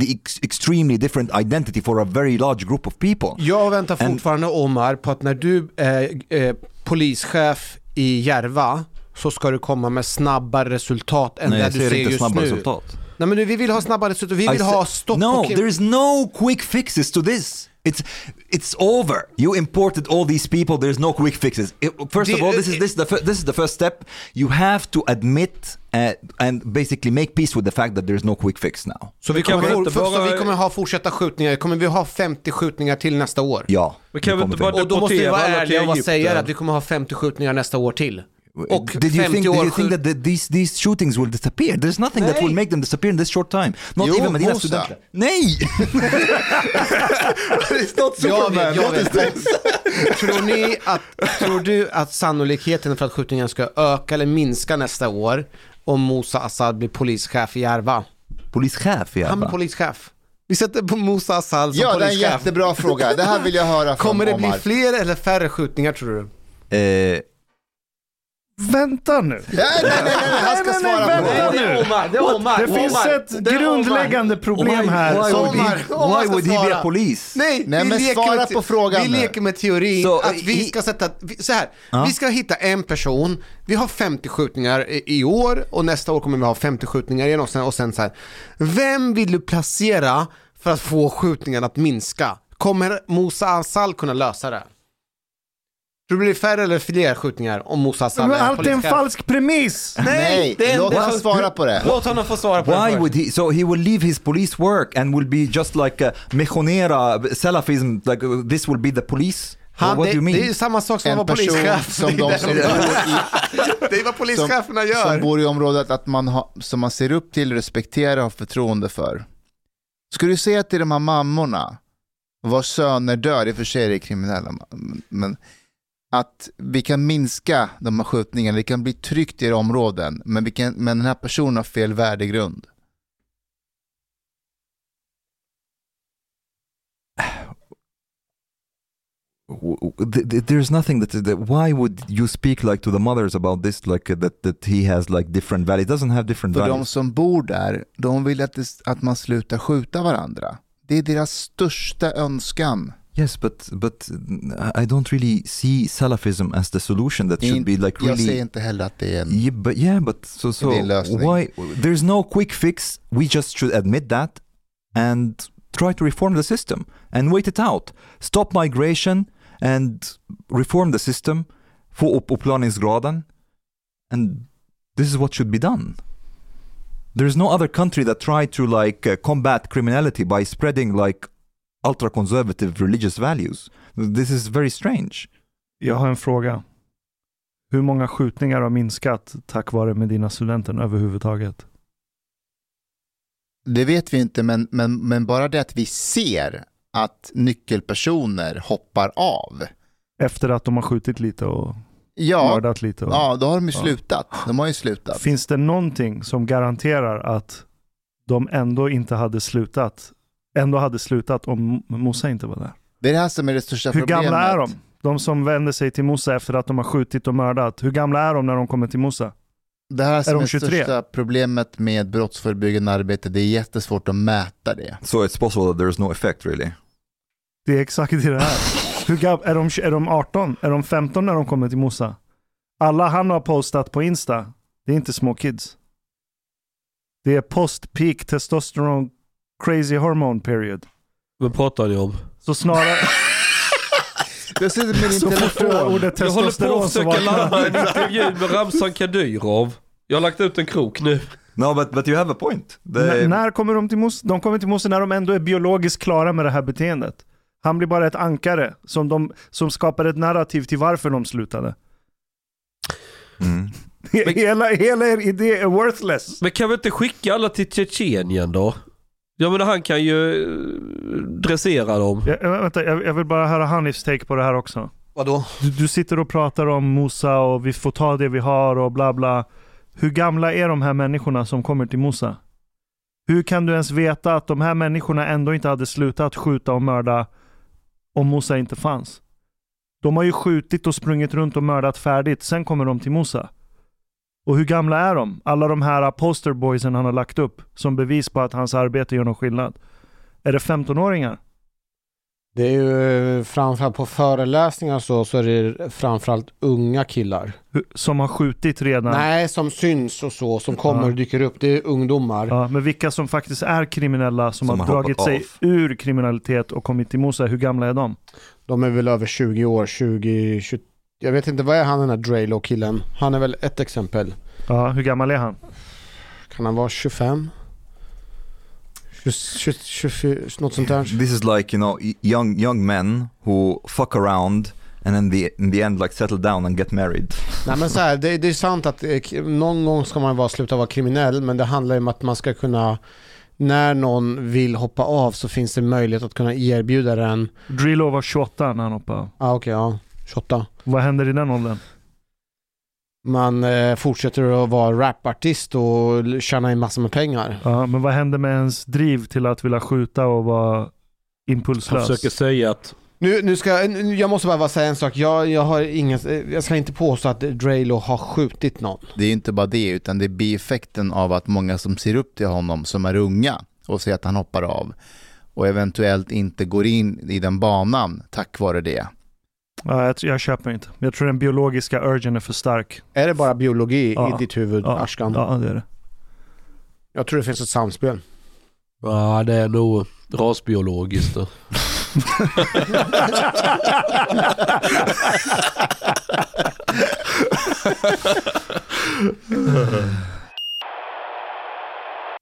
the ex- extremely different identity for a very large group of people. Jag väntar fortfarande Omar på att när du är eh, polischef i Järva så ska du komma med snabbare resultat än Nej, det du ser ser inte just snabba nu. resultat. Nej men vi vill ha snabbare resultat, vi I vill ha stopp No, there is no quick fixes to this. It's it's over. You imported all these people. There's no quick fixes. It- first of all, this is this is the this is the first step. You have to admit uh, and basically make peace with the fact that there's no quick fix now. Så vi kan kommer, vi for, så bara- vi kommer ha fortsätta skjutningar, kommer vi ha 50 skjutningar till nästa år? Ja. Men kan vi inte bara Och då måste vi vara ärliga och säga att vi kommer ha 50 skjutningar nästa år till. Och did you 50 think, did you think that the, these these shootings will disappear? There's nothing that Nej. will make them disappear in this short time. Not Jo, even Medina Musa. studenter. Nej! It's not Jag Superman. vet, jag What is vet. Tror, ni att, tror du att sannolikheten för att skjutningarna ska öka eller minska nästa år om Musa Assad blir polischef i Järva? Polischef i Han blir polischef. Vi sätter på Musa Assad som Ja, det är en polischef. jättebra fråga. Det här vill jag höra från Kommer det bli Omar. fler eller färre skjutningar tror du? Eh, Vänta nu. Nej, nej, nej, nej, han ska Nej, nej, svara nej, på vänta det. nu. Omar, det är Omar. Det finns Omar. ett Det är Omar. grundläggande problem här. Why would he, Omar why would he be a police? Nej, Nej, vi men svara med, på frågan Vi leker med teorin Så, att vi ska sätta, vi- så här, Ja. vi ska hitta en person, vi har 50 skjutningar i, i år och nästa år kommer vi ha 50 skjutningar igen och sen, och sen så här. Vem vill du placera för att få skjutningarna att minska? Kommer Musa Asal kunna lösa det? Tror du det blir färre eller fler skjutningar om Musa Asal Men är allt är en polischef? falsk premiss. Nej, det är- låt det han svara på det. Låt honom få svara på det Why först. would he? So he will leave his police work and will be just like a mechonera Salafism. Like uh, this will be the police. Han, what det, do you mean? det är ju samma sak som att En vara person polischef. som de som det, är bor det. det är vad polischeferna gör. som bor i området att man har, som man ser upp till, respekterar och har förtroende för. Ska du säga till de här mammorna, vars söner dör, i och för sig är det kriminella, men att vi kan minska de här skjutningarna, det kan bli tryggt i era områden, men, vi kan, men den här personen har fel värdegrund. There's nothing that, that. Why would you speak like to the mothers about this? Like uh, that that he has like different values. He doesn't have different För de values. som bor där, de vill att, det, att man slutar skjuta varandra. Det är deras största önskan. Yes, but but I don't really see Salafism as the solution. That should be like Jag säger really. inte heller att det är en... Yeah, but yeah, but so so Det är en lösning. why? There's no quick fix. We just should admit that and try to reform the system and wait it out. Stop migration and reform the system. Få upp uppklarningsgraden. And this is what should be done. There's no other country that tried to like uh, combat criminality by spreading like ultra conservative religious values. This is very strange. Jag har en fråga. Hur många skjutningar har minskat tack vare Medina-studenten överhuvudtaget? Det vet vi inte, men, men, men bara det att vi ser att nyckelpersoner hoppar av. Efter att de har skjutit lite och Ja, mördat lite? Och... ja då har de ju Ja. slutat. De har ju slutat. Finns det någonting som garanterar att de ändå inte hade slutat, ändå hade slutat om Mossa inte var där? Det är det här som är det största Hur problemet. gamla är de? De som vänder sig till Mossa efter att de har skjutit och mördat. Hur gamla är de när de kommer till Mossa? Det här som är, de det 23? största problemet med brottsförebyggande arbete, det är jättesvårt att mäta det. So it's possible that there's no effect really. Det är exakt det det är. Hur gam- är, de, är de 18? Är de 15 när de kommer till Mossa? Alla han har postat på Insta, det är inte små kids. Det är post-peak testosterone crazy hormone period. Vad pratar ni om? Så snarare, Jag sitter med din ordet Jag håller på att så försöka ladda en intervju med Ramzan Kadyrov. Jag har lagt ut en krok nu. No, but but you have a point. The- N- när kommer de till Mossa? De kommer till Mossa när de ändå är biologiskt klara med det här beteendet. Han blir bara ett ankare som, de, som skapar ett narrativ till varför de slutade. Mm. Hela, hela er idé är worthless. Men kan vi inte skicka alla till Tjetjenien då? Jag menar han kan ju eh, dressera dem. Jag, jag- vänta, jag, jag vill bara höra Hanifs take på det här också. Vadå? Du, du sitter och pratar om Musa och vi får ta det vi har och bla bla. Hur gamla är de här människorna som kommer till Musa? Hur kan du ens veta att de här människorna ändå inte hade slutat skjuta och mörda om Musa inte fanns? De har ju skjutit och sprungit runt och mördat färdigt, sen kommer de till Musa. Och hur gamla är de? Alla de här posterboysen han har lagt upp som bevis på att hans arbete gör någon skillnad. Är det 15-åringar? Det är ju eh, framförallt på föreläsningar så, så är det framförallt unga killar. Som har skjutit redan? Nej, som syns och så, som kommer och dyker upp. Det är ungdomar. Ja, men vilka som faktiskt är kriminella, som, Som har har dragit sig av. ur kriminalitet och kommit till Mosa, hur gamla är de? De är väl över 20 år, 20, 20 Jag vet inte, vad är han den här Draylo-killen? Han är väl ett exempel. Ja, hur gammal är han? Kan han vara 25? 20, 20, 24, något sånt där. This is like you know young young men who fuck around and in the in the end like settle down and get married. Nej men så här, det, det är sant att eh, någon gång ska man vara, sluta vara kriminell, men det handlar ju om att man ska kunna när någon vill hoppa av så finns det möjlighet att kunna erbjuda den. Drillo var 28 när han hoppade av. Ah, Okej, ja. 28. Vad händer i den åldern? Man eh, fortsätter att vara rapartist och tjäna in massor med pengar. Ja, men vad händer med ens driv till att vilja skjuta och vara impulslös? försöker säga att Nu, nu ska, nu- jag måste bara, bara säga en sak. Jag, jag, har ingen, jag ska inte påstå att Drelo har skjutit någon. Det är inte bara det, utan det är bieffekten av att många som ser upp till honom, som är unga och ser att han hoppar av och eventuellt inte går in i den banan tack vare det. Ja, jag, jag köper inte. Jag tror den biologiska urgen är för stark. Är det bara biologi Ja. i ditt huvud, Ja, Ashkan? ja det är det. Jag tror det finns ett samspel. Ja, det är nog rasbiologiskt. då.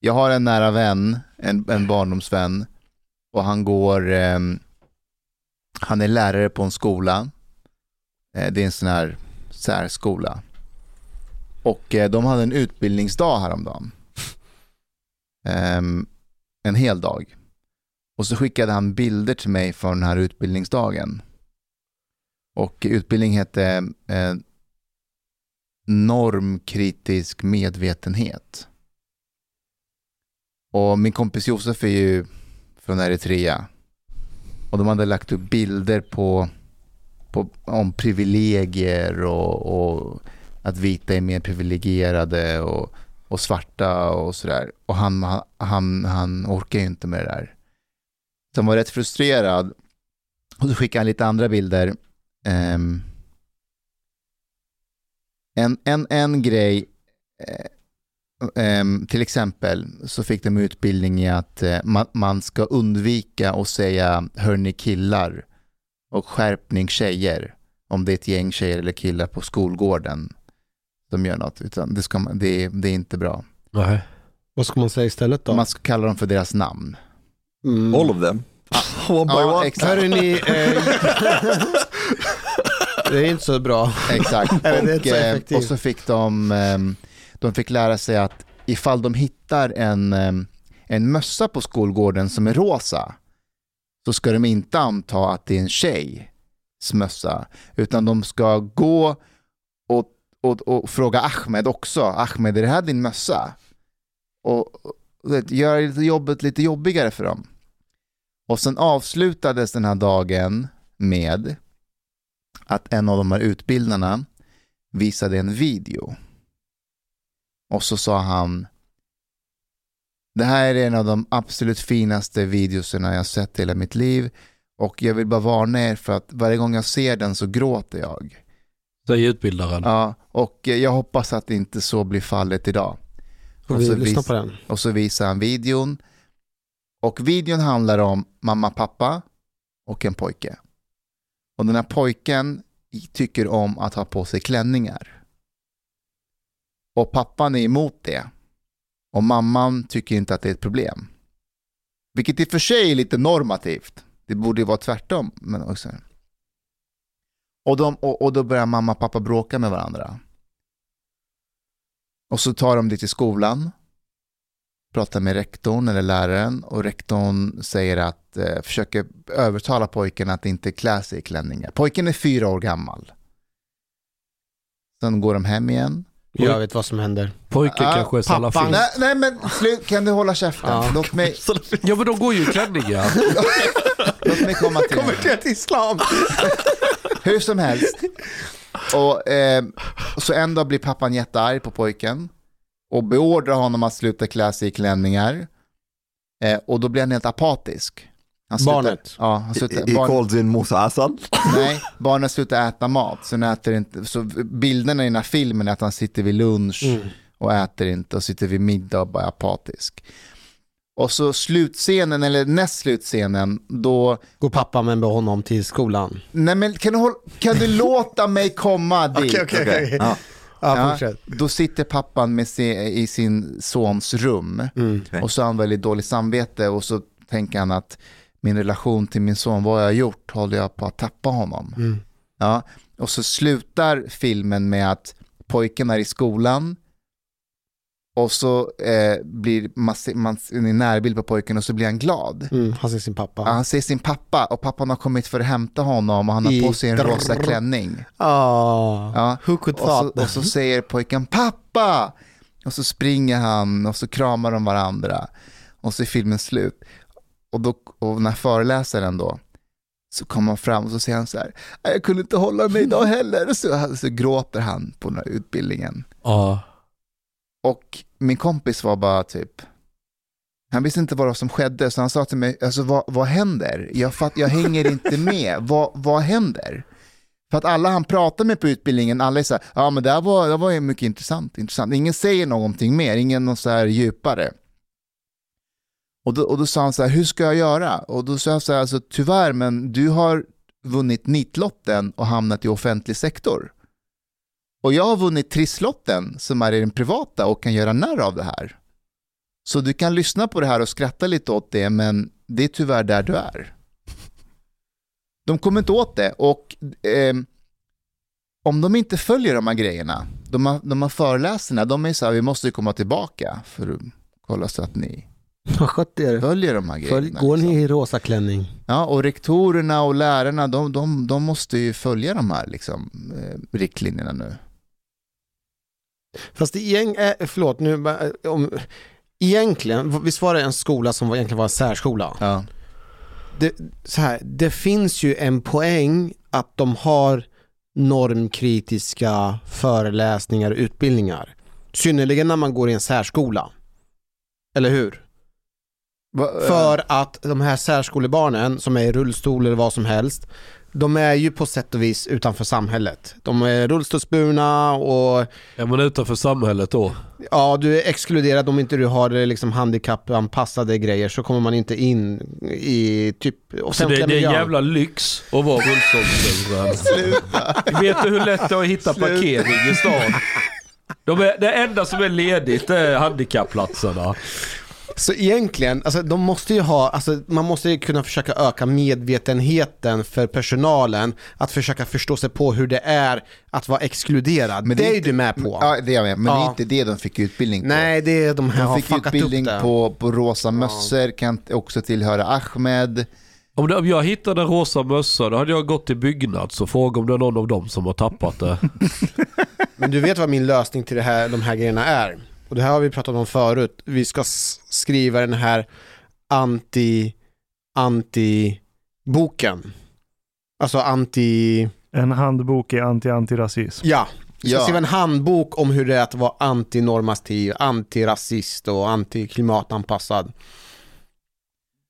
Jag har en nära vän, en, en barndomsvän, och han går, ehm, han är lärare på en skola. Eh, det är en sån här särskola. Och eh, de hade en utbildningsdag häromdagen. Ehm, en hel dag. Och så skickade han bilder till mig från den här utbildningsdagen. Och utbildning hette eh, normkritisk medvetenhet. Och min kompis Josef är ju från Eritrea. Och de hade lagt upp bilder på, på om privilegier och, och att vita är mer privilegierade och, och svarta och sådär. Och han, han, han orkar ju inte med det där. Så han var rätt frustrerad. Och så skickade han lite andra bilder. Um, en, en, en grej eh, eh, Ehm, till exempel så fick de utbildning i att eh, man, man ska undvika att säga hörni killar och skärpning tjejer om det är ett gäng tjejer eller killar på skolgården som gör något. Utan det, ska, man- det, är- det är inte bra. Nej. Vad ska man säga istället då? Man ska kalla dem för deras namn. Mm. All of them. one by Ja, one. exakt. Hörru ni, eh, det är inte så bra. Exakt. Eller det är inte och, så eh, och så fick de, ehm, de fick lära sig att ifall de hittar en, eh, en mössa på skolgården som är rosa så ska de inte anta att det är en tjejs mössa utan de ska gå och, och, och fråga Ahmed också. Ahmed, är det här din mössa? Och, och vet, göra lite jobbet lite jobbigare för dem. Och sen avslutades den här dagen med att en av de här utbildarna visade en video. Och så sa han Det här är en av de absolut finaste videoserna jag sett i hela mitt liv och jag vill bara varna er för att varje gång jag ser den så gråter jag. Säger utbildaren. Ja, och jag hoppas att inte så blir fallet idag. Får Och vi så lyssna vis- på den? och så visar han videon. Och videon handlar om mamma, pappa och en pojke. Och den här pojken tycker om att ha på sig klänningar. Och pappan är emot det. Och mamman tycker inte att det är ett problem. Vilket i och för sig är lite normativt. Det borde ju vara tvärtom. Men också. Och, de, och, och då börjar mamma och pappa bråka med varandra. Och så tar de det till skolan pratar med rektorn eller läraren och rektorn säger att, eh, försöker övertala pojken att inte klä sig i klänningar. Pojken är fyra år gammal. Sen går de hem igen. Jag vet vad som händer. Pojken Ah, kanske är salafist. Nej, nej men slut, kan du hålla käften? Ja. Låt, mig, Ja men de går ju i klänningar. låt mig komma till det. Konvertera till islam! Hur som helst. Och, eh, så en dag blir pappan jättearg på pojken och beordrar honom att sluta klä sig i klänningar. Eh, och då blir han helt apatisk. Slutar- Barnet? Ja, han slutar, He barn- called in Musa Asad. Nej, barnen slutar äta mat. Så, äter inte, så bilderna i den här filmen är att han sitter vid lunch Mm. och äter inte och sitter vid middag och bara är apatisk. Och så slutscenen, eller näst slutscenen, då... Går pappa med honom till skolan? Nej men kan du, kan du låta mig komma dit? okej. Ja. Ja, Ja, då sitter pappan med sin, i sin sons rum Mm. Okej. och så har han väldigt dåligt samvete och så tänker han att min relation till min son, vad jag har gjort, håller jag på att tappa honom. Mm. Ja, och så slutar filmen med att pojken är i skolan och så eh, blir man, en närbild på pojken och så blir han glad. Mm. Han ser sin pappa. Ja, Han ser sin pappa och pappan har kommit för att hämta honom och han har I på sig en drrrr. rosa klänning. Ah, Ja, who could och, så, och så säger pojken pappa och så springer han och så kramar de varandra och så är filmen slut. Och, då, och när föreläsaren då Så kommer han fram och så säger han så här, "Nej, jag kunde inte hålla mig idag heller. Så, så gråter han på den här utbildningen. Ja. Och min kompis var bara typ, han visste inte vad som skedde, så han sa till mig, alltså vad, vad händer? Jag, fatt, jag hänger inte med, vad, vad händer? För att alla han pratar med på utbildningen, alla är så här, ja men det här var, det var ju mycket intressant, intressant. Ingen säger någonting mer, ingen något så här djupare. Och då, och då sa han så här, hur ska jag göra? Och då sa jag så här, alltså, tyvärr, men du har vunnit nitlotten och hamnat i offentlig sektor. Och jag har vunnit trisslotten som är i den privata och kan göra narr av det här. Så du kan lyssna på det här och skratta lite åt det, men det är tyvärr där du är. De kommer inte åt det och eh, om de inte följer de här grejerna, de här, de här föreläsningarna, de är så här, vi måste komma tillbaka för att kolla så att ni vad skött er. följer de här Följ, grejerna. går ni liksom. i rosa klänning? Ja, och rektorerna och lärarna, de, de, de måste ju följa de här liksom, eh, riktlinjerna nu. Fast det eh, förlåt nu, eh, om, egentligen, visst var det en skola som egentligen var en särskola? Ja. Det, så här, det finns ju en poäng att de har normkritiska föreläsningar och utbildningar. Synnerligen när man går i en särskola. Eller hur? Va, För att de här särskolebarnen som är i rullstol eller vad som helst, de är ju på sätt och vis utanför samhället. De är rullstolsburna och Är man utanför samhället då? ja, du är exkluderad om inte du har eh, liksom handikappanpassade grejer så kommer man inte in i typ Så det, offentliga det är en jävla lyx att vara rullstolsburen. Vet du hur lätt det är att hitta parkering i stan? De är, det enda som är ledigt är handikappplatserna. Så egentligen, alltså, de måste ju ha, alltså, man måste ju kunna försöka öka medvetenheten för personalen att försöka förstå sig på hur det är att vara exkluderad. Men det, det är ju inte- du med på. Ja, det är jag med. Men det Ja. är inte det de fick utbildning på. Nej, det är de här De har fick fuckat upp utbildning det. på, på rosa mössor, kan också tillhöra Ahmed. Om, det, om jag hittade en rosa mössa då hade jag gått till Byggnads och frågat om det är någon av dem som har tappat det. Men du vet vad min lösning till det här, de här grejerna är? Och det här har vi pratat om förut. Vi ska skriva den här anti, anti-boken. Alltså anti, En handbok i anti-antirasism. ja. Vi ska Ja. skriva en handbok om hur det är att vara antinormativ, antirasist och antiklimatanpassad.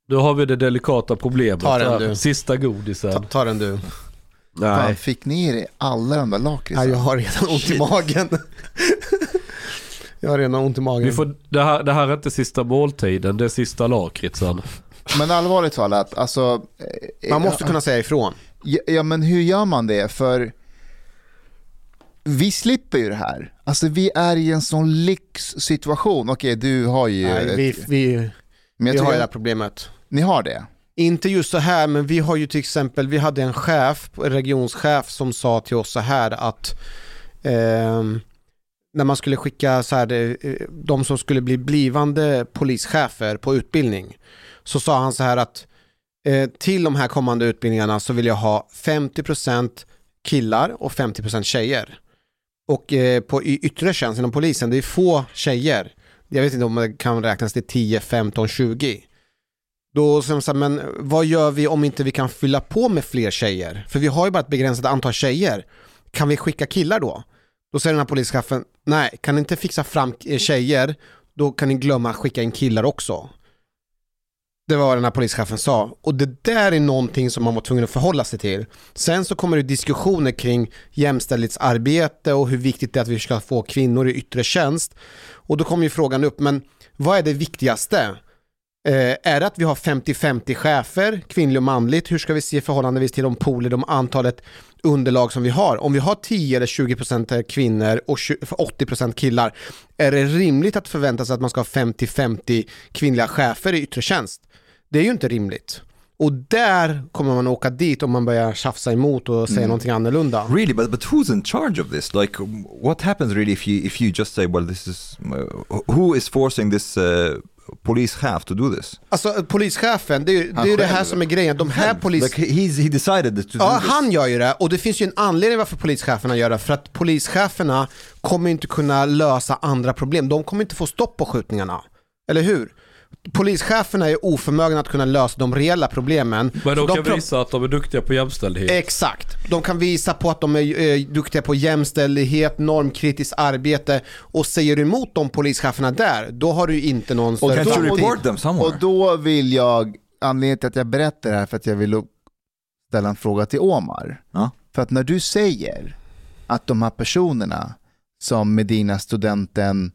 Då har vi det delikata problemet. Ta den, du. Sista godisen. Ta, ta den du. Fan, Nej. fick ni er alla de där Ja, lakritsarna? jag har redan ont i magen. jag har redan ont i magen. Vi får, det, här, det här är inte sista måltiden, det är sista lakritsen. Men allvarligt talat, alltså... eh, Man måste ja, kunna säga ifrån. Ja, ja, men hur gör man det? För vi slipper ju det här. Alltså vi är i en sån lyxsituation. Okej, du har ju... Nej, ett- vi, vi, men jag vi har ju det här problemet. ni har det. Inte just så här, men vi har ju till exempel, vi hade en chef, en regionschef som sa till oss så här att ehm, när man skulle skicka så här, eh, de som skulle bli blivande polischefer på utbildning så sa han så här att eh, till de här kommande utbildningarna så vill jag ha 50% killar och 50% tjejer. Och eh, på i yttre tjänst inom polisen, det är få tjejer. Jag vet inte om det kan räknas till 10, 15, 20. Då sa han så här, men vad gör vi om inte vi kan fylla på med fler tjejer? För vi har ju bara ett begränsat antal tjejer. Kan vi skicka killar då? Då säger den här polischefen, nej, kan ni inte fixa fram eh, tjejer, då kan ni glömma att skicka in killar också. Det var vad den här polischefen sa. Och det där är någonting som man var tvungen att förhålla sig till. Sen så kommer det diskussioner kring jämställdhetsarbete och hur viktigt det är att vi ska få kvinnor i yttre tjänst. Och då kommer ju frågan upp, men vad är det viktigaste? Eh, är det att vi har 50-50 chefer, kvinnligt och manligt? Hur ska vi se förhållandevis till de pooler, de antalet underlag som vi har? Om vi har 10 eller 20% kvinnor och 20 80% killar, är det rimligt att förvänta sig att man ska ha 50-50 kvinnliga chefer i yttre tjänst? Det är ju inte rimligt. Och där kommer man åka dit om man börjar tjafsa emot och säga någonting annorlunda. Really, but but who's in charge of this? Like, what happens really if you if you just say, well, this is uh, who is forcing this uh, police to do this? Alltså polischefen, det är ju det, är det här som är grejen. De här polis... Like he's he decided to do Ja, this. han gör ju det och det finns ju en anledning varför polischeferna gör det. För att polischeferna kommer inte kunna lösa andra problem. De kommer inte få stopp på skjutningarna. Eller hur? Polischeferna är oförmögna att kunna lösa de reella problemen. Men Så de kan visa att de är duktiga på jämställdhet. Exakt. De kan visa på att de är eh, duktiga på jämställdhet, normkritiskt arbete och säger du emot de polischeferna där, då har du inte någon större somewhere? Och då vill jag, anledningen till att jag berättar det här för att jag vill ställa en fråga till Omar. Ja. För att när du säger att de här personerna som Medina-studenten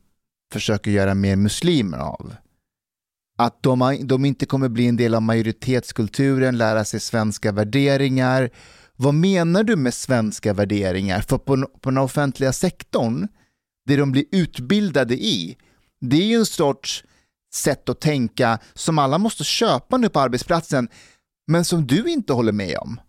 försöker göra mer muslimer av, att de, de inte kommer bli en del av majoritetskulturen, lära sig svenska värderingar. Vad menar du med svenska värderingar? För på, på den offentliga sektorn, det de blir utbildade i, det är ju en sorts sätt att tänka som alla måste köpa nu på arbetsplatsen, men som du inte håller med om.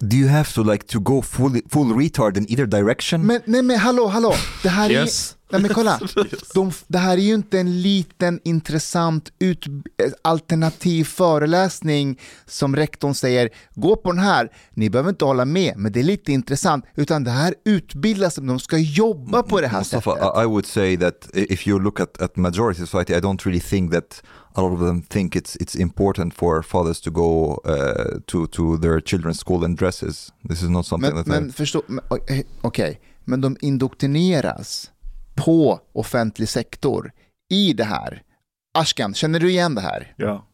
Do you have to like to go full full retard in either direction? Men nej men hallå, hallå, det här är Yes. ju, nej men kolla, de, det här är ju inte en liten intressant ut, eh, alternativ föreläsning som rektorn säger, gå på den här, ni behöver inte hålla med, men det är lite intressant, utan det här utbildas, de ska jobba på det här Mustafa, sättet. I, would say that if you look at, at majority society, I don't really think that a lot of them think it's it's important for fathers to go uh, to to their children's school in dresses. This is not something Men, that men förstå, eh, okej, men de indoktrineras på offentlig sektor i det här. Ashkan, känner du igen det här? Ja.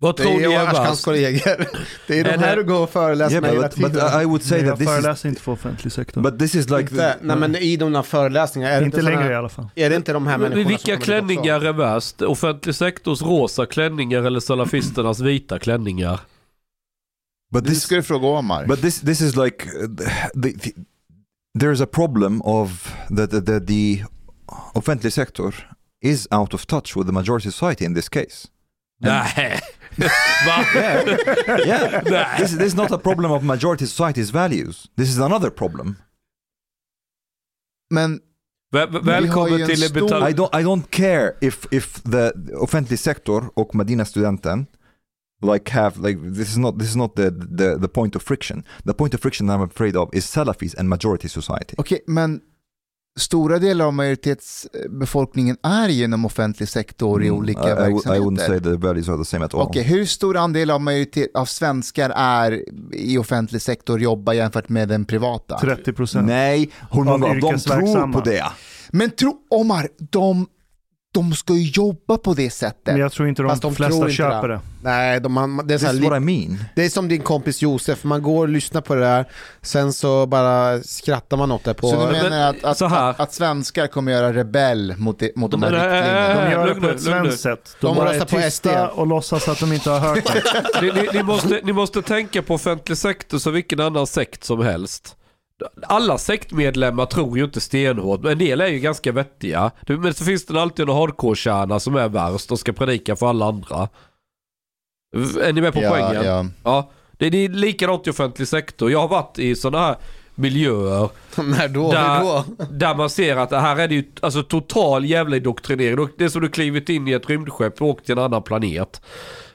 Vad Det tror ni jag och är Ashkans kollegor. Det är de Är här det- du går och föreläser med hela tiden. I would say Men that jag this is föreläser inte för offentlig sektor. but this is like inte, nej men i de där föreläsningarna, är det inte inte längre i såna, alla fall. Är det inte de här Men människorna Vilka klänningar är värst? Offentlig sektors rosa klänningar eller salafisternas vita klänningar? but Det this ska du fråga Omar. But this this is like uh, the, the, there's a problem of that the, the, the offentlig sector is out of touch with the majority society in this case. Nej. Va? Yeah, Nej. this, this is not a problem of majority society's values. This is another problem. Men Väl- Välkommen en till stor-. I don't I don't care if if the offentlig sektor och Medina studenten like have like this is not this is not the, the the point of friction. The point of friction I'm afraid of is Salafis and majority society. Okej, men stora delar av majoritetsbefolkningen är genom offentlig sektor i Mm, olika I, I, would- I wouldn't verksamheter. say the values are the same at all. Okej, hur stor andel av, majoritet, av svenskar är i offentlig sektor jobbar jämfört med den privata? 30 procent. Nej, hur Av många av dem tror på det? Men tro, Omar, de, de ska ju jobba på det sättet. Men jag tror inte de, Fast de flesta köper det. det. Nej, de, man, det, är så This li- I mean. det är som din kompis Josef, man går och lyssnar på det där, sen så bara skrattar man åt det på... Så du menar att, att, så här. att, att svenskar kommer göra rebell mot, det, mot de här Men, äh, riktlinjerna? De gör det på ett svenskt sätt. De, De bara är röstar på tysta SD. och låtsas att de inte har hört det. ni, ni, ni, måste, ni måste tänka på offentlig sektor som vilken annan sekt som helst. Alla sektmedlemmar tror ju inte stenhårt, men en del är ju ganska vettiga. Men så finns det alltid en hardcore-kärna som är värst och ska predika för alla andra. Är ni med på poängen? Ja, ja. Ja, det, är likadant i offentlig sektor. Jag har varit i sådana här miljöer När då? Där- då? där man ser att det här är det ju alltså total jävla indoktrinering. Det är som du klivit in i ett rymdskepp och åkt till en annan planet.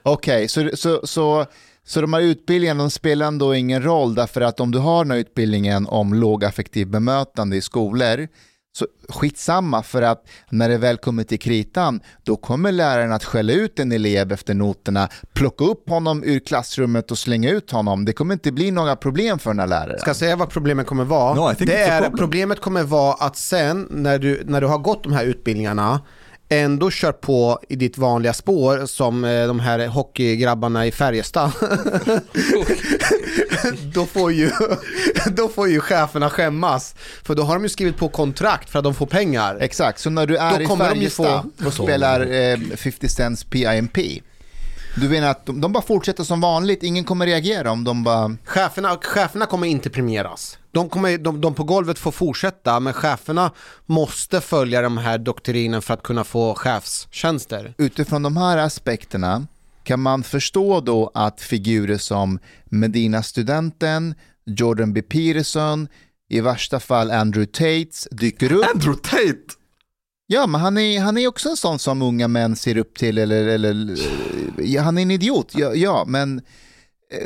Okej, så, så, så, så de här utbildningarna de spelar ändå ingen roll därför att om du har den här utbildningen om lågaffektiv bemötande i skolor så skitsamma för att när det väl kommer till kritan då kommer läraren att skälla ut en elev efter noterna, plocka upp honom ur klassrummet och slänga ut honom. Det kommer inte bli några problem för den här läraren. Ska jag säga vad problemet kommer vara? No, det är, problem. problemet kommer vara att sen när du, när du har gått de här utbildningarna ändå kör på i ditt vanliga spår som eh, de här hockeygrabbarna i Färjestad. då, får ju, då får ju cheferna skämmas. För då har de ju skrivit på kontrakt för att de får pengar. Exakt, så när du är Då i Färjestad och spelar eh, 50 Cents PIMP, du menar att de, de bara fortsätter som vanligt, ingen kommer reagera om de bara... Cheferna, cheferna kommer inte premieras. De, kommer, de, de på golvet får fortsätta, men cheferna måste följa de här doktrinen för att kunna få chefstjänster. Utifrån de här aspekterna kan man förstå då att figurer som Medina-studenten, Jordan B. Peterson, i värsta fall Andrew Tates dyker upp. Andrew Tate! Ja, men han är, han är också en sån som unga män ser upp till, eller, eller eh, han är en idiot, ja, ja men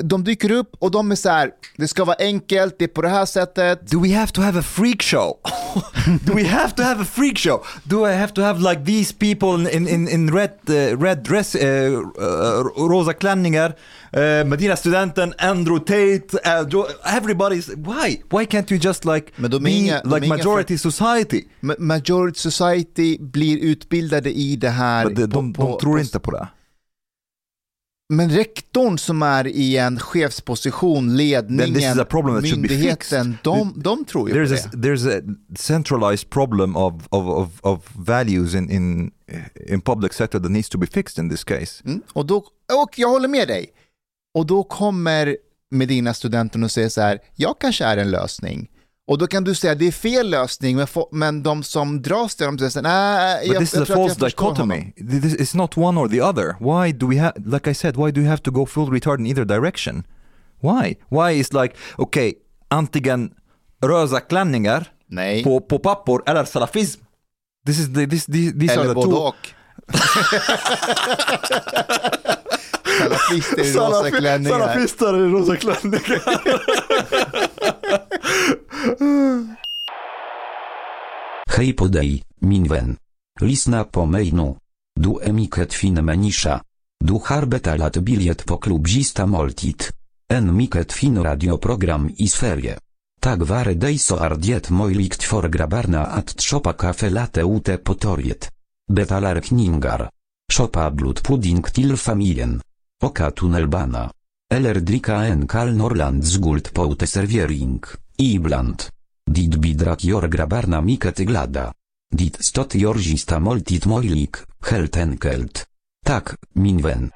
de dyker upp och de är så här, det ska vara enkelt, det är på det här sättet. Do we have to have a freak show? Do we have to have a freak show? Do I have to have like these people in, in, in red, uh, red dress, uh, uh, rosa klänningar, uh, Medina studenten, Andrew Tate, everybody's, why? Why can't you just like de be inga- de like majority society? Ma- Majority Society blir utbildade i det här. De, de, på- de tror på- inte på det. Men rektorn som är i en chefsposition, ledningen, myndigheten, de, de tror ju There's på a, det. there's a centralized problem of, of, of, of values in, in, in public sector that needs to be fixed in this case. Mm. Och, då, och jag håller med dig. Och då kommer Medina studenten och säger så här, jag kanske är en lösning. Och då kan du säga, det är fel lösning, men, men de som dras till dem säger nej, But jag, this is jag a tror att false jag förstår honom." dichotomy. This is not one or the other. Why do we have, like I said, why do you have to go full retard in either direction? Why? Why is like, okay, antingen rosa klänningar Nej, på, på pappor eller salafism. This is the, this, these, these are eller the både two. och. Salafister i rosa klänningar. Salafister i rosa klänningar. Hej podej, minwen. Lisna po mejnu. Du emiket fin menisza. Du harbeta lat biliet po klubzista moltit. En miket fin radioprogram i sferie. Tak ware dejso ardiet mojlikt for grabarna at tropa kafe late ute potoriet. Betalar kningar. Szopa blut pudding til familien. Oka tunnelbana. Eller drika en kal norland z guld poute serviering. Ibland. Dit bidrak jor grabarna miket glada. Dit stot jorzista moltit mojlik, helt enkelt. Tak, minwen.